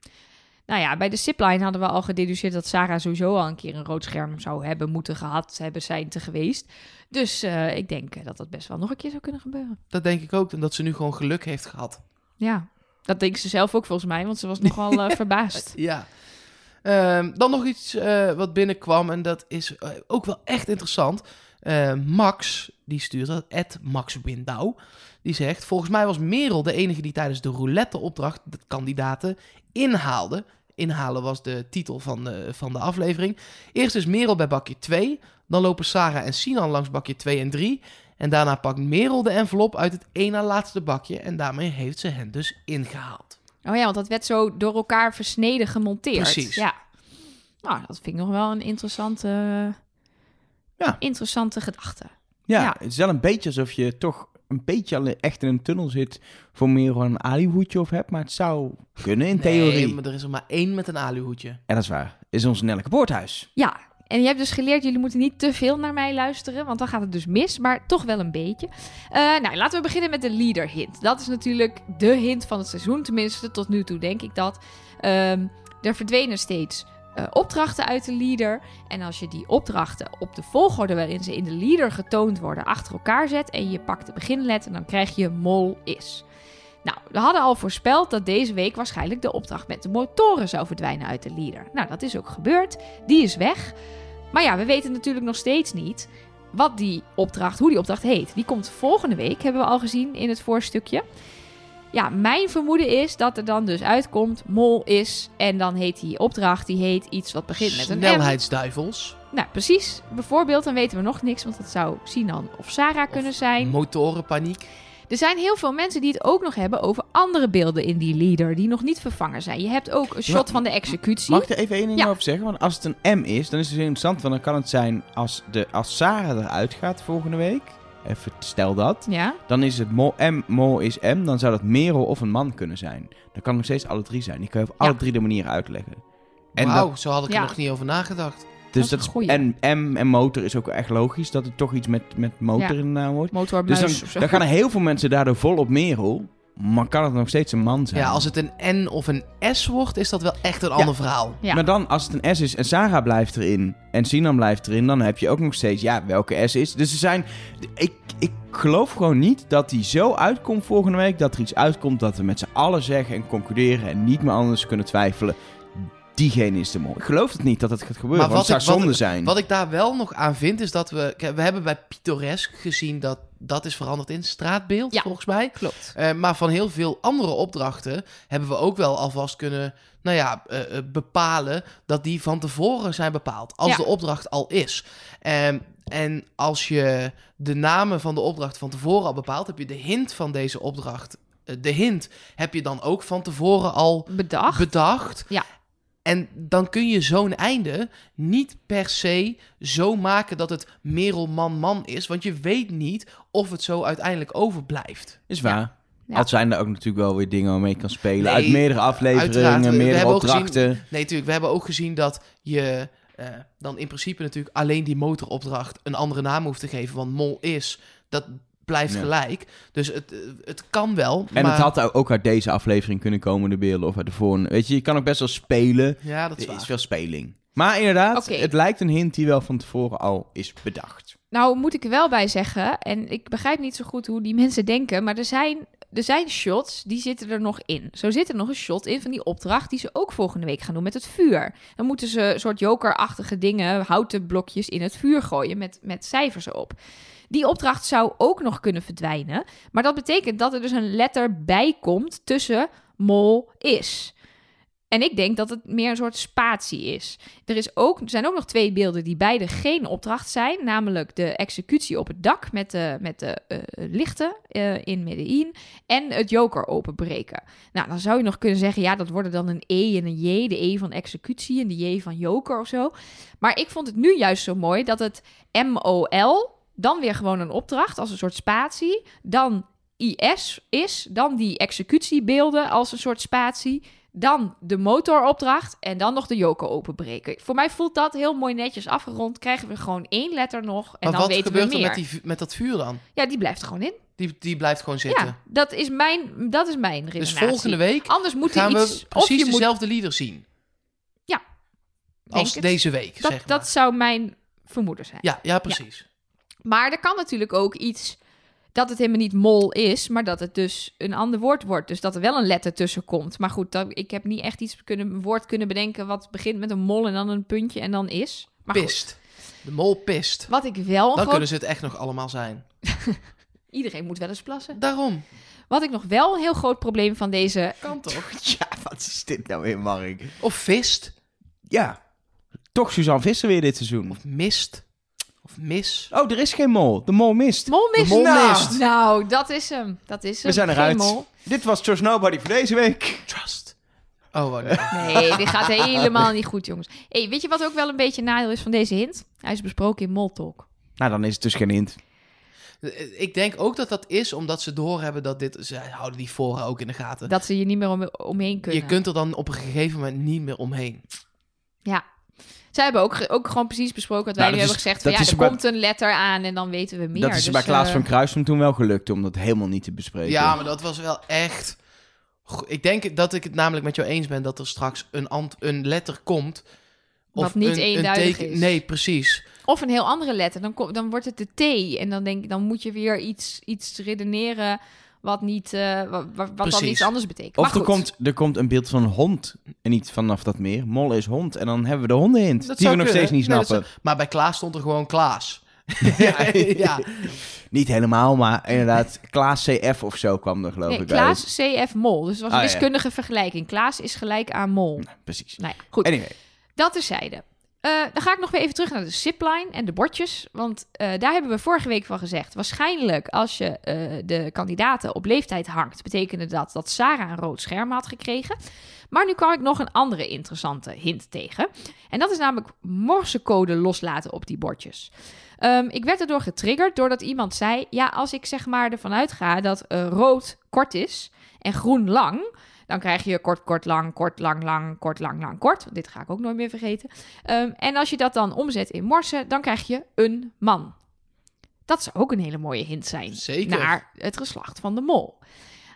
Nou ja, bij de zipline hadden we al gededuceerd dat Sarah sowieso al een keer een rood scherm zou hebben moeten gehad, hebben zijn te geweest. Dus ik denk dat dat best wel nog een keer zou kunnen gebeuren. Dat denk ik ook. En dat ze nu gewoon geluk heeft gehad. Ja, dat denkt ze zelf ook volgens mij, want ze was nogal eh, verbaasd. Ja. Ehm, dan nog iets eh, wat binnenkwam. En dat is eh, ook wel echt interessant. Max, die stuurt dat. Max Windau. Die zegt: Volgens mij was Merel de enige die tijdens de roulette-opdracht de kandidaten inhaalde. Inhalen was de titel van de, van de aflevering. Eerst is Merel bij bakje 2. Dan lopen Sarah en Sinan langs bakje 2 en 3. En daarna pakt Merel de envelop uit het één na laatste bakje. En daarmee heeft ze hen dus ingehaald. Oh ja, want dat werd zo door elkaar versneden gemonteerd. Precies. Ja. Nou, dat vind ik nog wel een interessante, Ja. interessante gedachte. Ja, Ja. het is wel een beetje alsof je toch een beetje al echt in een tunnel zit voor meer gewoon een alihoedje of hebt. Maar het zou kunnen in theorie. Nee, maar er is er maar één met een aluhoedje. En dat is waar. Is ons Nelke Boorthuis. Ja, en je hebt dus geleerd, jullie moeten niet te veel naar mij luisteren, want dan gaat het dus mis, maar toch wel een beetje. Eh, nou, laten we beginnen met de leader hint. Dat is natuurlijk de hint van het seizoen, tenminste tot nu toe denk ik dat. Ehm, er verdwenen steeds eh, opdrachten uit de leader. En als je die opdrachten op de volgorde waarin ze in de leader getoond worden achter elkaar zet en je pakt de beginletter, dan krijg je mol is. Nou, we hadden al voorspeld dat deze week waarschijnlijk de opdracht met de motoren zou verdwijnen uit de leader. Nou, dat is ook gebeurd. Die is weg. Maar ja, we weten natuurlijk nog steeds niet wat die opdracht, hoe die opdracht heet. Die komt volgende week, hebben we al gezien in het voorstukje. Ja, mijn vermoeden is dat er dan dus uitkomt mol is en dan heet die opdracht, die heet iets wat begint met een M. Snelheidsduivels. Nou, precies. Bijvoorbeeld, dan weten we nog niks, want dat zou Sinan of Sarah kunnen zijn. Motorenpaniek. Er zijn heel veel mensen die het ook nog hebben over andere beelden in die leader, die nog niet vervangen zijn. Je hebt ook een shot Maar- van de executie. Mag ik er even één ding Ja. over zeggen? Want als het een M is, dan is het heel interessant. Want dan kan het zijn als, de, als Sarah eruit gaat volgende week. Even stel dat. Ja, Dan is het mol, M, mol is M. Dan zou dat Merel of een man kunnen zijn. Dan kan het nog steeds alle drie zijn. Die kan je op alle drie de manieren uitleggen. En Wauw, dat, zo had ik Ja. er nog niet over nagedacht. Dus is dat en M en motor is ook echt logisch. Dat het toch iets met, met motor Ja. in de naam wordt. Dus dan, dan gaan er heel veel mensen daardoor vol op Merel. Maar kan het nog steeds een man zijn? Ja, als het een N of een S wordt, is dat wel echt een ander verhaal. Ja. Maar dan, als het een S is en Sarah blijft erin en Sinan blijft erin, dan heb je ook nog steeds, ja, welke S is. Dus er zijn, ik, ik geloof gewoon niet dat die zo uitkomt volgende week, dat er iets uitkomt dat we met z'n allen zeggen en concluderen en niet meer anders kunnen twijfelen. Diegene is de mol. Ik geloof het niet dat het gaat gebeuren, Maar het wat zou ik- wat zonde ik- zijn. Wat ik daar wel nog aan vind, is dat we... We hebben bij Pittoresk gezien dat dat is veranderd in straatbeeld, Ja. volgens mij. Klopt. Eh, maar van heel veel andere opdrachten hebben we ook wel alvast kunnen nou ja, eh, eh, bepalen dat die van tevoren zijn bepaald. Als Ja. de opdracht al is. Ehm, en als je de namen van de opdracht van tevoren al bepaalt, heb je de hint van deze opdracht. de hint heb je dan ook van tevoren al Bedacht. bedacht. Ja. En dan kun je zo'n einde niet per se zo maken dat het Merel man-man is. Want je weet niet of het zo uiteindelijk overblijft. is waar. Ja. Al zijn er ook natuurlijk wel weer dingen waarmee je kan spelen. Nee, uit meerdere afleveringen, uiteraard. We- meerdere opdrachten. Nee, natuurlijk. We hebben ook gezien dat je eh, dan in principe natuurlijk alleen die motoropdracht een andere naam hoeft te geven. Want mol is, dat blijft Ja. gelijk. Dus het, eh, het kan wel. En maar... het had ook uit deze aflevering kunnen komen, de beelden, of uit de vorige. Weet je, je kan ook best wel spelen. Ja, dat is Er is veel speling. Maar inderdaad, het lijkt een hint die wel van tevoren al is bedacht. Nou, moet ik er wel bij zeggen, en ik begrijp niet zo goed hoe die mensen denken, maar er zijn, er zijn shots die zitten er nog in. Zo zit er nog een shot in van die opdracht die ze ook volgende week gaan doen met het vuur. Dan moeten ze een soort jokerachtige dingen, houten blokjes in het vuur gooien met, met cijfers erop. Die opdracht zou ook nog kunnen verdwijnen, maar dat betekent dat er dus een letter bij komt tussen mol is. En ik denk dat het meer een soort spatie is. Er, is ook, er zijn ook nog twee beelden die beide geen opdracht zijn. Namelijk de executie op het dak met de, met de eh, lichten eh, in Medellin. En het joker openbreken. Nou, dan zou je nog kunnen zeggen... ja, dat worden dan een E en een J. De E van executie en de J van joker of zo. Maar ik vond het nu juist zo mooi dat het M-O-L... dan weer gewoon een opdracht als een soort spatie. Dan IS is. Dan die executiebeelden als een soort spatie. Dan de motoropdracht en dan nog de joker openbreken. Voor mij voelt dat heel mooi netjes afgerond. Krijgen we gewoon één letter nog en maar dan wat weten gebeurt we er meer. met, die, met dat vuur dan? Ja, die blijft er gewoon in. Die, die blijft gewoon zitten. Ja, dat is mijn, dat is mijn dus redenatie. volgende week Anders moet er gaan we iets... Of precies je moet, dezelfde lieder zien. Ja, Als het. deze week, dat, zeg maar. dat zou mijn vermoeden zijn. Ja, ja, precies. Maar er kan natuurlijk ook iets dat het helemaal niet mol is, maar dat het dus een ander woord wordt. Dus dat er wel een letter tussen komt. Maar goed, dat, ik heb niet echt iets kunnen, een woord kunnen bedenken wat begint met een mol en dan een puntje en dan is. Maar goed, Pist. De mol pist. wat ik wel Dan gewoon... kunnen ze het echt nog allemaal zijn. Iedereen moet wel eens plassen. Daarom. Wat ik nog wel een heel groot probleem van deze... Kan toch? Ja, wat is dit nou weer, Mark? Of vist. Ja, toch Suzanne Visser weer dit seizoen. Of mist. Of mis. Oh, er is geen mol. De mol mist. Mol mist. De mol nou, mist. nou, dat is hem. Dat is hem. We zijn Geen eruit. mol. Dit was Trust Nobody voor deze week. Trust. Oh, wat nee. Dit gaat helemaal niet goed, jongens. Hey, weet je wat ook wel een beetje een nadeel is van deze hint? Hij is besproken in Moltalk. Nou, dan is het dus geen hint. Ik denk ook dat dat is omdat ze doorhebben dat dit... Ze houden die voren ook in de gaten. Dat ze je niet meer om, omheen kunnen. Je kunt er dan op een gegeven moment niet meer omheen. Ja. Zij hebben ook, ge- ook gewoon precies besproken wat wij Nou, nu dat hebben is- gezegd. Van, dat ja, er bij- komt een letter aan en dan weten we meer. dat is Dus, bij Klaas eh, van Kruisum toen wel gelukt om dat helemaal niet te bespreken. Ja, maar dat was wel echt... Ik denk dat ik het namelijk met jou eens ben dat er straks een, ant een letter komt Wat niet een, een eenduidig teken- is. Nee, precies. Of een heel andere letter. Dan, kom- dan wordt het de T. En dan, denk, ik, dan moet je weer iets, iets redeneren wat, niet, eh, wa- wa- wat, dan Precies. iets anders betekent. Of er komt, er komt een beeld van een hond en niet vanaf dat meer. Mol is hond. En dan hebben we de hondenhint. Dat Die we nog steeds niet Nee, snappen. zou- Maar bij Klaas stond er gewoon Klaas. ja, ja. Niet helemaal, maar inderdaad. Klaas CF of zo kwam er geloof Nee, ik Klaas CF Mol. Dus het was een Ah, ja. wiskundige vergelijking. Klaas is gelijk aan Mol. Precies. Nou ja, goed. Anyway. Dat terzijde. Eh dan ga ik nog weer even terug naar de zipline en de bordjes. Want eh, daar hebben we vorige week van gezegd. Waarschijnlijk als je eh, de kandidaten op leeftijd hangt... betekende dat dat Sarah een rood scherm had gekregen. Maar nu kwam ik nog een andere interessante hint tegen. En dat is namelijk morsecode loslaten op die bordjes. Ehm, ik werd erdoor getriggerd doordat iemand zei... ja, als ik zeg maar ervan uitga dat rood kort is en groen lang... Dan krijg je kort, kort, lang, kort, lang, lang, kort, lang, lang, kort. Want Dit ga ik ook nooit meer vergeten. Ehm, en als je dat dan omzet in morsen, dan krijg je een man. Dat zou ook een hele mooie hint zijn. Zeker. Naar het geslacht van de mol.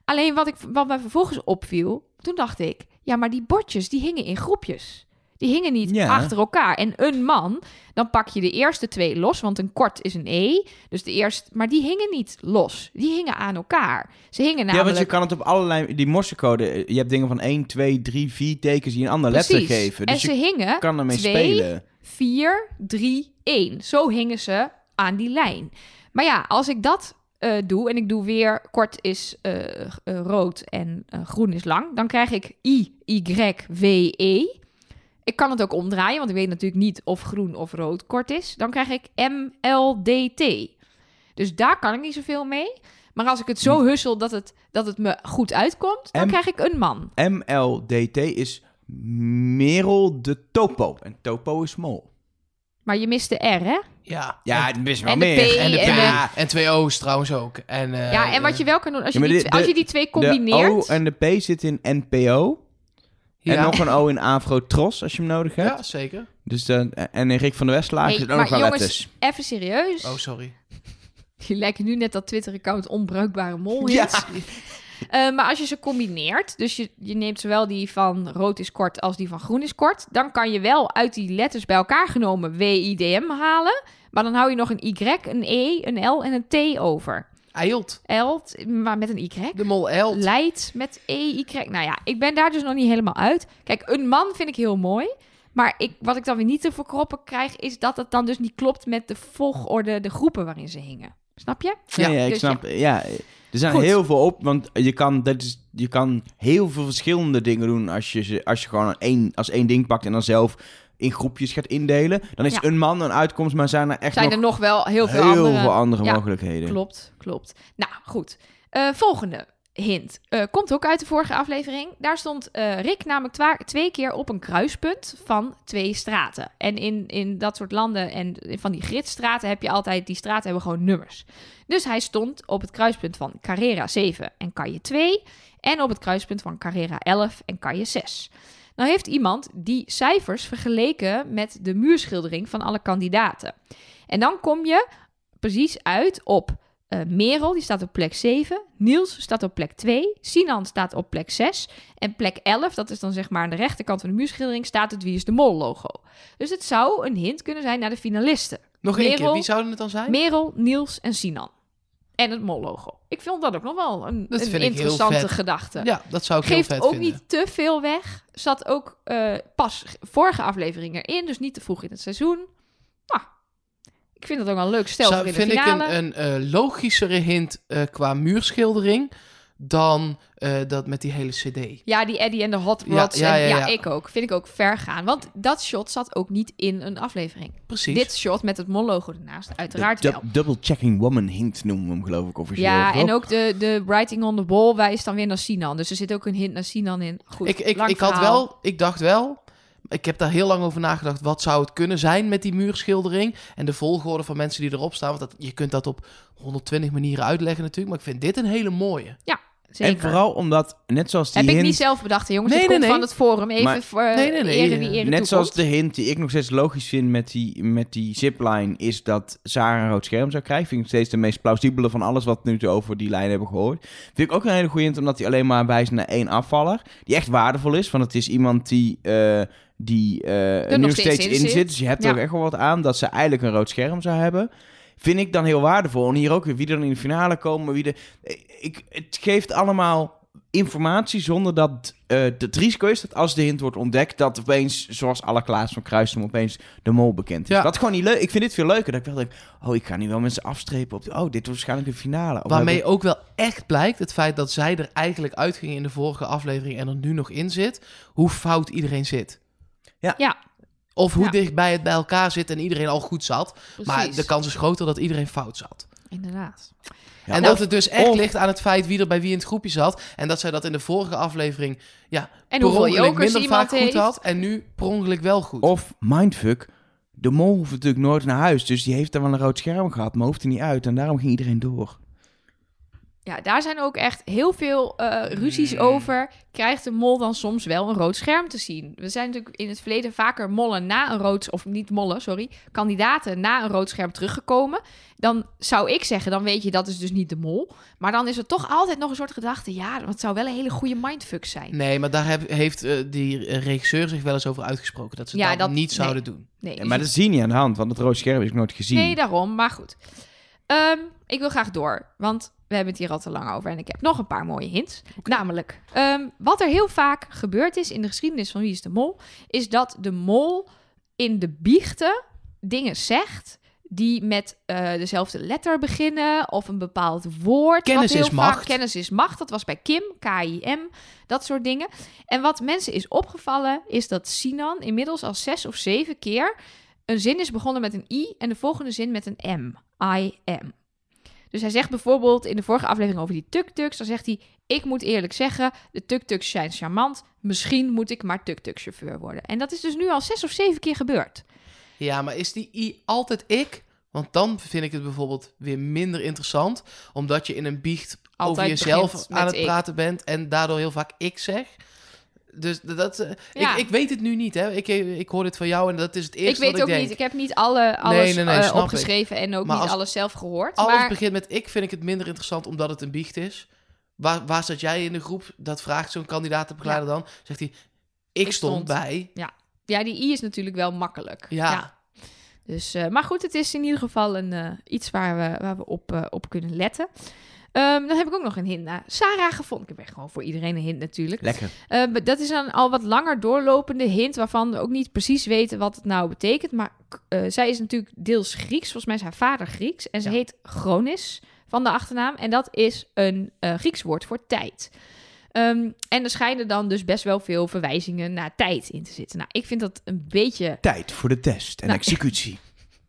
Alleen wat, ik, wat mij vervolgens opviel, toen dacht ik... Ja, maar die bordjes, die hingen in groepjes. Die hingen niet Ja. achter elkaar. En een man, dan pak je de eerste twee los, want een kort is een E. Dus de eerste, maar die hingen niet los. Die hingen aan elkaar. Ze hingen Ja, namelijk... want je kan het op allerlei... Die morsecode, eh, je hebt dingen van 1, 2, 3, 4 tekens die een ander letter Precies. geven. en Dus ze je hingen kan ermee twee, spelen. 4, 3, 1. Zo hingen ze aan die lijn. Maar ja, als ik dat eh, doe en ik doe weer kort is eh, rood en groen is lang, dan krijg ik I, Y, W, E. Ik kan het ook omdraaien, want ik weet natuurlijk niet of groen of rood kort is. Dan krijg ik M, L, D, T. Dus daar kan ik niet zoveel mee. Maar als ik het zo hussel dat het, dat het me goed uitkomt, dan M- krijg ik een man. MLDT is Merel de Topo. En Topo is mol. Maar je mist de R, hè? Ja. Ja, het is wel en de meer. P En de P. en de- Ja, En twee O's trouwens ook. En, eh, Ja, en wat je wel kan doen, als je, Ja, die, de- als de- je die twee de combineert... O en de P zit in NPO. Ja. En nog een O in Afro-Tros, als je hem nodig hebt. Ja, zeker. Dus dan, en in Rick van der Westlaag Hey, is ook nog wel jongens, letters. even serieus. Oh, sorry. Die lijken nu net dat Twitter-account onbruikbare mol is. Eh, maar als je ze combineert, dus je, je neemt zowel die van rood is kort als die van groen is kort, dan kan je wel uit die letters bij elkaar genomen WIDM halen. Maar dan hou je nog een Y, een E, een L en een T over. Eilt. L, maar met een Y. De mol eilt. Leidt met E, Y. Nou ja, ik ben daar dus nog niet helemaal uit. Kijk, een man vind ik heel mooi. Maar ik, wat ik dan weer niet te verkroppen krijg, is dat het dan dus niet klopt met de volgorde, de groepen waarin ze hingen. Snap je? Ja, ja, ik dus snap. Ja. er zijn Goed. heel veel op, want je kan, dat is, je kan heel veel verschillende dingen doen als je, als je gewoon één, als één ding pakt en dan zelf in groepjes gaat indelen. Dan is Ja. een man een uitkomst, maar zijn er echt Zijn nog er nog wel heel veel heel andere... veel andere Ja, mogelijkheden. Klopt, klopt. Nou, goed. Eh, volgende hint. Eh, komt ook uit de vorige aflevering. Daar stond eh, Rick namelijk twa- twee keer op een kruispunt van twee straten. En in, in dat soort landen en van die gridstraten heb je altijd... Die straten hebben gewoon nummers. Dus hij stond op het kruispunt van Carrera 7 en Calle 2... en op het kruispunt van Carrera 11 en Calle 6. Nou heeft iemand die cijfers vergeleken met de muurschildering van alle kandidaten. En dan kom je precies uit op eh, Merel, die staat op plek 7. Niels staat op plek 2. Sinan staat op plek 6. En plek 11, dat is dan zeg maar aan de rechterkant van de muurschildering, staat het Wie is de Mol logo. Dus het zou een hint kunnen zijn naar de finalisten. Nog één keer. Merel- Wie zouden het dan zijn? Merel, Niels en Sinan. En het Mol logo. Ik vind dat ook nog wel een, vind interessante gedachte. Ja, dat zou ik Geeft heel vet ook vinden. niet te veel weg. Zat ook eh, pas vorige aflevering erin, dus niet te vroeg in het seizoen. Nou, ik vind dat ook wel een leuk stel Zou, voor in de vind finale. ik een, een eh, logischere hint eh, qua muurschildering dan eh, dat met die hele cd. Ja, die Eddie en de Hot Ja, Rods. ja, ja, ja, ja. ik ook. Vind ik ook ver gaan. Want dat shot zat ook niet in een aflevering. Precies. Dit shot met het Mol-logo ernaast, uiteraard wel. Double Checking Woman hint noemen we hem geloof ik officieel. Ja, en ook de, de writing on the wall wijst dan weer naar Sinan. Dus er zit ook een hint naar Sinan in. Goed, ik, ik, lang ik had wel, ik dacht wel, ik heb daar heel lang over nagedacht. Wat zou het kunnen zijn met die muurschildering en de volgorde van mensen die erop staan? Want dat, je kunt dat op 120 manieren uitleggen natuurlijk, maar ik vind dit een hele mooie. Zeker. En vooral omdat, net zoals die Heb ik niet zelf bedacht, hè, jongens. Nee, het nee, komt nee. van het forum. Even Maar- voor Nee, nee, nee, ere wie ere Net zoals de hint die ik nog steeds logisch vind met die, met die zipline... is dat Sarah een rood scherm zou krijgen. Vind ik nog steeds de meest plausibele van alles wat we nu over die lijn hebben gehoord. Vind ik ook een hele goede hint, omdat hij alleen maar wijst naar één afvaller. Die echt waardevol is, want het is iemand die... eh, die eh, er nu nog steeds in zit. Dus je hebt er Ja. ook echt wel wat aan dat ze eigenlijk een rood scherm zou hebben. Vind ik dan heel waardevol. En hier ook weer wie er dan in de finale komen. Wie de, ik, het geeft allemaal informatie zonder dat eh het risico is dat als de hint wordt ontdekt, dat opeens, zoals alle Klaas van Kruisum, opeens de mol bekend is. Ja. Dat is gewoon niet leuk. Ik vind dit veel leuker. Dat ik wel denk, oh, ik ga nu wel mensen afstrepen op, de, oh, dit wordt waarschijnlijk de finale. Of Waarmee hebben- ook wel echt blijkt het feit dat zij er eigenlijk uitging in de vorige aflevering en er nu nog in zit, hoe fout iedereen zit. Ja. Ja. Of hoe Ja. dichtbij het bij elkaar zit en iedereen al goed zat. Maar de kans is groter dat iedereen fout zat. Inderdaad. Ja, en dat het dus echt of- ligt aan het feit wie er bij wie in het groepje zat. En dat zij dat in de vorige aflevering ja, En per hoeveel ongeluk jokers minder iemand vaak goed heeft. had. En nu per ongeluk wel goed. Of, mindfuck, de mol hoeft natuurlijk nooit naar huis. Dus die heeft dan wel een rood scherm gehad, maar hoeft er niet uit. En daarom ging iedereen door. Ja, daar zijn ook echt heel veel eh, ruzies over. Krijgt de mol dan soms wel een rood scherm te zien? We zijn natuurlijk in het verleden vaker mollen na een rood... Of niet mollen, sorry. Kandidaten na een rood scherm teruggekomen. Dan zou ik zeggen, dan weet je dat is dus niet de mol. Maar dan is er toch altijd nog een soort gedachte... Ja, dat zou wel een hele goede mindfuck zijn. Nee, maar daar heb- heeft eh, die regisseur zich wel eens over uitgesproken. Dat ze Ja, dat, dat- niet nee. zouden doen. Nee, Ja, maar dat zie je niet aan de hand, want het rood scherm is ik nooit gezien. Nee, daarom. Maar goed. Ehm, ik wil graag door, want we hebben het hier al te lang over. En ik heb nog een paar mooie hints. Namelijk, ehm, wat er heel vaak gebeurd is in de geschiedenis van Wie is de Mol... is dat de mol in de biechten dingen zegt... die met eh, dezelfde letter beginnen of een bepaald woord. Kennis is vaak- macht. Kennis is macht. Dat was bij Kim, K-I-M, dat soort dingen. En wat mensen is opgevallen is dat Sinan inmiddels al zes of zeven keer een zin is begonnen met een i en de volgende zin met een m. I am. Dus hij zegt bijvoorbeeld in de vorige aflevering over die tuk-tuks, dan zegt hij: Ik moet eerlijk zeggen, de tuk-tuks zijn charmant. Misschien moet ik maar tuk-tuk-chauffeur worden. En dat is dus nu al zes of zeven keer gebeurd. Ja, maar is die I altijd ik? Want dan vind ik het bijvoorbeeld weer minder interessant. Omdat je in een biecht Altijd over jezelf aan het ik. praten bent. En daardoor heel vaak ik zeg. Dus dat, eh, Ja. ik, ik weet het nu niet. Hè. Ik, ik hoor dit van jou en dat is het Ik eerste weet wat ook ik denk. niet, ik heb niet alle, alles Nee, nee, nee, eh, ik. opgeschreven en ook Maar niet alles zelf gehoord. Alles maar begint met ik, vind ik het minder interessant omdat het een biecht is. Waar, waar zat jij in de groep? Dat vraagt zo'n kandidatenbegeleider dan. Zegt hij, ik, Ik stond, stond. bij. ja, die i is natuurlijk wel makkelijk. Ja. Dus, eh, maar goed, het is in ieder geval een, iets waar we, waar we op, op kunnen letten. Ehm, dan heb ik ook nog een hint naar Sarah gevonden. Ik heb echt gewoon voor iedereen een hint natuurlijk. Lekker. Eh, maar dat is een al wat langer doorlopende hint waarvan we ook niet precies weten wat het nou betekent. Maar eh, zij is natuurlijk deels Grieks. Volgens mij is haar vader Grieks. En ze Ja. heet Chronis van de achternaam. En dat is een eh, Grieks woord voor tijd. Ehm, en er schijnen dan dus best wel veel verwijzingen naar tijd in te zitten. Nou, ik vind dat een beetje Tijd voor de test en Nou, executie.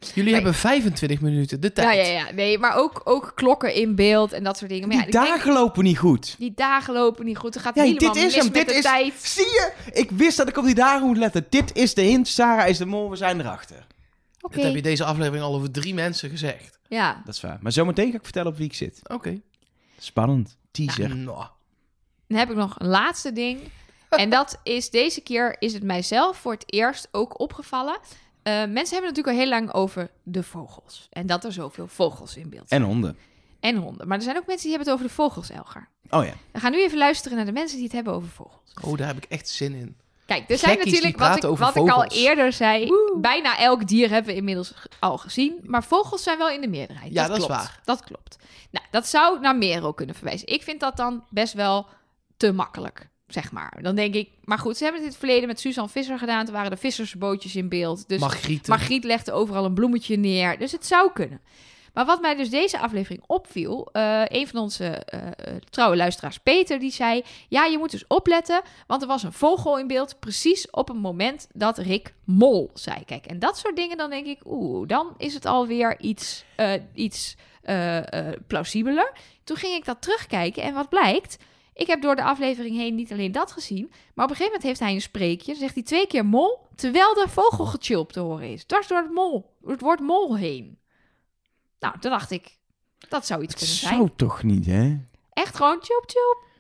Jullie Nee. hebben 25 minuten de tijd. Ja, ja, ja. Nee, maar ook, ook klokken in beeld en dat soort dingen. Maar ja, Die denk- dagen lopen niet goed. die dagen lopen niet goed. Er gaat Ja, helemaal dit is mis hem. met Dit de is... tijd. Zie je? Ik wist dat ik op die dagen moet letten. Dit is de hint. Sarah is de mol. We zijn erachter. Oké, Dat heb je deze aflevering al over drie mensen gezegd. ja. Dat is waar. Maar zometeen ga ik vertellen op wie ik zit. Oké. Spannend. Teaser. Nou, Dan heb ik nog een laatste ding. En dat is deze keer is het mijzelf voor het eerst ook opgevallen. Eh, mensen hebben natuurlijk al heel lang over de vogels. En dat er zoveel vogels in beeld zijn. En honden. En honden. Maar er zijn ook mensen die hebben het over de vogels, Elger. Oh ja. We gaan nu even luisteren naar de mensen die het hebben over vogels. oh, daar heb ik echt zin in. Kijk, er zijn Gekkies natuurlijk, wat, ik, wat ik al eerder zei, bijna elk dier hebben we inmiddels al gezien. Maar vogels zijn wel in de meerderheid. Ja, dat klopt. waar. Dat klopt. Nou, dat zou naar Merel kunnen verwijzen. Ik vind dat dan best wel te makkelijk, zeg maar. Dan denk ik, maar goed, ze hebben het in het verleden met Suzanne Visser gedaan. Toen waren de vissersbootjes in beeld. Dus Margriet. Margriet legde overal een bloemetje neer. Dus het zou kunnen. Maar wat mij dus deze aflevering opviel, eh, een van onze eh, eh, trouwe luisteraars, Peter, die zei: Ja, je moet dus opletten, want er was een vogel in beeld precies op het moment dat Rick Mol zei. Kijk, en dat soort dingen, dan denk ik: Oeh, dan is het alweer iets, iets plausibeler. Toen ging ik dat terugkijken en wat blijkt. Ik heb door de aflevering heen niet alleen dat gezien, maar op een gegeven moment heeft hij een spreekje. Dan zegt hij twee keer mol, terwijl de vogel gechilpt te horen is. Dwars door het, mol, door het woord mol heen. Nou, toen dacht ik, dat zou iets kunnen zijn. zou toch niet, hè? Echt gewoon chop chop.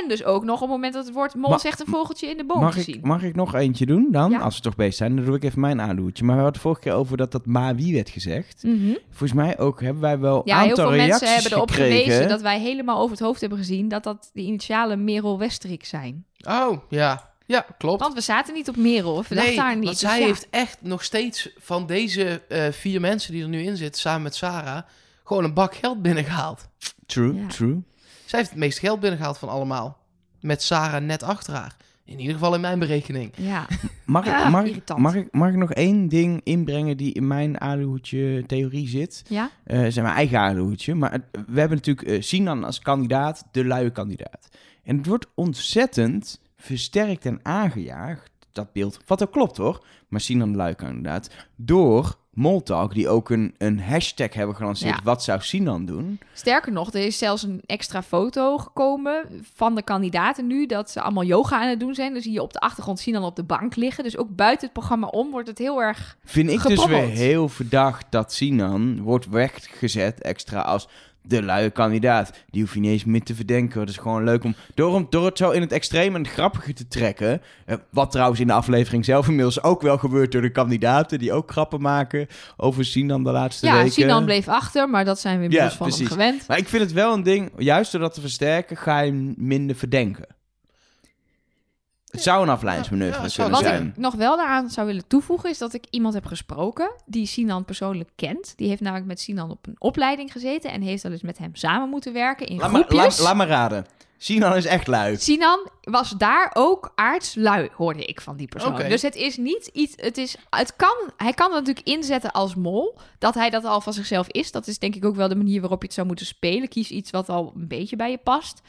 En dus ook nog op het moment dat het woord mol Ma- zegt een vogeltje in de boom Mag te ik, zien. mag ik nog eentje doen dan? Ja. Als we toch bezig zijn, dan doe ik even mijn aandoetje. Maar we hadden het vorige keer over dat dat ma wie werd gezegd. Mhm. Volgens mij ook hebben wij wel Ja, heel aantal veel reacties mensen hebben erop gekregen. gewezen dat wij helemaal over het hoofd hebben gezien dat dat de initialen Merel Westerik zijn. Oh, ja. Ja, klopt. Want we zaten niet op Merel, we dachten daar niet. want Dus zij ja. heeft echt nog steeds van deze eh, vier mensen die er nu in zitten, samen met Sarah, gewoon een bak geld binnengehaald. True, Ja. true. Zij heeft het meest geld binnengehaald van allemaal. Met Sarah net achter haar. In ieder geval in mijn berekening. Ja. Mag ik, Ah, mag, ik, mag, ik, mag ik nog één ding inbrengen die in mijn aluhoedje theorie zit? ja? Eh zijn mijn eigen aluhoedje. Maar we hebben natuurlijk eh, Sinan als kandidaat, de luie kandidaat. En het wordt ontzettend versterkt en aangejaagd, dat beeld. Wat ook klopt hoor, maar Sinan de luie kandidaat. Door Moltalk, die ook een, een hashtag hebben gelanceerd. Ja. Wat zou Sinan doen? Sterker nog, er is zelfs een extra foto gekomen van de kandidaten nu, dat ze allemaal yoga aan het doen zijn. Dan zie je op de achtergrond zien dan op de bank liggen. Dus ook buiten het programma om wordt het heel erg... Vind ik dus weer heel verdacht dat Sinan wordt weggezet extra als de luie kandidaat. Die hoef je niet eens meer te verdenken. Het is gewoon leuk om door, hem, door het zo in het extreem en het grappige te trekken. eh, wat trouwens in de aflevering zelf inmiddels ook wel gebeurt door de kandidaten. Die ook grappen maken over Sinan de laatste ja, weken. Sinan bleef achter, maar dat zijn we inmiddels Ja, van hem precies. gewend. Maar ik vind het wel een ding, juist door dat te versterken ga je hem minder verdenken. Het zou een afleidingsmanoeuvre kunnen Wat zijn. ik nog wel daaraan zou willen toevoegen, is dat ik iemand heb gesproken die Sinan persoonlijk kent. Die heeft namelijk met Sinan op een opleiding gezeten en heeft al eens met hem samen moeten werken in Laat maar, groepjes. laat, raden. Sinan is echt lui. Sinan was daar ook aardslui, hoorde ik van die persoon. Dus het is niet iets. Het is, het kan, hij kan het natuurlijk inzetten als mol. Dat hij dat al van zichzelf is. Dat is denk ik ook wel de manier waarop je het zou moeten spelen. Kies iets wat al een beetje bij je past.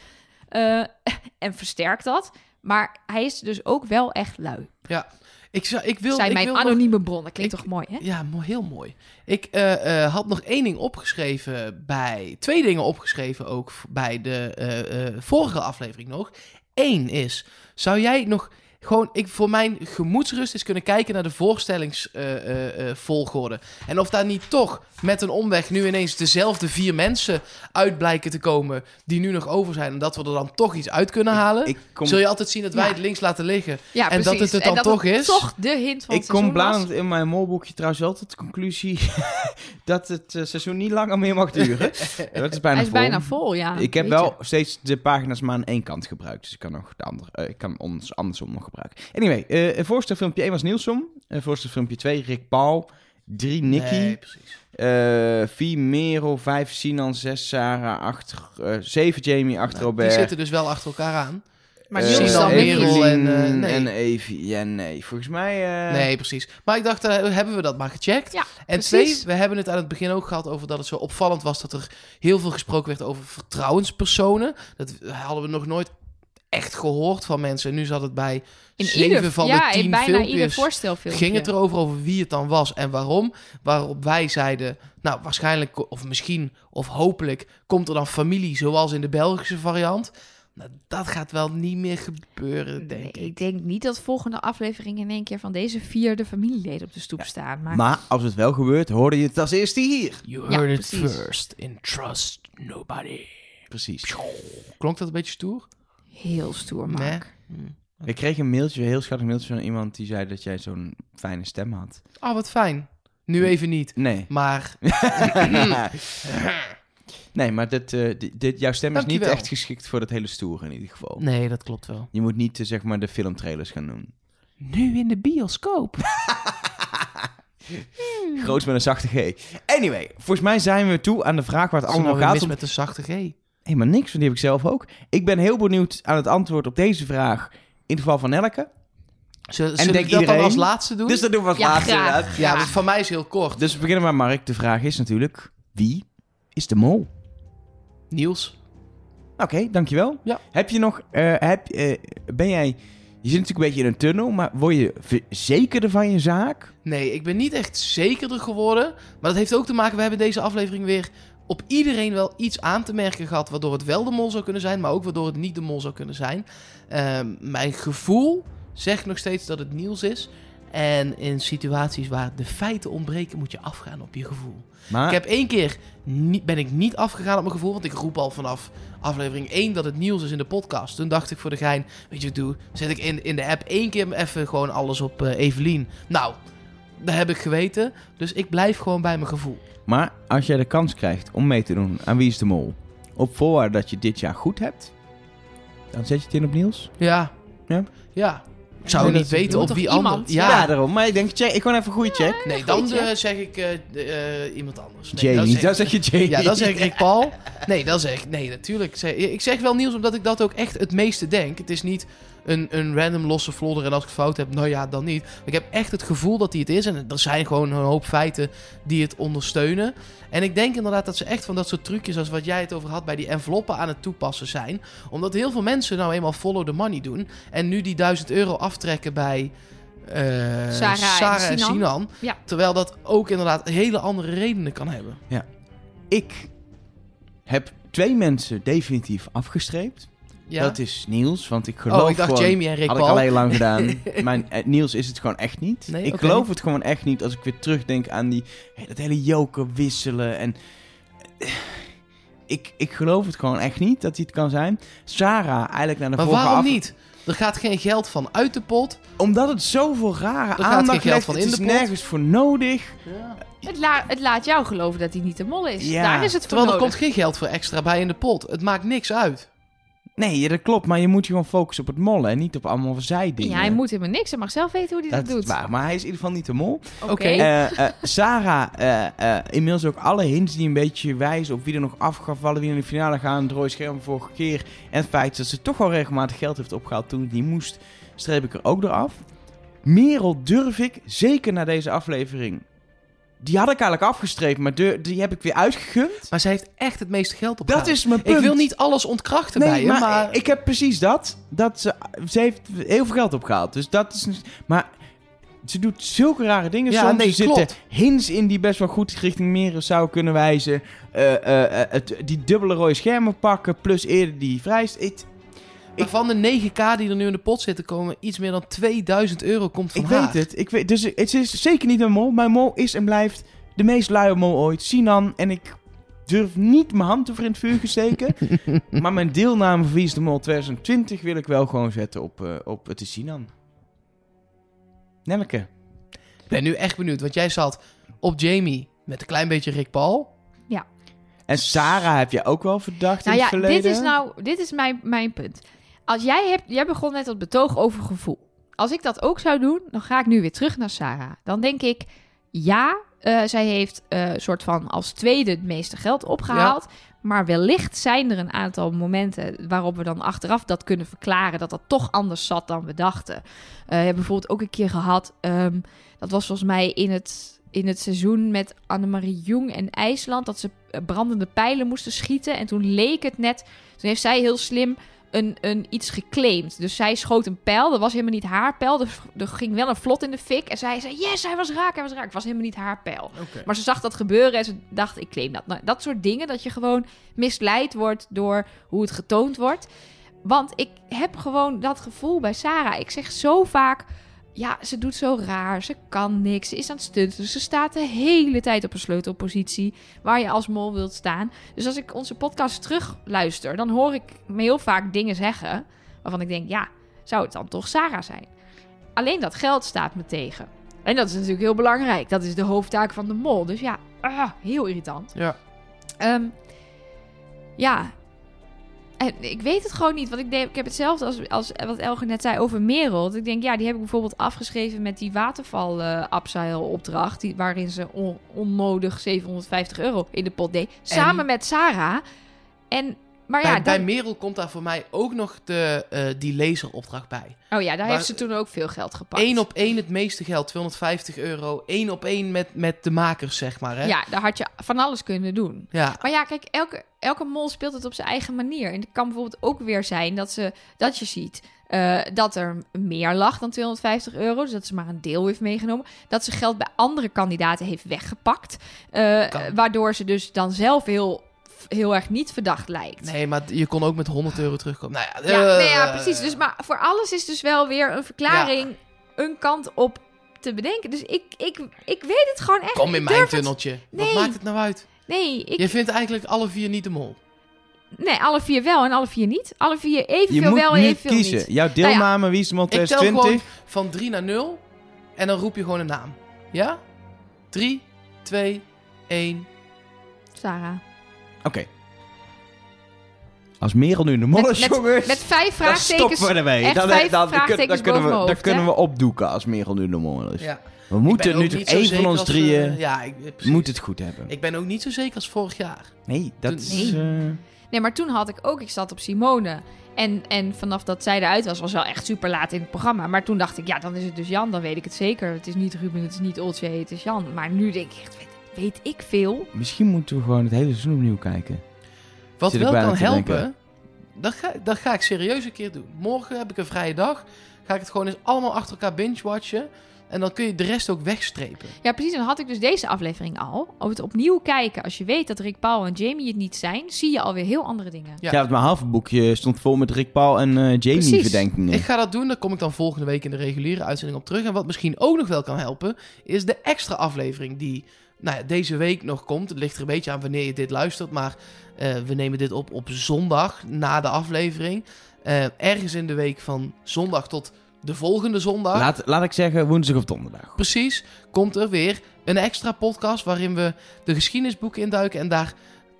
Eh, en versterk dat. Maar hij is dus ook wel echt lui. Ik, zou, ik wil, Zijn ik mijn wil anonieme bron. Dat klinkt ik- toch mooi, hè? Ja, heel mooi. Ik eh, eh, had nog één ding opgeschreven bij... Twee dingen opgeschreven ook bij de eh, vorige aflevering nog. Eén is, zou jij nog gewoon... Ik, voor mijn gemoedsrust eens kunnen kijken naar de voorstellingsvolgorde. en of daar niet toch met een omweg nu ineens dezelfde vier mensen uit blijken te komen... die nu nog over zijn. En dat we er dan toch iets uit kunnen halen. Ik kom, Zul je altijd zien dat wij Ja. het links laten liggen. Ja, En dat het het dan dat toch is? toch de hint van ik het kom bladend in mijn molboekje trouwens wel tot de conclusie dat het eh, seizoen niet langer meer mag duren. Dat is bijna Hij is vol. bijna vol, ja. Ik heb weet je. wel steeds de pagina's maar aan één kant gebruikt. Dus ik kan nog de andere, eh, ik kan ons andersom nog gebruiken. Anyway, eh een voorstelfilmpje 1 was Nielsen. Een voorstelfilmpje 2 Rick Paul. 3 Nicky. Nee, precies. eh 4 Merel. 5 Sinan. 6 Sarah. 8, 7 Jamie. 8 Nou, die Robert. zitten dus wel achter elkaar aan. Maar Eh, Niels Sinan, Merel en, eh, nee. en Evie. Ja, nee. Volgens mij... eh, Nee, precies. Maar ik dacht, eh, hebben we dat maar gecheckt. Ja, en precies. twee, we hebben het aan het begin ook gehad over dat het zo opvallend was dat er heel veel gesproken werd over vertrouwenspersonen. Dat hadden we nog nooit echt gehoord van mensen. En nu zat het bij In zeven ieder, van ja, de tien in bijna ieder filmpjes. voorstelfilmpje. Ging het erover over wie het dan was en waarom? Waarop wij zeiden, nou waarschijnlijk, of misschien, of hopelijk, komt er dan familie zoals in de Belgische variant. Nou, dat gaat wel niet meer gebeuren, denk Nee, ik. ik denk niet dat volgende aflevering in één keer van deze vier de familieleden op de stoep staan. Maar, Maar als het wel gebeurt, hoorde je het als eerste hier. You Ja, heard it first in Trust Nobody. Precies. Klonk dat een beetje stoer? Heel stoer, Nee. Mark. Ik kreeg een mailtje, een heel schattig mailtje van iemand die zei dat jij zo'n fijne stem had. Oh, wat fijn. Nu even niet. Nee. Maar nee, maar dit, eh, dit, jouw stem is niet echt geschikt voor dat hele stoer in ieder geval. nee, dat klopt wel. Je moet niet eh, zeg maar de filmtrailers gaan doen. Nu in de bioscoop. Groots met een zachte G. Anyway, volgens mij zijn we toe aan de vraag waar het allemaal gaat. mis om- met de zachte G. Helemaal niks, want die heb ik zelf ook. Ik ben heel benieuwd aan het antwoord op deze vraag. In het geval van Nelke. Zullen, En denk we dat dan iedereen- als laatste doen? Dus dat doen we als Ja, laatste graag. ja, dus van mij is heel kort. Dus we beginnen maar Mark. De vraag is natuurlijk, wie is de mol? Niels. Oké, dankjewel. Ja. Heb je nog, eh, heb, eh, ben jij, je zit natuurlijk een beetje in een tunnel, maar word je verzekerder van je zaak? Nee, ik ben niet echt zekerder geworden. Maar dat heeft ook te maken, we hebben deze aflevering weer op iedereen wel iets aan te merken gehad. Waardoor het wel de mol zou kunnen zijn, maar ook waardoor het niet de mol zou kunnen zijn. Ehm, mijn gevoel zegt nog steeds dat het Niels is. En in situaties waar de feiten ontbreken, moet je afgaan op je gevoel. Maar Ik heb één keer niet, ben ik niet afgegaan op mijn gevoel, want ik roep al vanaf aflevering 1 dat het nieuws is in de podcast. Toen dacht ik voor de gein, weet je wat ik doe? Zet ik in, in de app één keer even gewoon alles op eh, Evelien. Nou, dat heb ik geweten. Dus ik blijf gewoon bij mijn gevoel. Maar als jij de kans krijgt om mee te doen aan Wie is de Mol, op voorwaarde dat je dit jaar goed hebt, dan zet je het in op Niels? Ja. Ja? Ja. Ik zou niet weten op wie iemand- anders. Ja, Ja. daarom. Maar ik denk, check, ik gewoon even een goede check. Nee, dan eh, zeg ik eh, eh, iemand anders. Nee, Jamie, dan dan zeg je Jamie. Ja, dan zeg ik Rick Paul. Nee, dan zeg ik... Nee, natuurlijk. Zeg- Ik zeg wel Niels, omdat ik dat ook echt het meeste denk. Het is niet een, een random losse vlodder en als ik het fout heb, nou ja, dan niet. Ik heb echt het gevoel dat hij het is. En er zijn gewoon een hoop feiten die het ondersteunen. En ik denk inderdaad dat ze echt van dat soort trucjes als wat jij het over had bij die enveloppen aan het toepassen zijn. Omdat heel veel mensen nou eenmaal follow the money doen. En nu die 1000 euro aftrekken bij... eh, Sarah en en Sinan. Sinan. Ja. Terwijl dat ook inderdaad hele andere redenen kan hebben. Ik heb twee mensen definitief afgestreept. Ja? Dat is Niels, want ik geloof oh, ik dacht gewoon... Jamie en Rick Had ik al heel lang gedaan. Mijn, eh, Niels is het gewoon echt niet. Nee, ik oké. geloof het gewoon echt niet als ik weer terugdenk aan die, hey, dat hele joker wisselen. En eh, ik, ik geloof het gewoon echt niet dat hij het kan zijn. Sarah, eigenlijk naar de Maar vorige waarom af- niet? Er gaat geen geld van uit de pot. Omdat het zoveel rare gaat geen aandacht geld legt. van het in is de pot. nergens voor nodig. Het, la- het laat jou geloven dat hij niet de mol is. Ja. Daar is het voor Terwijl er nodig. komt geen geld voor extra bij in de pot. Het maakt niks uit. Nee, dat klopt. Maar je moet je gewoon focussen op het mollen en niet op allemaal zijdingen. Ja, hij moet helemaal niks. Hij mag zelf weten hoe hij dat, dat is doet. waar. Maar hij is in ieder geval niet de mol. Oké. Eh, eh, Sarah, eh, eh, inmiddels ook alle hints die een beetje wijzen op wie er nog af gaat vallen, wie in de finale gaan. Het rode scherm vorige keer. En het feit dat ze toch wel regelmatig geld heeft opgehaald toen het niet moest, streep ik er ook eraf. Merel durf ik, zeker na deze aflevering. Die had ik eigenlijk afgestreept, maar die heb ik weer uitgegund. Maar zij heeft echt het meeste geld op. Dat is mijn punt. Ik wil niet alles ontkrachten Nee, bij je, maar, maar... ik heb precies dat. dat ze, ze heeft heel veel geld opgehaald. Dus dat is... Maar ze doet zulke rare dingen Ja, soms. nee, zitten hints in die best wel goed richting Merel zou kunnen wijzen. Het, die dubbele rode schermen pakken, plus eerder die vrijst. Maar van de 9k die er nu in de pot zitten komen, iets meer dan 2000 euro komt van ik haar. weet het. Ik weet, dus het is zeker niet een mol. Mijn mol is en blijft de meest luie mol ooit. Sinan. En ik durf niet mijn hand over in het vuur te steken. maar mijn deelname voor Wie is de Mol 2020 wil ik wel gewoon zetten op, eh, op het is Sinan. Nelleke. Ik ben nu echt benieuwd, want jij zat op Jamie met een klein beetje Rick Paul. En Sarah heb je ook wel verdacht Nou in het ja, verleden. dit is nou, dit is mijn, mijn punt. Als jij hebt, jij begon net het betoog over gevoel. Als ik dat ook zou doen, dan ga ik nu weer terug naar Sarah. Dan denk ik, ja, eh, zij heeft eh soort van als tweede het meeste geld opgehaald. Maar wellicht zijn er een aantal momenten waarop we dan achteraf dat kunnen verklaren. Dat dat toch anders zat dan we dachten. Eh, we hebben bijvoorbeeld ook een keer gehad. ehm, dat was volgens mij in het, in het seizoen met Annemarie Jong en IJsland. Dat ze brandende pijlen moesten schieten. En toen leek het net. Toen heeft zij heel slim een, een iets geclaimd. Dus zij schoot een pijl. Dat was helemaal niet haar pijl. Dus er ging wel een vlot in de fik. En zij zei: Yes, hij was raak, hij was raak. Het was helemaal niet haar pijl. Maar ze zag dat gebeuren en ze dacht, ik claim dat. Nou, dat soort dingen, dat je gewoon misleid wordt door hoe het getoond wordt. Want ik heb gewoon dat gevoel bij Sarah. Ik zeg zo vaak, ja, ze doet zo raar, ze kan niks, ze is aan het stunten. Ze staat de hele tijd op een sleutelpositie waar je als mol wilt staan. Dus als ik onze podcast terugluister, dan hoor ik me heel vaak dingen zeggen waarvan ik denk, ja, zou het dan toch Sarah zijn? Alleen dat geld staat me tegen. En dat is natuurlijk heel belangrijk. Dat is de hoofdtaak van de mol. Dus ja, ah, heel irritant. Ja. Ehm, ja. Ik weet het gewoon niet. Want ik, ik heb hetzelfde als, als wat Elger net zei over Merel. Ik denk, ja, die heb ik bijvoorbeeld afgeschreven met die waterval eh upside opdracht. Die, waarin ze on- onnodig 750 euro in de pot deed. Samen met Sarah. En, maar bij, ja, bij dan- Merel komt daar voor mij ook nog de, eh, die laseropdracht bij. oh ja, daar heeft ze toen ook veel geld gepakt. Eén op één het meeste geld, 250 euro. Eén op één met, met de makers, zeg maar. Hè? Ja, daar had je van alles kunnen doen. ja. Maar ja, kijk, elke, elke mol speelt het op zijn eigen manier. En het kan bijvoorbeeld ook weer zijn dat, ze, dat je ziet eh, dat er meer lag dan 250 euro. Dus dat ze maar een deel heeft meegenomen. Dat ze geld bij andere kandidaten heeft weggepakt. eh, waardoor ze dus dan zelf heel, heel erg niet verdacht lijkt. Nee, maar je kon ook met 100 euro terugkomen. Nou ja, Ja, eh, nee, ja, precies. Dus, maar voor alles is dus wel weer een verklaring, een kant op te bedenken. Dus ik, ik, ik weet het gewoon echt. Kom in mijn het- tunneltje. Wat maakt het nou uit? Nee, ik, Je vindt eigenlijk alle vier niet de mol. nee, alle vier wel en alle vier niet. Alle vier Je evenveel wel en evenveel kiezen. niet. Jouw deelname, wie is de mol Ik tel 2020? gewoon van 3 naar 0 en dan roep je gewoon een naam. Ja? 3, 2, 1. Sarah. Oké. Als Merel nu de mol Met- is, met- jongens, Met vijf dan vraagtekens. stoppen we ermee. Dan, vijf dan, dan, dan kunnen we, dan kunnen we opdoeken als Merel nu de mol is. Ja. We moeten nu één van ons drieën... eh, ja, ik, eh, moet het goed hebben. Ik ben ook niet zo zeker als vorig jaar. Nee, dat Toen- is... Nee. eh, Nee, maar toen had ik ook, ik zat op Simone. En, en vanaf dat zij eruit was, was wel echt super laat in het programma. Maar toen dacht ik, ja, dan is het dus Jan, dan weet ik het zeker. Het is niet Ruben, het is niet Oltje, het is Jan. Maar nu denk ik echt, weet, ik veel. misschien moeten we gewoon het hele seizoen opnieuw kijken. Wat Zit wel kan helpen, dat ga, dat ga ik serieus een keer doen. Morgen heb ik een vrije dag. Ga ik het gewoon eens allemaal achter elkaar binge-watchen. En dan kun je de rest ook wegstrepen. Ja, precies. Dan had ik dus deze aflevering al. Over het opnieuw kijken. Als je weet dat Rick Paul en Jamie het niet zijn, zie je alweer heel andere dingen. Ja. Ja, het mijn halve boekje stond vol met Rick Paul en eh, Jamie Precies. verdenkingen. Ik ga dat doen. Daar kom ik dan volgende week in de reguliere uitzending op terug. En wat misschien ook nog wel kan helpen, is de extra aflevering die nou ja, deze week nog komt. Het ligt er een beetje aan wanneer je dit luistert. Maar eh, we nemen dit op op zondag na de aflevering. Eh, ergens in de week van zondag tot de volgende zondag. Laat, laat ik zeggen woensdag of donderdag. Precies, komt er weer een extra podcast waarin we de geschiedenisboeken induiken. En daar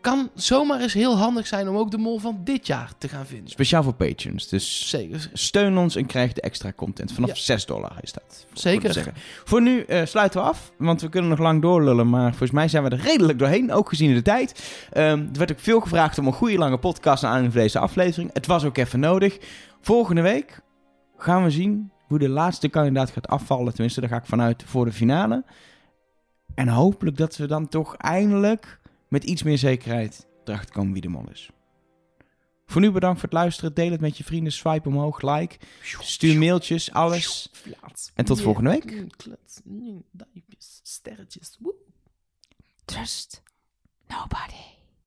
kan zomaar eens heel handig zijn om ook de mol van dit jaar te gaan vinden. Speciaal voor patrons. Dus Zeker. steun ons en krijg de extra content. Vanaf Ja. 6 dollar is dat. Voor Zeker. zeggen. Voor nu eh, sluiten we af, want we kunnen nog lang doorlullen. Maar volgens mij zijn we er redelijk doorheen, ook gezien de tijd. Ehm, er werd ook veel gevraagd om een goede lange podcast van deze aflevering. Het was ook even nodig. Volgende week gaan we zien hoe de laatste kandidaat gaat afvallen. Tenminste, daar ga ik vanuit voor de finale. En hopelijk dat we dan toch eindelijk met iets meer zekerheid erachter komen wie de mol is. Voor nu bedankt voor het luisteren. Deel het met je vrienden. Swipe omhoog, like. Stuur mailtjes, alles. En tot volgende week. Sterretjes. Trust nobody.